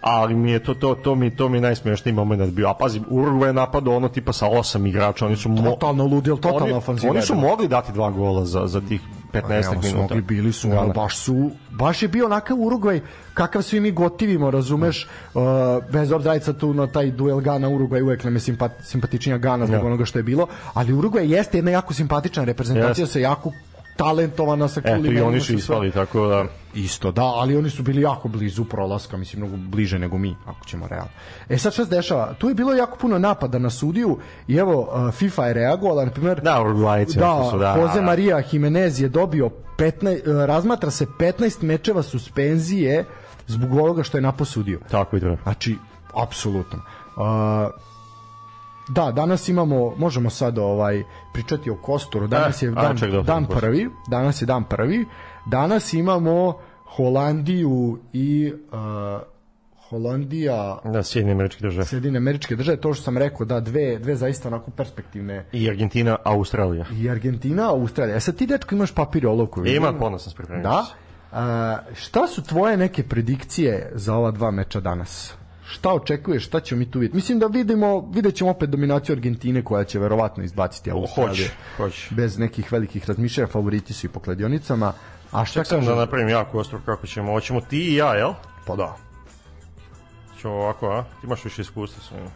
ali mi je to to to mi to mi najsmešniji momenat da bio. A pazi, Urugvaj je napadao ono tipa sa osam igrača, oni su mo... totalno ludili, totalna oni, ofanziva. Oni su da. mogli dati dva gola za za tih 15 pa, minuta. Mogli bili su, ono, da, baš su baš je bio onakav Urugvaj kakav svi mi gotivimo, razumeš? Uh, bez obzira sad tu na taj duel Gana Urugvaj uvek nam je simpat, simpatičnija Gana zbog da. onoga što je bilo, ali Urugvaj jeste jedna jako simpatična reprezentacija yes. sa jako talentovana sa kulima. Eto, i oni su ispali, tako da... Isto, da, ali oni su bili jako blizu prolaska, mislim, mnogo bliže nego mi, ako ćemo realno. E sad šta se dešava? Tu je bilo jako puno napada na sudiju i evo, uh, FIFA je reagovala, na primjer... Da, Uruguajice. Da, su, da, da, da Jose da. Maria Jimenez je dobio 15, uh, razmatra se 15 mečeva suspenzije zbog ovoga što je naposudio. Tako i treba. Znači, apsolutno. Uh, Da, danas imamo, možemo sad ovaj pričati o Kostoru. Danas eh, je dan, ček, dan prvi, danas je dan prvi. Danas imamo Holandiju i uh, Holandija, da, Sjedinjene američke države. Sjedine američke države, to što sam rekao, da dve, dve zaista onako perspektivne. I Argentina, Australija. I Argentina, Australija. E sad ti dečko imaš papir i olovku. Ima, ponosan sam pripremio. Da. Uh, šta su tvoje neke predikcije za ova dva meča danas? šta očekuješ, šta ćemo mi tu vidjeti. Mislim da vidimo, vidjet ćemo opet dominaciju Argentine koja će verovatno izbaciti Australiju. Hoće, hoće. Bez nekih velikih razmišljaja, favoriti su i po kladionicama. A šta Čekam kažem? da napravim jako ostro kako ćemo. Hoćemo ti i ja, jel? Pa da. Ćemo ovako, a? Ti imaš više iskustva sa njima.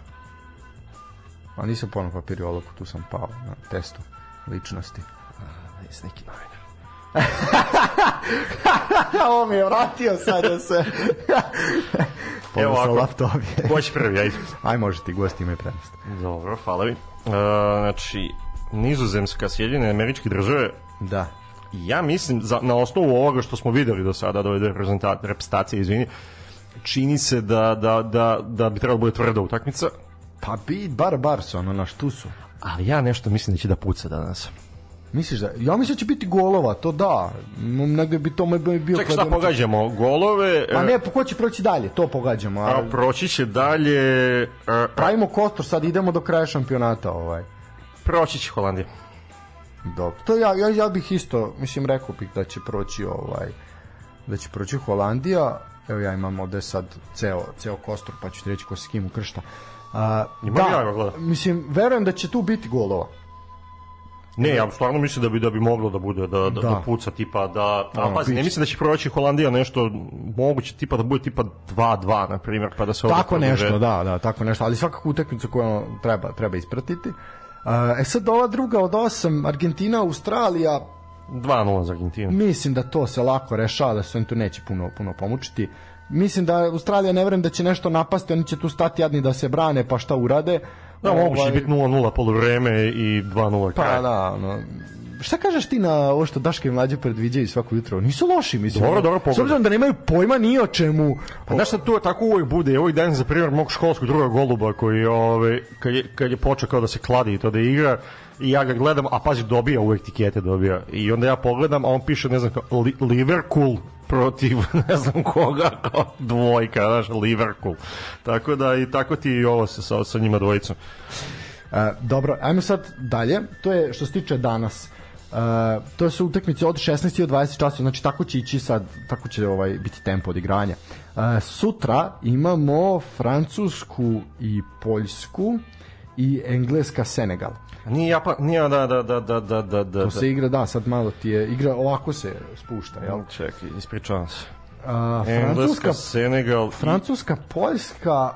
A nisam ponovno papirio tu sam pao na testu ličnosti. A, neki nekim novinom. Ovo mi je vratio sada da se... Evo ovako, laptop je. Ko će prvi, ajde. Aj, može ti, gosti imaju prednost. Dobro, hvala vi. Uh, znači, Nizozemska, Sjedinjene američke države. Da. Ja mislim, za, na osnovu ovoga što smo videli do sada, do ove reprezentacije, izvini, čini se da, da, da, da bi trebalo da bude tvrda utakmica. Pa bi, bar, bar su, ono, naš, tu su. Ali ja nešto mislim da će da puca danas. Misliš da? Ja mislim da će biti golova, to da. Negde bi to moj bio Ček, šta pogađamo? Golove? Pa e- ne, po pa ko će proći dalje? To pogađamo. Ali... a proći će dalje... E- a, Pravimo kostor, sad idemo do kraja šampionata ovaj. Proći će Holandija. Dobro. To ja, ja, ja bih isto, mislim, rekao bih da će proći ovaj da će proći Holandija. Evo ja imam ovde sad ceo, ceo kostor, pa ću ti reći ko se kim ukršta. A, Imam da, ja, mislim, verujem da će tu biti golova. Ne, ja stvarno mislim da bi da bi moglo da bude da da, da. da puca tipa da a, a pazi, ne mislim da će proći Holandija nešto moguće tipa da bude tipa 2-2 na primjer pa da se Tako nešto, da, da, tako nešto, ali svakako utakmica koju treba treba ispratiti. e sad ova druga od osam, Argentina, Australija, 2-0 za Argentinu. Mislim da to se lako rešava, da se on tu neće puno, puno pomučiti. Mislim da Australija ne vrem da će nešto napasti, oni će tu stati jadni da se brane, pa šta urade. Da, ovaj... moguće biti 0-0 polovreme i 2-0 pa, kraj. Pa da, no, šta kažeš ti na ovo što Daška i mlađe predviđaju svako jutro? Nisu loši, mislim. Dobro, dobro, pogled. S obzirom da nemaju pojma ni o čemu. Pa znaš šta tu tako uvijek bude? Ovaj dan za primjer mog školskog druga goluba koji ove, ovaj, kad, je, kad je počeo kao da se kladi i to da igra, i ja ga gledam, a pazi, dobija uvek tikete, dobija. I onda ja pogledam, a on piše, ne znam, kao, li, Liverpool protiv ne znam koga, kao dvojka, znaš, Liverpool. Tako da i tako ti i ovo se sa, sa njima dvojicom. E, dobro, ajmo sad dalje. To je što se tiče danas. E, to su utakmice od 16 i od 20 časova, znači tako će ići sad, tako će ovaj biti tempo odigranja. E, sutra imamo Francusku i Poljsku i Engleska Senegal. E, Nije Japan, nije da, da, da, da, da, da, da. To se da. igra, da, sad malo ti je, igra ovako se spušta, jel? Čekaj, ispričavam se. A, Francuska, Senegal, Francuska, Poljska,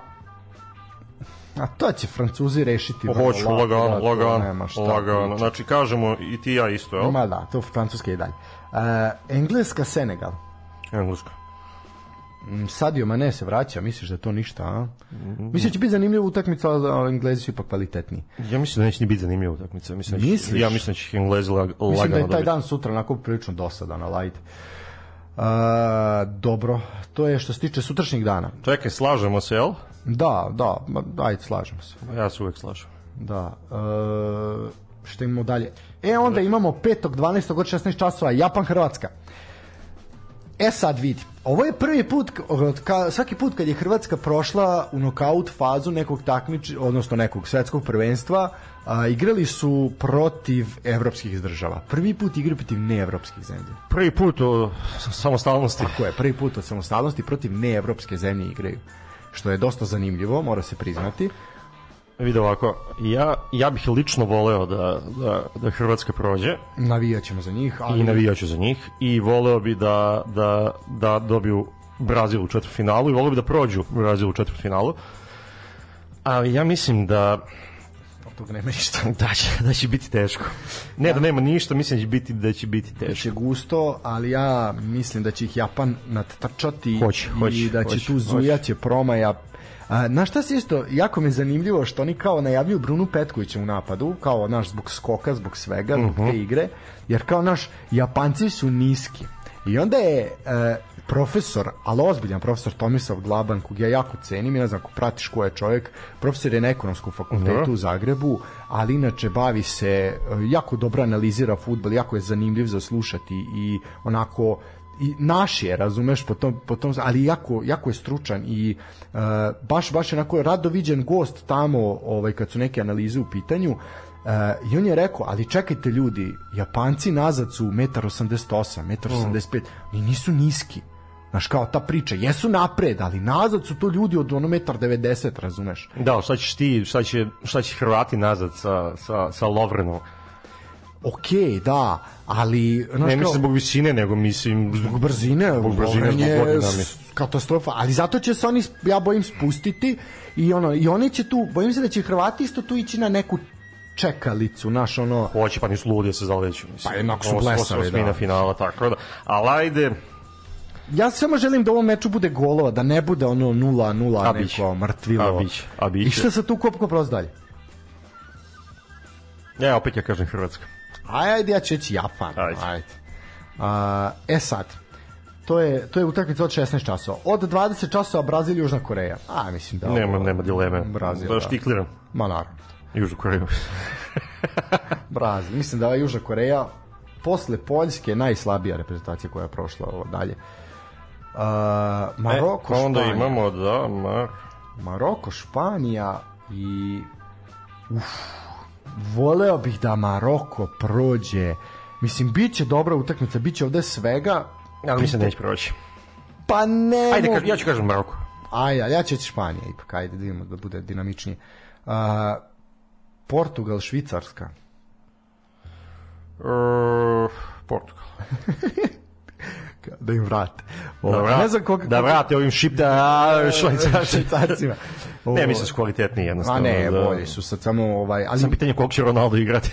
A to će Francuzi rešiti. Pa hoću, lagano, lagano, lagano. lagano. Znači, kažemo i ti ja isto, jel? Ma da, to Francuska i dalje. Uh, Engleska, Senegal. Engleska. Mm, Sadio Mane se vraća, misliš da to ništa, a? Mhm. Misliš da će biti zanimljiva utakmica, ali Englezi su ipak kvalitetniji. Ja mislim da neće ni biti zanimljiva utakmica. Mislim da misliš? Ja mislim da će Englezi lag, lagano Mislim da je taj dan sutra onako prilično dosadan, ali ajde. A, dobro, to je što se tiče sutrašnjeg dana. Čekaj, slažemo se, jel? Da, da, ajde, slažemo se. Ja se uvek slažem. Da, Uh, e, što imamo dalje? E, onda imamo 5. 12. od 16 časova, Japan-Hrvatska. E sad vidi, Ovo je prvi put, ka, svaki put kad je Hrvatska prošla u nokaut fazu nekog takmič, odnosno nekog svetskog prvenstva, a, igrali su protiv evropskih država. Prvi put igraju protiv neevropskih zemlji. Prvi put od samostalnosti. Tako je, prvi put od samostalnosti protiv neevropske zemlje igraju. Što je dosta zanimljivo, mora se priznati. Vidi ovako, ja, ja bih lično voleo da, da, da Hrvatska prođe. Navijat ćemo za njih. Ali... I navijat ću za njih. I voleo bi da, da, da dobiju Brazil u četvrtfinalu i voleo bi da prođu Brazil u četvrtfinalu. Ali ja mislim da od toga nema ništa. da će, da će biti teško. Ne da, da nema ništa, mislim da će biti, da će biti da teško. Biće gusto, ali ja mislim da će ih Japan nadtrčati hoće, i da će hoće, tu zujaće promaja A, na šta se isto, jako me zanimljivo što oni kao najavljuju Brunu Petkovića u napadu, kao naš zbog skoka, zbog svega, zbog uh mhm. -huh. te igre, jer kao naš, Japanci su niski. I onda je e, profesor, ali ozbiljan profesor Tomislav Glaban, kog ja jako cenim, ja ne znam ako pratiš ko je čovjek, profesor je na ekonomskom fakultetu uh u Zagrebu, ali inače bavi se, e, jako dobro analizira futbol, jako je zanimljiv za slušati i onako i naš je, razumeš, po tom, po tom ali jako, jako je stručan i uh, baš, baš onako rado viđen gost tamo ovaj, kad su neke analize u pitanju uh, i on je rekao, ali čekajte ljudi, Japanci nazad su 1,88 m, 1,85 m, oni nisu niski. Znaš, kao ta priča, jesu napred, ali nazad su to ljudi od ono 1,90 m, razumeš? Da, šta ćeš ti, šta će, šta će Hrvati nazad sa, sa, sa Lovrenu? ok, da, ali... Znaš, ne mislim zbog visine, nego mislim... Zbog brzine, zbog brzine, zbog godinami. Katastrofa, ali zato će se oni, ja bojim, spustiti i, ono, i oni će tu, bojim se da će Hrvati isto tu ići na neku čekalicu, naš ono... Hoće, pa nisu ludi da se zaleću, mislim. Pa jednako su blesavi, da. Osmina finala, tako da. Ali ajde, ja samo želim da u ovom meču bude golova, da ne bude ono 0-0 neko mrtvilo. A bić, I šta se tu kopko prosto dalje? Ja e, opet ja kažem Hrvatska. Ajde, ja ću reći Japan. Ajde. Ajde. A, e sad, to je, to je utakmica od 16 časova. Od 20 časova Brazil Južna Koreja. A, mislim da... Nema, ovo, nema dileme. Brazil, da, štikliram. Ma naravno. Južna Koreja. Brazil. Mislim da je Južna Koreja posle Poljske najslabija reprezentacija koja je prošla ovo dalje. Uh, Maroko, e, pa onda Španija. imamo da Mar... Maroko, Španija i uf, voleo bih da Maroko prođe. Mislim, bit će dobra utakmica, bit će ovde svega. Ja mislim da neće proći. Pa ne Ajde, mogu... ja ću kažem Maroko. Ajde, ja ću Španija ipak, ajde, da vidimo da bude dinamičnije. Uh, Portugal, Švicarska. Uh, Portugal. da im vrate. Ovo, da, ovaj, vrat, ne znam koliko... da vrate ovim šipta da, da, da, švajcarcima. Ovo, ne, mislim su kvalitetniji jednostavno. A ne, da, bolji su sad samo ovaj... Ali... Sam pitanje koliko će Ronaldo igrati.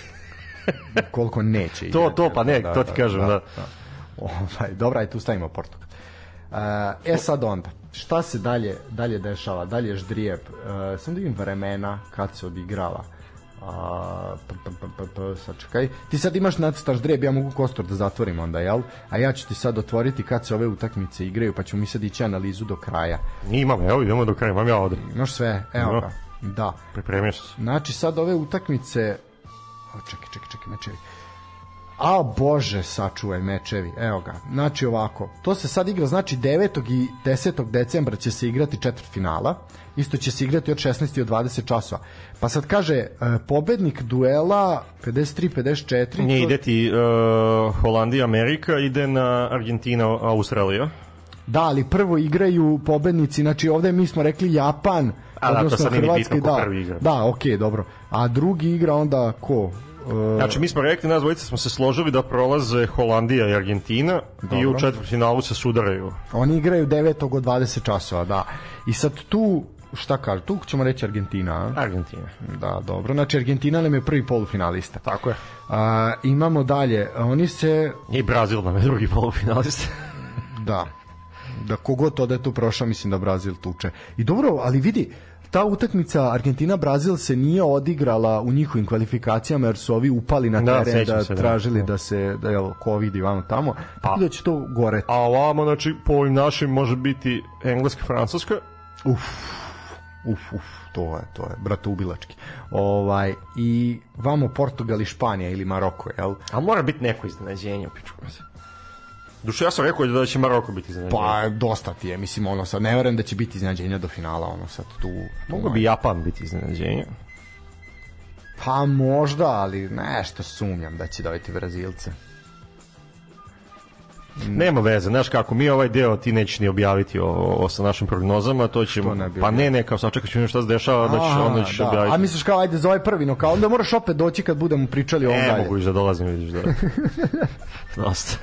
koliko neće igrati. To, to, pa ne, da, to ti da, kažem, da. da. da. Ovaj, dobra, aj tu stavimo Portugal. Uh, e, e sad onda, šta se dalje, dalje dešava, dalje ždrijep, uh, e, sam da vremena kad se odigrava. Uh, A, p, p, p, p, p, sačekaj. Ti sad imaš nacrtaš dreb, ja mogu kostor da zatvorim onda, jel? A ja ću ti sad otvoriti kad se ove utakmice igraju, pa ćemo mi sad ići analizu do kraja. Imam, evo idemo do kraja, imam ja ovde. Imaš sve, evo ga. Da. Pripremio se. Znači sad ove utakmice... O, čekaj, čekaj, čekaj, mečevi. Znači- A bože, sačuvaj mečevi. Evo ga. Znači ovako, to se sad igra, znači 9. i 10. decembra će se igrati četvrtfinala. Isto će se igrati od 16 i od 20 časova. Pa sad kaže e, pobednik duela 53 54. Ne to... ide ti uh, Holandija Amerika, ide na Argentina Australija. Da, ali prvo igraju pobednici, znači ovde mi smo rekli Japan, A, da, odnosno da, Hrvatska, da, da, ok, dobro. A drugi igra onda ko? Znači, mi smo rekli, nas dvojica smo se složili da prolaze Holandija i Argentina Dobro. i u četvrtfinalu se sudaraju. Oni igraju 9. od 20 časova, da. I sad tu šta kaže, tu ćemo reći Argentina. Argentina. Da, dobro. Znači, Argentina nam je prvi polufinalista. Tako je. A, imamo dalje, oni se... I Brazil nam je drugi polufinalista. da. Da, kogod to da je tu prošao, mislim da Brazil tuče. I dobro, ali vidi, uh, ta utakmica Argentina-Brazil se nije odigrala u njihovim kvalifikacijama jer su ovi upali na da, teren da, da se, da, tražili da. da se da je covid i vamo tamo pa, tako da će to gore a ovamo znači po ovim našim može biti engleska francuska uf uf uf to je to je brate ubilački ovaj i vamo Portugal i Španija ili Maroko jel a mora biti neko iznenađenje pičku se Duše, ja sam rekao da će Maroko biti iznenađenje. Pa, dosta ti je, mislim, ono sad, ne verujem da će biti iznenađenje do finala, ono sad, tu... tu Mogu ovaj. bi Japan biti iznenađenje. Pa možda, ali nešto sumnjam da će dobiti Brazilce. Nema veze, znaš kako, mi ovaj deo ti nećeš ni objaviti o, o, sa našim prognozama, to ćemo, ne pa ne, ne, kao sačekat ćemo šta se dešava, da ćeš, onda ćeš da. objaviti. A misliš kao, ajde, za ovaj prvi, no kao, onda moraš opet doći kad budemo pričali o e, ovom e, dalje. Ne mogu više da dolazim, vidiš da. Dosta.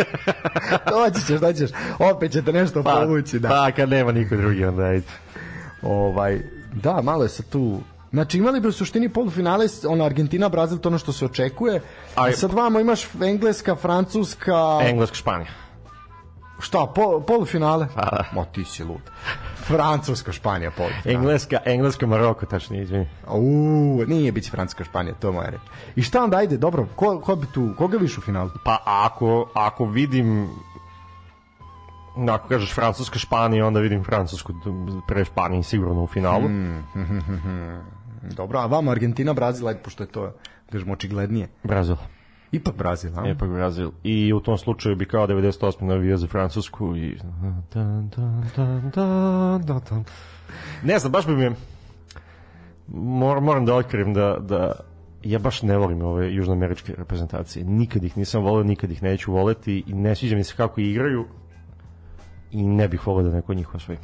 Doći ćeš, doći ćeš. Opet će te nešto pa, povući. Da. Pa, kad nema niko drugi, onda ajde. Ovaj, da, malo je sa tu Znači imali bi u suštini polufinale ona Argentina, Brazil, to ono što se očekuje. A sad vamo imaš Engleska, Francuska, Engleska, Španija. Šta, pol, polufinale? A. Ma ti si lud. Francuska, Španija, polufinale. Engleska, Engleska, Maroko, tačno, izvini. Uuu, nije biti Francuska, Španija, to moja reći. I šta onda, ajde, dobro, ko, ko bi tu, koga viš u finalu? Pa ako, ako vidim ako kažeš Francuska, Španija, onda vidim Francusku pre Španiji sigurno u finalu. Mm, Dobro, a vam Argentina, Brazil, ajde, pošto je to, kažemo, očiglednije. Brazil. Ipak Brazil, a? Ipak Brazil. I u tom slučaju bi kao 98. navio za Francusku i... Dan, dan, dan, dan, dan, dan. Ne znam, baš bi mi... Mor, moram da otkrijem da, da ja baš ne volim ove južnoameričke reprezentacije. Nikad ih nisam voleo, nikad ih neću voleti i ne sviđa mi se kako igraju i ne bih voleo da neko njih osvoji.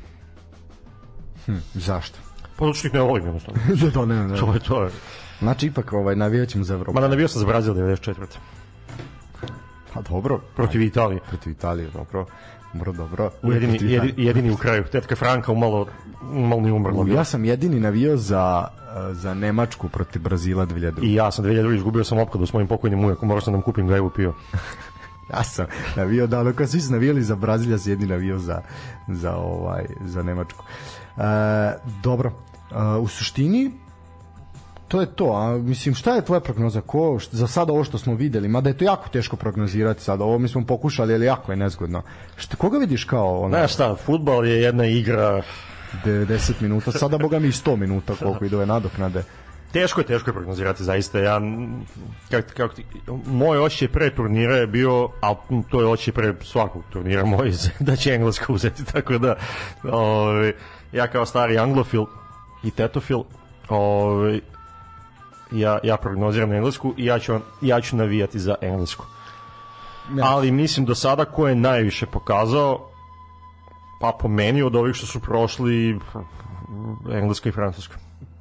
Hm, zašto? Pa zato što ih ne volim jednostavno. da, da, ne, ne. To je to. Je. Znači, ipak ovaj, navijat ćemo za Evropu. da navijao sam za Brazil 94. Pa dobro. Protiv Italije. Protiv Italije, dobro. Dobro, dobro. Jedini, jedini, jedini u kraju. Tetka Franka umalo, umalo ni umrla. Ja sam jedini navio za, eh, za Nemačku protiv Brazila 2002. I ja sam 2002. izgubio sam opkladu s mojim pokojnim ujakom. Morao sam da mu kupim gajbu pio. ja sam navio, da, ali kad svi su navijali za Brazilja, ja sam jedini navio za, za, ovaj, za Nemačku. E, dobro. E, u suštini, to je to. A mislim šta je tvoja prognoza ko za sada ovo što smo videli, mada je to jako teško prognozirati sada. Ovo mi smo pokušali, ali jako je nezgodno. Šta koga vidiš kao ono? Ne, šta, fudbal je jedna igra 90 minuta, sada boga mi 100 minuta koliko ide ove nadoknade. Teško je, teško je prognozirati zaista. Ja kako kako moj oči pre turnira je bio, a to je oči pre svakog turnira moj da će engleska uzeti, tako da ovaj ja kao stari anglofil i tetofil, ovaj ja, ja prognoziram englesku i ja ću, ja ću navijati za englesku. Ne. Ali mislim do sada ko je najviše pokazao, pa po meni od ovih što su prošli engleska i francuska.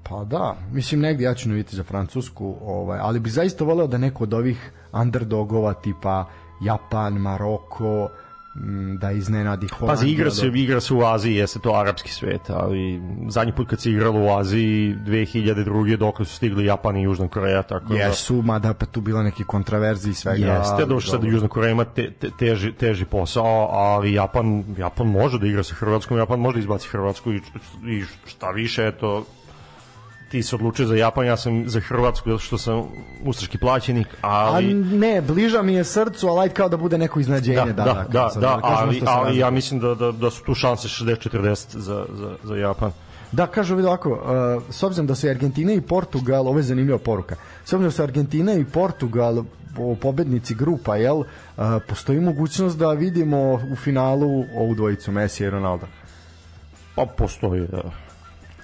Pa da, mislim negde ja ću navijati za francusku, ovaj, ali bi zaista voleo da neko od ovih underdogova tipa Japan, Maroko, Mm, da iznenadi Holandiju. Pazi, igra se, igra se u Aziji, jeste to arapski svet, ali zadnji put kad se igralo u Aziji 2002. dok su stigli Japan i Južna Koreja, tako da... Jesu, mada pa tu bila neke kontraverzi i svega. Jeste, došli sad Južna Koreja ima te, te, teži, teži posao, ali Japan, Japan može da igra sa Hrvatskom, Japan može da izbaci Hrvatsku i, i šta više, eto, ti se odlučio za Japan, ja sam za Hrvatsku zato što sam ustaški plaćenik, ali... A ne, bliža mi je srcu, ali kao da bude neko iznadženje. Da, da, da, dakle, da, da, da, da ali, ali ja mislim da, da, da su tu šanse 60-40 za, za, za Japan. Da, kažu vidi ovako, uh, s obzirom da su Argentina i Portugal, ovo je zanimljiva poruka, s obzirom da su Argentina i Portugal po pobednici grupa, jel, uh, postoji mogućnost da vidimo u finalu ovu dvojicu Messi i Ronaldo? Pa postoji, da.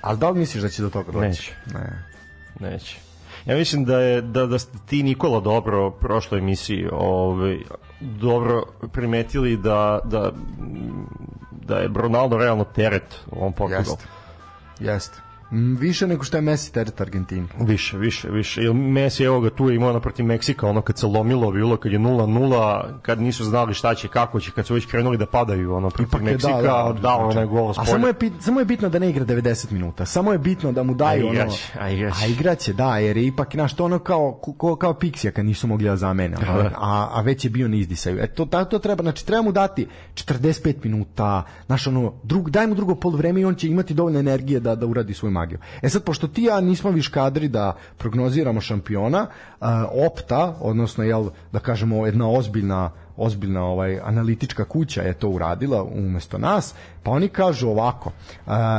Ali da li misliš da će do toga doći? Neće. Ne. Neće. Ja mislim da je da da ti Nikola dobro prošloj emisiji ovaj dobro primetili da da da je Ronaldo realno teret u ovom pogledu. Jeste. Jeste. Mm, više nego što je Messi teret Argentini. Više, više, više. Jer Messi, evo ga, tu je imao protiv Meksika, ono kad se lomilo, bilo kad je 0-0, kad nisu znali šta će, kako će, kad su već krenuli da padaju, ono, protiv Ipak Meksika, je, da, da, da, onaj znači, gol. A samo je, samo je bitno da ne igra 90 minuta, samo je bitno da mu daju a igrač, ono... A igrač. A igraće, da, jer je ipak, znaš, to ono kao, ko, kao Pixija kad nisu mogli da zamene, da, da. a, a, već je bio na izdisaju. E, to, to treba, znači, treba mu dati 45 minuta, Naš ono, drug, daj mu drugo poluvreme i on će imati dovoljno energije da, da uradi svoj mač magijom. E sad, pošto ti ja nismo viš kadri da prognoziramo šampiona, opta, odnosno, jel, da kažemo, jedna ozbiljna ozbiljna ovaj analitička kuća je to uradila umesto nas, pa oni kažu ovako,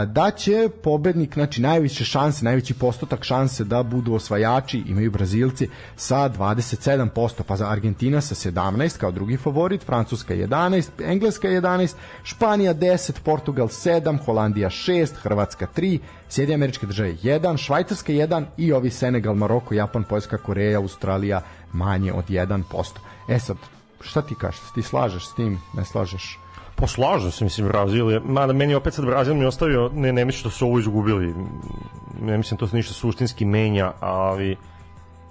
da će pobednik, znači najviše šanse, najveći postotak šanse da budu osvajači imaju Brazilci sa 27%, pa za Argentina sa 17 kao drugi favorit, Francuska 11, Engleska 11, Španija 10, Portugal 7, Holandija 6, Hrvatska 3, Sjedinje američke države 1, Švajcarska 1 i ovi Senegal, Maroko, Japan, Poljska, Koreja, Australija manje od 1%. E sad, šta ti kažeš, ti slažeš s tim, ne slažeš? Poslažu pa se, mislim, Brazil je, mada meni opet sad Brazil mi ostavio, ne, ne mislim da su ovo izgubili, ne mislim to se ništa suštinski menja, ali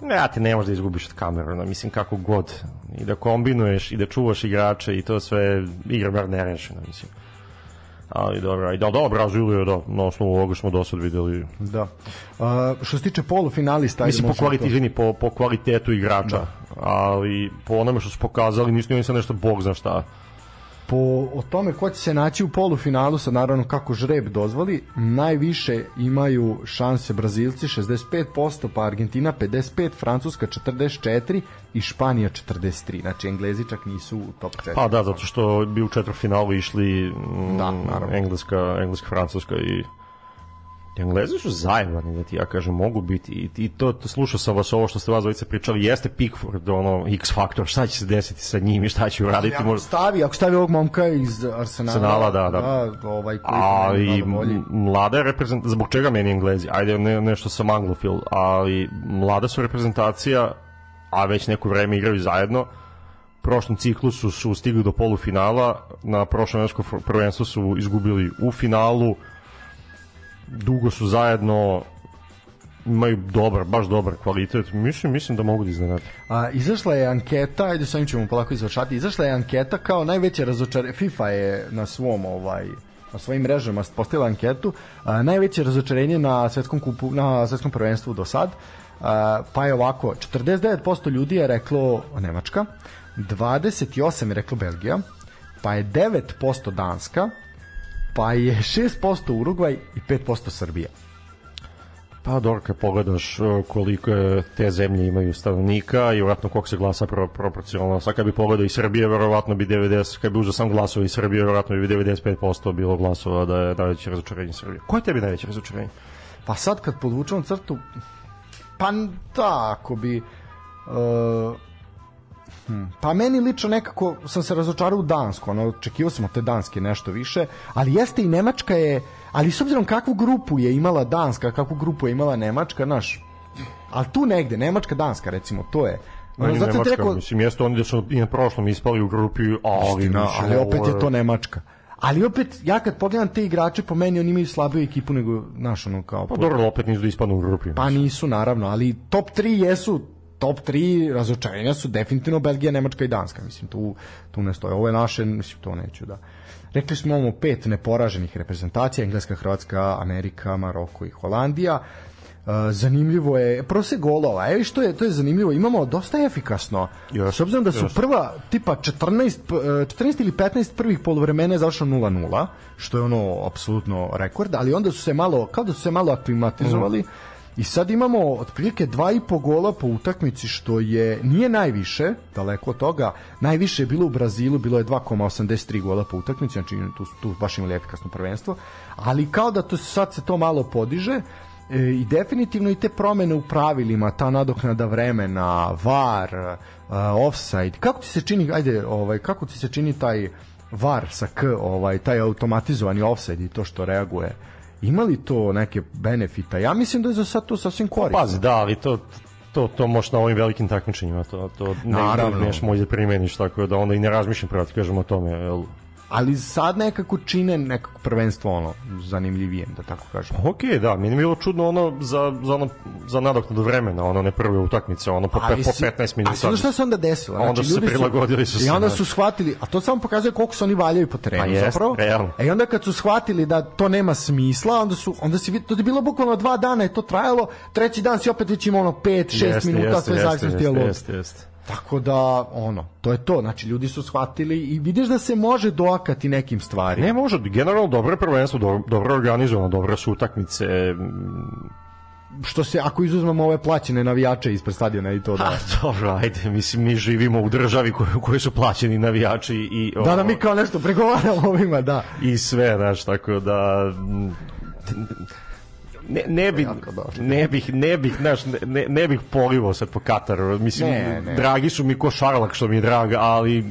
ne, ja ti ne možeš da izgubiš od Kamerona, mislim kako god, i da kombinuješ, i da čuvaš igrače, i to sve igra bar nerešena, mislim. Ali dobro, ajde, da, da, Brazil je, da, na osnovu ovoga smo do sad videli. Da. Uh, što se tiče polufinalista... Mislim, po, kvalite, izvini, po, po kvalitetu igrača. Da ali po onome što su pokazali nisu ni oni sad nešto bog zna šta po o tome ko će se naći u polufinalu sa naravno kako žreb dozvoli najviše imaju šanse Brazilci 65% pa Argentina 55 Francuska 44 i Španija 43 znači Englezi čak nisu u top 4 pa da zato što bi u četvrtfinalu išli mm, da, naravno. Engleska, Engleska Francuska i Englezi su zajebani, da ti ja kažem, mogu biti. I, i to, to slušao sam vas ovo što ste vas dvojice pričali, jeste Pickford, ono, X faktor, šta će se desiti sa njim i šta će uraditi. Ako možda... stavi, ako stavi ovog momka iz Arsenala, Arsenala da, da. da ovaj koji a, i mlada je reprezentacija, zbog čega meni Englezi? Ajde, ne, nešto sam anglofil, ali mlada su reprezentacija, a već neko vreme igraju zajedno, prošlom ciklusu su stigli do polufinala, na prošlom evropskom prvenstvu su izgubili u finalu, dugo su zajedno, imaju dobar, baš dobar kvalitet. Mislim, mislim da mogu da iznenade. A, izašla je anketa, ajde sa ćemo polako izvršati, izašla je anketa kao najveće razočarenje, FIFA je na svom ovaj na svojim mrežama postavila anketu, a, najveće razočarenje na svetskom, kupu, na svetskom prvenstvu do sad, a, pa je ovako, 49% ljudi je reklo Nemačka, 28% je reklo Belgija, pa je 9% Danska, pa je 6% Urugvaj i 5% Srbija. Pa dobro, kad pogledaš koliko te zemlje imaju stanovnika i vjerojatno koliko se glasa pro, proporcionalno. Sad kad bi pogledao i Srbije, verovatno bi 90, kad bi uzao sam glasova i Srbije, verovatno bi 95% bilo glasova da je najveće razočarenje Srbije. Koje tebi najveće razočarenje? Pa sad kad podvučam crtu, pa da, ako bi... Uh, Hmm. Pa meni lično nekako sam se razočarao u Dansku, ono, očekivao sam od te Danske nešto više, ali jeste i Nemačka je, ali s obzirom kakvu grupu je imala Danska, kakvu grupu je imala Nemačka, naš, ali tu negde, Nemačka, Danska recimo, to je, Ono, zato Nemačka, treko... mislim, jeste oni da su i na prošlom ispali u grupi, ali... Istina, mislim, ali opet je to Nemačka. Ali opet, ja kad pogledam te igrače, po meni oni imaju slabiju ekipu nego naš, ono kao... Pa dobro, opet nisu da ispanu u grupi. Pa nisu, naravno, ali top 3 jesu top 3 razočarenja su definitivno Belgija, Nemačka i Danska. Mislim, tu, tu ne stoje. Ovo je naše, mislim, to neću da... Rekli smo imamo pet neporaženih reprezentacija, Engleska, Hrvatska, Amerika, Maroko i Holandija. E, zanimljivo je prose golova. Evo što je to je zanimljivo. Imamo dosta efikasno. Još, S obzirom da su još. prva tipa 14 14 e, ili 15 prvih poluvremena završeno 0:0, što je ono apsolutno rekord, ali onda su se malo kao da su se malo aklimatizovali. Mm I sad imamo otprilike 2,5 i po gola po utakmici, što je nije najviše, daleko od toga. Najviše je bilo u Brazilu, bilo je 2,83 gola po utakmici, znači tu, tu baš imali efikasno prvenstvo. Ali kao da to, sad se to malo podiže, e, i definitivno i te promene u pravilima, ta nadoknada vremena, VAR, e, offside. Kako ti se čini, ajde, ovaj, kako ti se čini taj VAR sa K, ovaj, taj automatizovani offside i to što reaguje? imali to neke benefita? Ja mislim da je za sad to sasvim pa korisno. Pazi, da, ali to to to možeš na ovim velikim takmičenjima, to to ne, Naravno. ne možeš moći da primeniš, tako da onda i ne razmišljam pravo, kažemo o tome, jel, ali sad nekako čine nekako prvenstvo ono zanimljivijem da tako kažem. Okej, okay, da, meni je bilo čudno ono za za ono za nadoknadu vremena, ono ne prve utakmice, ono po, ali po 15 minuta. A šta se onda desilo? Znači, onda su se prilagodili su se. I onda da. su shvatili, a to samo pokazuje koliko su oni valjaju po terenu pa jest, zapravo. Realno. E onda kad su shvatili da to nema smisla, onda su onda se to je bilo bukvalno dva dana je to trajalo, treći dan se opet već ono 5 6 minuta jeste, sve zavisno od jeste, jeste, jeste. Tako da, ono, to je to. Znači, ljudi su shvatili i vidiš da se može doakati nekim stvarima. Ne, može. Generalno, dobro je prvenstvo, dobro, dobro organizovano, dobro su utakmice, mm. što se ako izuzmemo ove plaćene navijače ispred stadiona i to da. Ha, dobro, ajde, mislim mi živimo u državi koji koji su plaćeni navijači i ovo, Da, da mi kao nešto pregovaramo ovima, da. I sve, znaš, tako da mm, ne, ne, bi, ne bih, ne bih, znaš, ne, ne bih polivao se po Kataru. Mislim, ne, ne. dragi su mi ko Šarlak što mi je drag, ali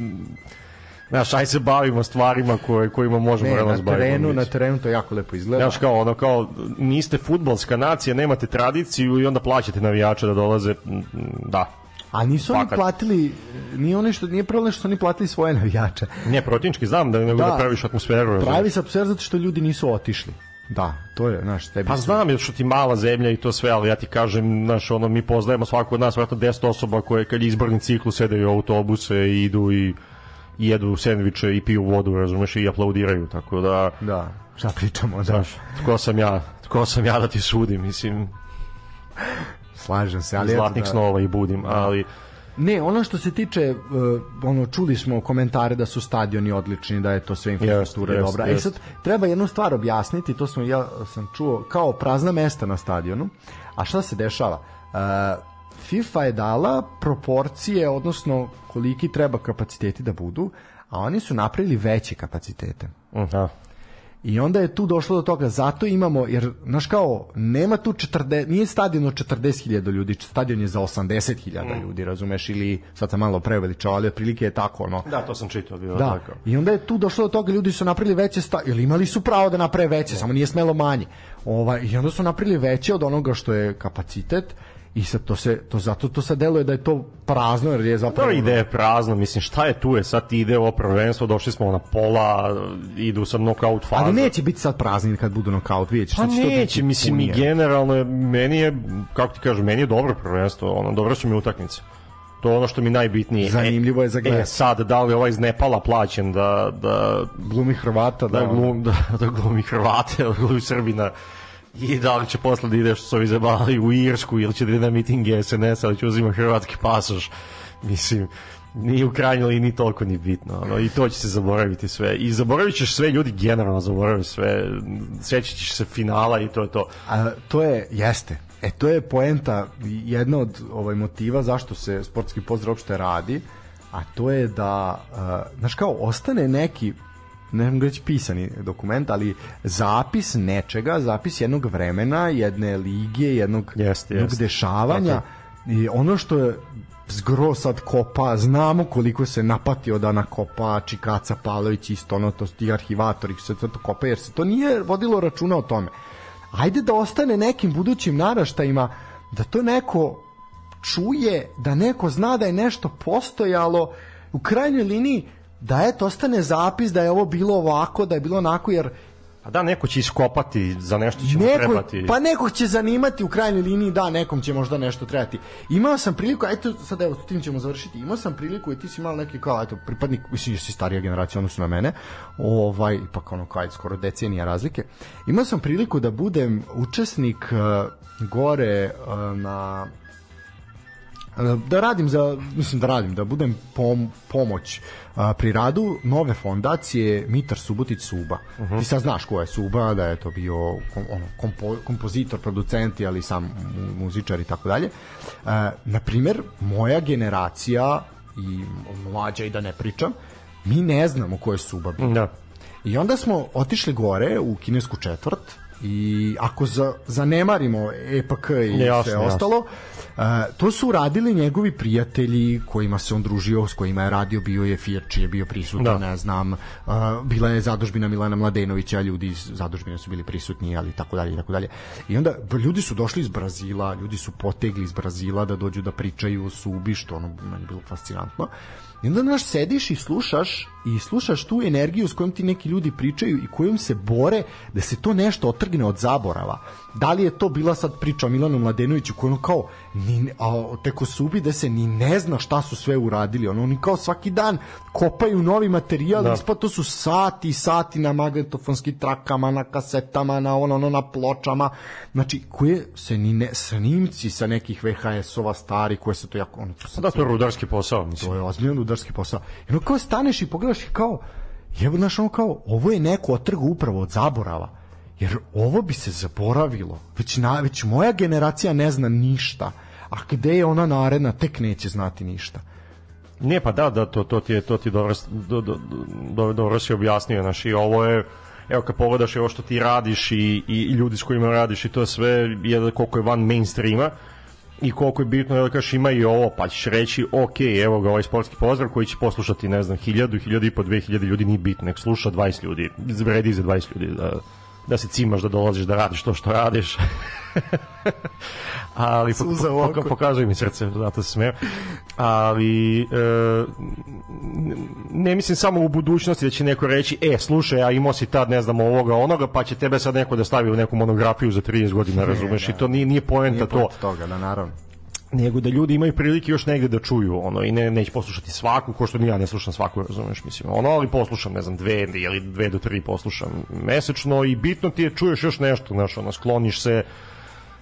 Znaš, aj se bavimo stvarima koje, kojima možemo ne, realno da Na terenu, na terenu to jako lepo izgleda. Znaš, kao ono, kao, niste futbalska nacija, nemate tradiciju i onda plaćate navijače da dolaze, mm, mm, da, A nisu Fakat. oni platili, ni oni što nije problem što oni platili svoje navijače. Ne, protivnički znam da ne da, da praviš atmosferu. Pravi se atmosfera zato što ljudi nisu otišli. Da, to je, znaš, tebi... Pa znam je što ti mala zemlja i to sve, ali ja ti kažem, znaš, ono, mi poznajemo svako od nas, vratno 10 osoba koje kad je izborni ciklu sedaju u autobuse i idu i, jedu sendviče i piju vodu, razumeš, i aplaudiraju, tako da... Da, šta pričamo, da. Znaš, tko sam ja, tko sam ja da ti sudim, mislim... Slažem se, ali... Zlatnik da... snova i budim, ali... Da Ne, ono što se tiče uh, ono čuli smo komentare da su stadioni odlični, da je to sve infrastruktura yes, dobra. Yes. E sad treba jednu stvar objasniti, to smo ja sam čuo kao prazna mesta na stadionu. A šta se dešava? Uh, FIFA je dala proporcije, odnosno koliki treba kapaciteti da budu, a oni su napravili veće kapacitete. Aha. Uh -huh. I onda je tu došlo do toga, zato imamo, jer, znaš kao, nema tu 40, nije stadion od 40.000 ljudi, stadion je za 80.000 mm. ljudi, razumeš, ili, sad sam malo preveličao, ali otprilike je tako, ono. Da, to sam čitao, bilo da. tako. I onda je tu došlo do toga, ljudi su napravili veće stadion, ili imali su pravo da naprave veće, mm. samo nije smelo manje. Ova, I onda su napravili veće od onoga što je kapacitet, i sad to se to zato to se deluje da je to prazno jer je zapravo da ide je prazno mislim šta je tu je sad ide ovo prvenstvo došli smo na pola idu sad nokaut faza ali neće biti sad prazni kad budu nokaut videćeš pa šta će neće, to biti mislim punije. i generalno meni je kako ti kažeš meni je dobro prvenstvo ono dobro su mi utakmice to je ono što mi najbitnije. Zanimljivo je za gledanje. E, e sad, da li ovaj iz Nepala plaćen da... da glumi Hrvata. Da, da, glum, da, da glumi Hrvate, da glumi Srbina. I da li će posle da ide što su ovi zabavali u Irsku ili će da ide na mitinge SNS-a da će uzima hrvatski pasoš. Mislim, ni u krajnjoj liniji toliko ni bitno. Ono, I to će se zaboraviti sve. I zaboravit ćeš sve, ljudi generalno zaboravaju sve. Sjećat ćeš se finala i to je to. A, to je, jeste. E, to je poenta, jedna od ovaj, motiva zašto se sportski pozdrav uopšte radi, a to je da, uh, znaš kao, ostane neki ne znam reći da pisani dokument, ali zapis nečega, zapis jednog vremena, jedne lige, jednog, jest, jednog jest. dešavanja. Tako. I ono što je zgro sad kopa, znamo koliko se napatio da Kopa, Čikaca Palović, isto ono, to ti arhivatori se to kopa, jer se to nije vodilo računa o tome. Ajde da ostane nekim budućim naraštajima da to neko čuje, da neko zna da je nešto postojalo, u krajnjoj liniji da je to ostane zapis da je ovo bilo ovako, da je bilo onako, jer Pa da, neko će iskopati, za nešto će neko, mu trebati. Pa nekog će zanimati u krajnjoj liniji, da, nekom će možda nešto trebati. Imao sam priliku, eto, sad evo, s tim ćemo završiti, imao sam priliku i ti si imao neki, kao, eto, pripadnik, mislim, si starija generacija, odnosno na mene, ovaj, ipak ono, kao, skoro decenija razlike. Imao sam priliku da budem učesnik uh, gore uh, na da radim za, mislim da radim, da budem pom, pomoć a, pri radu nove fondacije Mitar Subotić Suba. Uh mhm. -huh. Ti sad znaš ko je Suba, da je to bio kom, ono, kompo, kompozitor, producent, ali sam muzičar i tako dalje. Na primer, moja generacija i mlađa i da ne pričam, mi ne znamo ko je Suba bio. Da. I onda smo otišli gore u kinesku četvrt i ako za, zanemarimo EPK i jasne, sve ostalo, jasne to su radili njegovi prijatelji kojima se on družio, s kojima je radio, bio je Firči, je bio prisutan, da. ne znam, bila je zadužbina Milana Mladenovića, ljudi iz zadužbine su bili prisutni, ali tako dalje, tako dalje. I onda ljudi su došli iz Brazila, ljudi su potegli iz Brazila da dođu da pričaju o Subi, što ono meni bilo fascinantno. I onda naš sediš i slušaš i slušaš tu energiju s kojom ti neki ljudi pričaju i kojom se bore da se to nešto otrgne od zaborava. Da li je to bila sad priča o Milanu Mladenoviću koji ono kao ni, a, teko subi da se ni ne zna šta su sve uradili. Ono, oni kao svaki dan kopaju novi materijal, da. ispa to su sati i sati na magnetofonskim trakama, na kasetama, na ono, ono, na pločama. Znači, koje se ni ne, snimci sa nekih VHS-ova stari koje se to jako... Ono, to da, to je rudarski posao, mislim. To je ozbiljan rudarski posao. Ono kao staneš i pogledaš pogledaš i kao, jebo, znaš, ono kao, ovo je neko otrgo upravo od zaborava, jer ovo bi se zaboravilo, već, na, već moja generacija ne zna ništa, a gde je ona naredna, tek neće znati ništa. Ne, pa da, da, to, to ti je, to ti dobro, do, do, do, dobro si objasnio, znaš, i ovo je, evo kad pogledaš ovo što ti radiš i, i, i ljudi s kojima radiš i to sve, je da koliko je van mainstreama, i koliko je bitno da kažeš ima i ovo, pa ćeš reći ok, evo ga ovaj sportski pozdrav koji će poslušati, ne znam, hiljadu, hiljadu i po, dve hiljade ljudi, nije bitno, nek sluša 20 ljudi, vredi za 20 ljudi da, da se cimaš, da dolaziš, da radiš to što radiš. ali Suza po, po, pokaže mi srce, zato se smijem. Ali e, ne mislim samo u budućnosti da će neko reći, e, slušaj, a imao si tad, ne znam, ovoga, onoga, pa će tebe sad neko da stavi u neku monografiju za 30 godina, razumeš? Ne, I da. to nije, nije poenta nije to. toga, da, naravno nego da ljudi imaju prilike još negde da čuju ono i ne neće poslušati svaku ko što ni ja ne slušam svaku razumeš mislim ono ali poslušam ne znam dve ili dve do tri poslušam mesečno i bitno ti je čuješ još nešto znaš ono skloniš se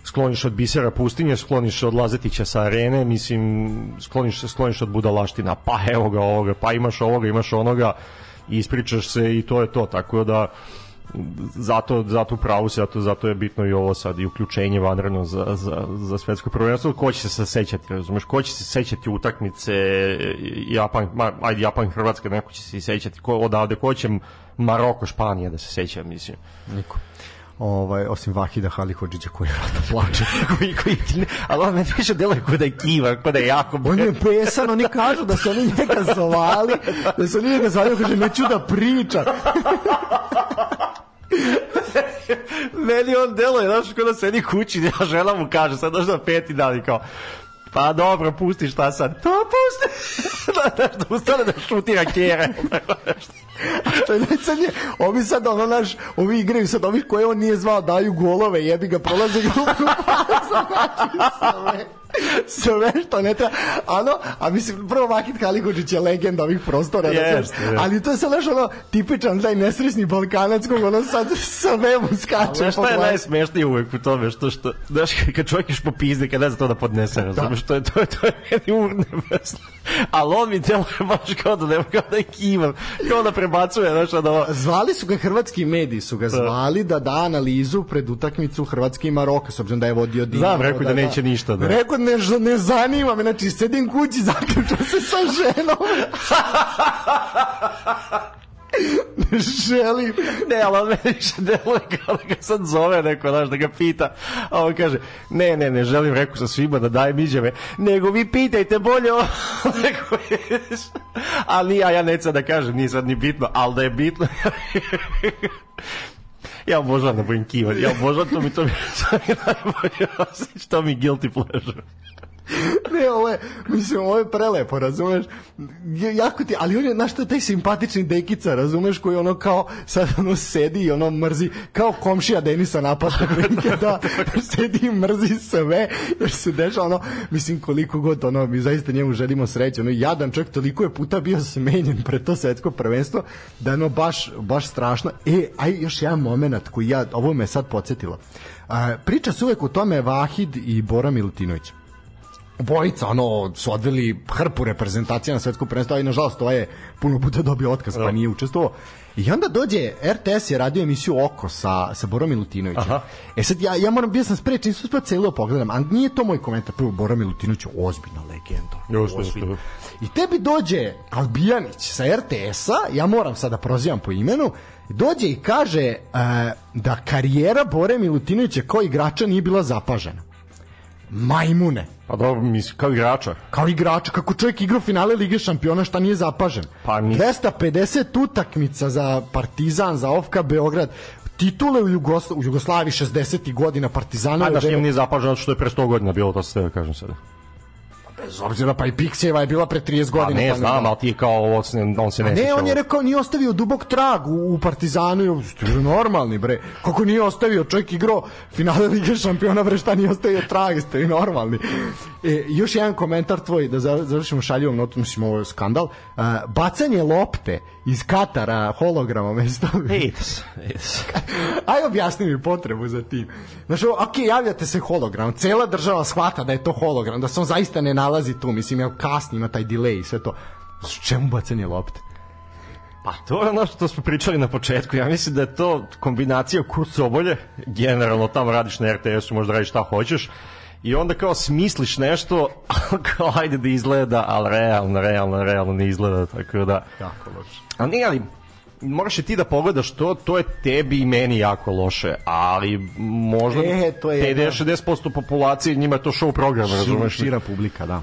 skloniš od bisera pustinje, skloniš od Lazetića sa arene, mislim, skloniš, skloniš od budalaština, pa evo ga ovoga, pa imaš ovoga, imaš onoga, ispričaš se i to je to, tako da zato, zato pravu se, zato, zato je bitno i ovo sad, i uključenje vanredno za, za, za svetsko prvenstvo, ko će se sećati, razumeš, ko će se sećati utakmice Japan, ma, ajde Japan, Hrvatska, neko će se sećati, ko, odavde, ko će Maroko, Španija da se seća, mislim. Niko ovaj osim Vahida Halihodžića koji rata plače koji koji ne, ali on meni više deluje kao da je kiva kao da je jako on je pesan oni kažu da su oni njega zvali da su oni njega zvali kaže neću da priča meni on deluje znaš kao da sedi kući ja žela mu kaže sad došla peti dan i kao pa dobro pusti šta sad pa pusti da, da, da ustane da šutira kjere A što je najcanje, ovi sad, ono, naš, ovi igraju sad, ovi koje on nije zvao daju golove, jebi ga, prolaze ga u znači, sve što ne treba. Ano, a mislim, prvo Vakit Halikočić je legenda ovih prostora. Yes, da ali to je sad ono tipičan taj nesrećni balkanac kog ono sad sa vebu skače. A šta je najsmešnije uvek u tome? Što, što, znaš, kad čovjek ješ po pizde, kada za to da podnese, razumiješ, da. to je, to je, to je meni urnebesno. Ali on mi djeluje baš kao da nema, kao da je kivan, kao da prebacuje, znaš, da ovo... Zvali su ga hrvatski mediji, su ga da. zvali da da analizu pred utakmicu Hrvatske i Maroka, s obzirom da je vodio Dinamo. Znam, rekao da, da, da neće ništa. Da. Rekao ne, ne zanima me, znači sedim kući, zaključam se sa ženom. ne želim. Ne, ali on meni više deluje kao da ga sad zove neko, znaš, da ga pita. A on kaže, ne, ne, ne želim, rekao sa svima da daj dajem iđeve, nego vi pitajte bolje o... ali ja, ja neću da kažem, nije sad ni bitno, ali da je bitno. ja obožavam da budem kivan. Ja obožavam to mi to mi, to mi najbolje osjeća, to mi guilty pleasure. ne, ovo je, mislim, ovo je prelepo, razumeš? Jako ti, ali on je, znaš, taj simpatični dekica, razumeš, koji ono kao, sad ono sedi i ono mrzi, kao komšija Denisa napada da, sedi i mrzi sve, jer se dešava ono, mislim, koliko god, ono, mi zaista njemu želimo sreće, ono, jadan čovjek toliko je puta bio smenjen pred to svetsko prvenstvo, da ono, baš, baš strašno. E, aj, još jedan moment koji ja, ovo me sad podsjetilo. A, priča se uvek o tome Vahid i Bora Milutinović obojica ono su odveli hrpu reprezentacija na svetskom prvenstvu, ali nažalost ovaj je puno puta dobio otkaz pa nije učestvovao. I onda dođe RTS je radio emisiju Oko sa sa Borom Milutinovićem. Aha. E sad ja ja moram bio sam sprečen, nisam uspeo celo da pogledam, a nije to moj komentar, prvo Bora Milutinović je ozbiljna legenda. Da I tebi dođe Albijanić sa RTS-a, ja moram sada da prozivam po imenu, dođe i kaže uh, da karijera Bore Milutinovića kao igrača nije bila zapažena majmune. Pa dobro, mislim, kao igrača. Kao igrača, kako čovjek igrao finale Lige šampiona, šta nije zapažen. Pa nis... 250 utakmica za Partizan, za Ofka Beograd, titule u, Jugosla... u Jugoslaviji 60. godina Partizana. Ajde, da što im nije zapaženo, što je pre 100 godina bilo, to se da kažem sada bez obzira pa i Pixijeva je bila pre 30 pa godina. A ne, pa znam, ali ti je kao on se ne Ne, on je rekao nije ostavio dubok trag u, u Partizanu, je normalni bre. Kako nije ostavio, čovjek igrao finale Lige šampiona, bre šta nije ostavio trag, ste vi normalni. E, još jedan komentar tvoj da završimo šaljivom notu, mislim ovo je skandal. Uh, bacanje lopte iz Katara holograma mesto. Yes, yes. Aj objasni mi potrebu za tim. Znaš, ok, javljate se hologram, cela država shvata da je to hologram, da se on zaista ne nalazi nalazi tu, mislim, ja kasni ima taj delay i sve to. S Čemu bacanje lopte? Pa to je ono što smo pričali na početku. Ja mislim da je to kombinacija kurs obolje. Generalno tamo radiš na RTS-u, možda radiš šta hoćeš. I onda kao smisliš nešto, kao ajde da izgleda, ali realno, realno, realno ne izgleda, tako da... Jako loše. A nije, ali moraš i ti da pogledaš to, to je tebi i meni jako loše, ali možda e, to je 50-60% populacije njima je to show program, razumeš? Šira publika, da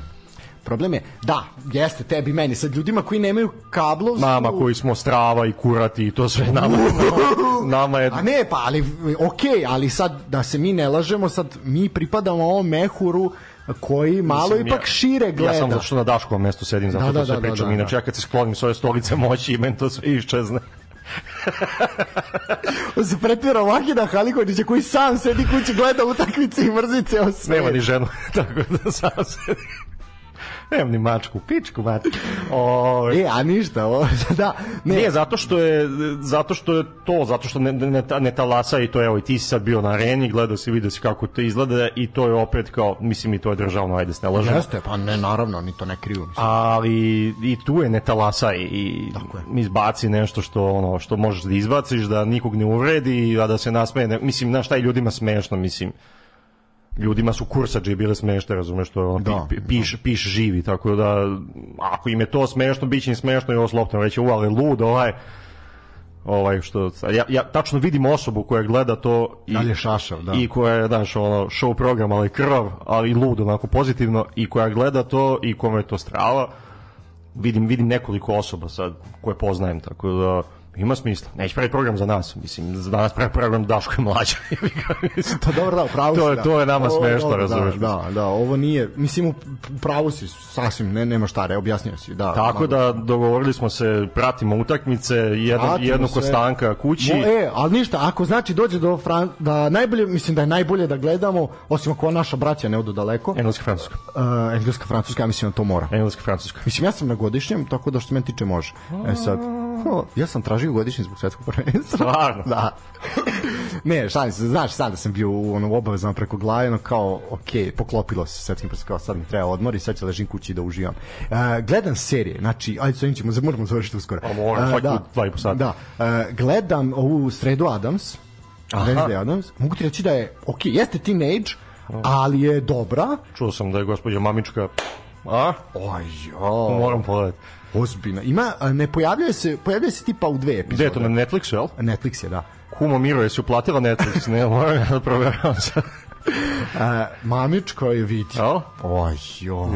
problem je, da, jeste tebi meni, sad ljudima koji nemaju kablovsku... Nama koji smo strava i kurati i to sve nama. nama je... A ne, pa, ali, okej, okay, ali sad, da se mi ne lažemo, sad mi pripadamo ovom mehuru koji malo Mislim, ipak ja, šire gleda. Ja sam zato što na Daškovom mestu sedim, zato da, da, to sve da, pričam. Da, da, Inače, ja kad se sklonim s ove stolice moći, i to sve iščezne. se pretira Vahida Halikovića koji sam sedi kući, gleda utakmice i mrzi ceo svet. Nema ni ženu, tako da sam sedi. Nemam ni mačku, pičku mačku. O, ovaj. e, a ništa, o, da. Ne. Nije, zato što je, zato što je to, zato što ne, ne, ne talasa i to evo, i ti si sad bio na areni, gledao si, vidio si kako to izgleda i to je opet kao, mislim, i to je državno, ajde se ne lažemo. Jeste, pa ne, naravno, ni to ne kriju. Mislim. Ali i tu je ne talasa i, i izbaci nešto što, ono, što možeš da izbaciš, da nikog ne uvredi, a da se nasmeje, ne, mislim, na šta je ljudima smešno, mislim ljudima su kursađe bile smešne, razumeš, što ono, da, pi, piš, da. piš živi, tako da ako im je to smešno, bit će im smešno i ovo s već reći, u, ali lud, ovaj, ovaj što ja, ja tačno vidim osobu koja gleda to i dalje šašav, da. I koja je daš ono show program ali krv, ali lud onako pozitivno i koja gleda to i kome je to strava. Vidim vidim nekoliko osoba sad koje poznajem tako da Ima smisla. Neće pravi program za nas, mislim, za danas pravi program Daško je mlađa. to pa dobro, da, pravo si. To, da. to je nama smešno, da, razumeš. Da, da, da, ovo nije, mislim, u pravu si, sasvim, ne, nema šta, re, objasnio si. Da, Tako da, dogovorili smo se, pratimo utakmice, jedan, pratimo jedno ko kući. No, e, ali ništa, ako znači dođe do Fran... da najbolje, mislim da je najbolje da gledamo, osim ako naša braća ne odu daleko. Engleska, Francuska. Uh, Engleska, Francuska, ja mislim da to mora. Engleska, Francuska. Mislim, ja sam na godišnjem, tako da što se meni tiče može. E sad, Oh, ja sam tražio godišnji zbog svetskog prvenstva. Stvarno? da. ne, šalim se, znaš sad da sam bio u onom obavezama preko glave, no kao, ok, poklopilo se svetskim prvenstvom, kao sad mi treba odmor i sad ću da ležim kući da uživam. Uh, gledam serije, znači, ajde sa ovim ćemo, moramo završiti uskoro. Pa mora, uh, e, da, dva i po sata. Da, uh, gledam ovu sredu Adams, Wednesday Adams, mogu ti reći da je, ok, jeste teenage, mm. ali je dobra. Čuo sam da je gospodja Mamička A? Ojo. Moram pogledati. Ozbiljno. Ima, ne pojavljuje se, pojavljuje se tipa u dve epizode. Gde je to na Netflix, jel? Netflix je, da. Kumo Miro, jesi uplatila Netflix? ne, moram ja da proveravam sad. A, mamić koji vidi. Oj, Ju,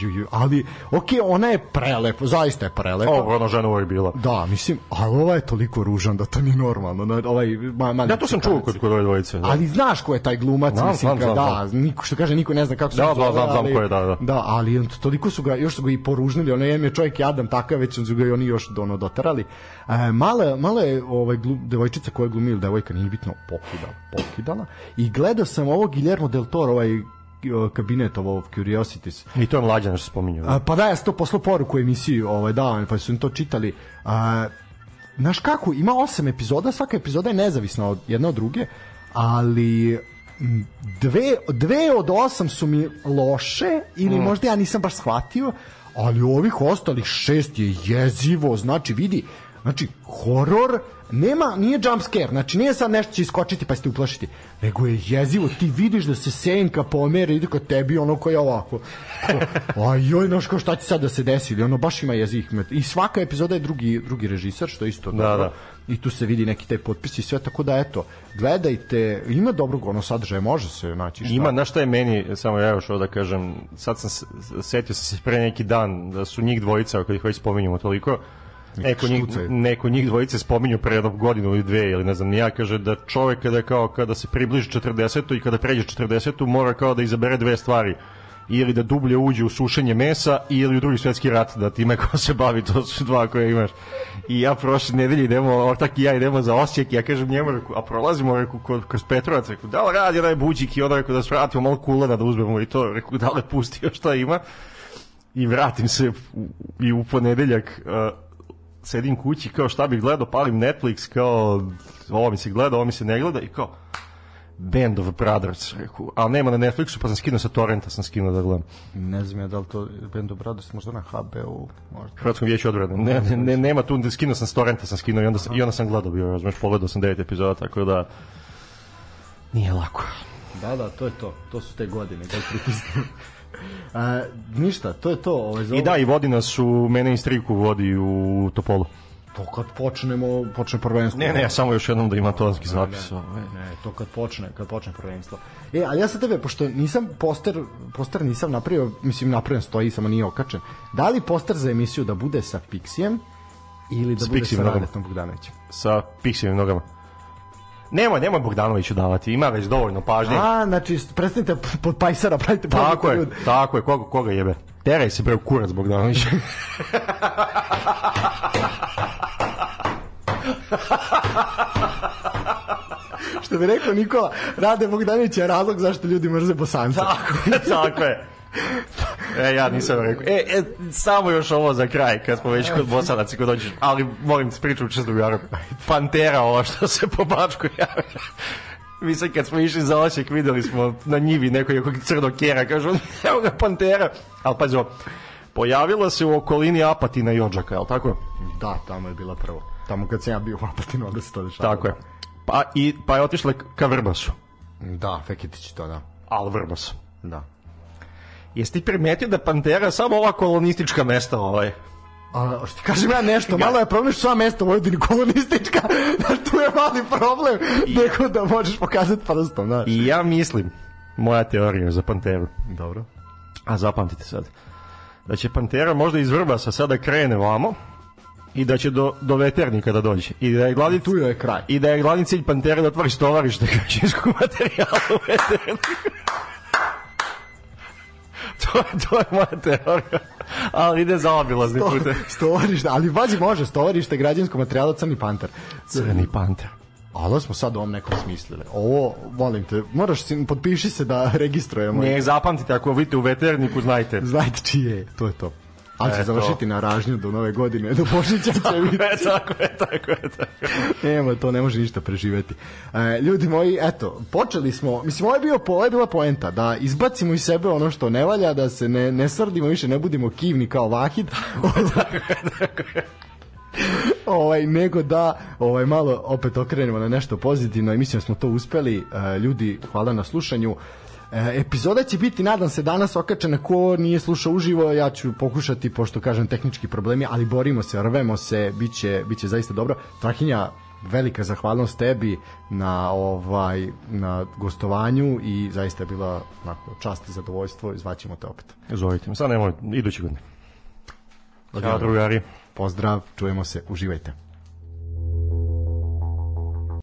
ju, ju. ali okej, ona je prelepa, zaista je prelepa. Ovo ona žena uvek bila. Da, mislim, ali ova je toliko ružan da to nije normalno. Na, ovaj ma, ma, ja to sam čuo kod kod ove dvojice. Da. Ali znaš ko je taj glumac, znam, mislim, znam, znam, da, znam. niko što kaže niko ne zna kako se da, zove. Da, znam, znam ko je, da, da. Da, ali toliko su ga još su ga i poružnili, onaj je čovjek jadan takav, već su ga i oni još dono doterali. E, mala, mala je ovaj glu, devojčica koja je glumila, devojka nije bitno pokidala, pokidala i gleda gledao sam ovo Guillermo del Toro, ovaj kabinet ovo of Curiosities. I to je mlađa što spominjao. A, pa da, ja sam to poslao poruku emisiji, ovaj, da, pa su im to čitali. A, znaš kako, ima osam epizoda, svaka epizoda je nezavisna od, jedna od druge, ali dve, dve od osam su mi loše, ili mm. možda ja nisam baš shvatio, ali ovih ostalih šest je jezivo, znači vidi, Znači, horor nema, nije jump scare, znači nije sad nešto će iskočiti pa ste uplašiti, nego je jezivo, ti vidiš da se senka pomera ide kod tebi ono koja je ovako. Ko, a joj, znaš kao šta će sad da se desi, ili ono baš ima jezih. I svaka epizoda je drugi, drugi režisar, što je isto da, dobro. Da. I tu se vidi neki taj potpis i sve, tako da eto, gledajte, ima dobrog ono sadržaja, može se naći šta. Ima, znaš šta je meni, samo ja još ovo da kažem, sad sam, setio sam se pre neki dan da su njih dvojica, ako ih već spominjamo toliko, neko njih, neko njih dvojice spominju pre jednog godinu ili dve ili ne znam, ja kaže da čovek kada kao kada se približi 40 i kada pređe 40 mora kao da izabere dve stvari ili da dublje uđe u sušenje mesa ili u drugi svetski rat, da time ko se bavi, to su dva koje imaš. I ja prošle nedelje idemo, ortak i ja idemo za Osijek, ja kažem njemu, reku, a prolazimo reku, kod, kroz Petrovac, reku, da li radi onaj buđik i onda reku da svratimo malo kulana da uzmemo i to, reku, da le pusti još šta ima. I vratim se i u ponedeljak, uh, sedim kući, kao šta bih gledao, palim Netflix, kao ovo mi se gleda, ovo mi se ne gleda i kao Band of Brothers, reku. A nema na Netflixu, pa sam skinuo sa torrenta, sam skinuo da gledam. Ne znam ja da li to Band of Brothers možda na HBO, možda. Hrvatskom vijeću odbrane. Ne, ne, ne, nema tu, skinuo sam sa torrenta, sam skinuo i onda, sam, Aha. i onda sam gledao bio, razumeš, pogledao sam devet epizoda, tako da nije lako. Da, da, to je to. To su te godine, kad da pritisnu. A, ništa, to je to. Ovaj, za I da, i vodi nas u, mene i striku vodi u Topolu. To kad počnemo, počne prvenstvo. Ne, ne, samo još jednom da ima tonski zapis. Ne, ne, ovaj. ne, to kad počne, kad počne prvenstvo. E, ali ja sa tebe, pošto nisam poster, poster nisam napravio, mislim napravljen stoji, samo nije okačen. Da li poster za emisiju da bude sa Pixijem ili da s bude sa Radetom Bogdanovićem? Sa Pixijem nogama. Nemoj, nemoj Bogdanoviću davati, ima već dovoljno pažnje. A, znači, prestanite pod pajsara, pravite pažnje. Tako je, tako je, koga, koga jebe? Teraj se bre kurac Bogdanović. Što bi rekao Nikola, Rade Bogdanović je razlog zašto ljudi mrze Bosanca. Tako, je, tako je e, ja nisam rekao. E, e, samo još ovo za kraj, kad smo već kod bosanaca, kod dođeš, ali molim te priču učestvuju Arab. Pantera ova što se po bačku javlja. Mi sad kad smo išli za Osijek videli smo na njivi neko nekog crno kjera, kažu, evo ga Pantera. Ali pazi ovo, pojavila se u okolini Apatina i Odžaka, je li tako? Da, tamo je bila prvo. Tamo kad sam ja bio u Apatinu, onda se to dešava. Tako je. Da. Pa, i, pa je otišla ka Vrbasu. Da, Feketić to, da. Al Vrbasu. Da jeste ti primetio da Pantera samo ova kolonistička mesta ovaj? A, što kažem ja nešto, malo je problem što sva mesta u Vojvodini kolonistička, da tu je mali problem, I... neko da možeš pokazati prstom, znaš. I ja mislim, moja teorija za Panteru. Dobro. A zapamtite sad, da će Pantera možda iz Vrbasa sada krene vamo, i da će do, do veternika da dođe. I da je glavni, tu je kraj. I da je glavni cilj Pantera da otvori stovarište građevinskog materijala u veterniku. to, to je moja teorija. Ali ide za obilazni Sto, pute. Stovarište, ali vazi može, stovarište građanskog materijala Crni Panter. Crni Panter. Ali smo sad ovom nekom smislili. Ovo, volim te, moraš, si, potpiši se da registrujemo. Ne, zapamtite, ako vidite u veterniku, znajte. Znajte čije je, to je to. Ali će završiti na ražnju do nove godine, do Božića će biti. tako je, tako je, tako je. Nema, to ne može ništa preživeti. E, ljudi moji, eto, počeli smo, mislim, ovo je, bio, ovo je bila poenta, da izbacimo iz sebe ono što ne valja, da se ne, ne srdimo više, ne budimo kivni kao Vahid. tako je, tako je. ovaj nego da ovaj malo opet okrenemo na nešto pozitivno i mislim da smo to uspeli e, ljudi hvala na slušanju E, epizoda će biti, nadam se, danas okačena. Ko nije slušao uživo, ja ću pokušati, pošto kažem tehnički problemi, ali borimo se, rvemo se, biće, biće zaista dobro. Trahinja, velika zahvalnost tebi na ovaj na gostovanju i zaista je bila onako čast i zadovoljstvo i zvaćemo te opet. Zovite me, sad nemoj, idući godine. Ćao drugari. Pozdrav, čujemo se, uživajte.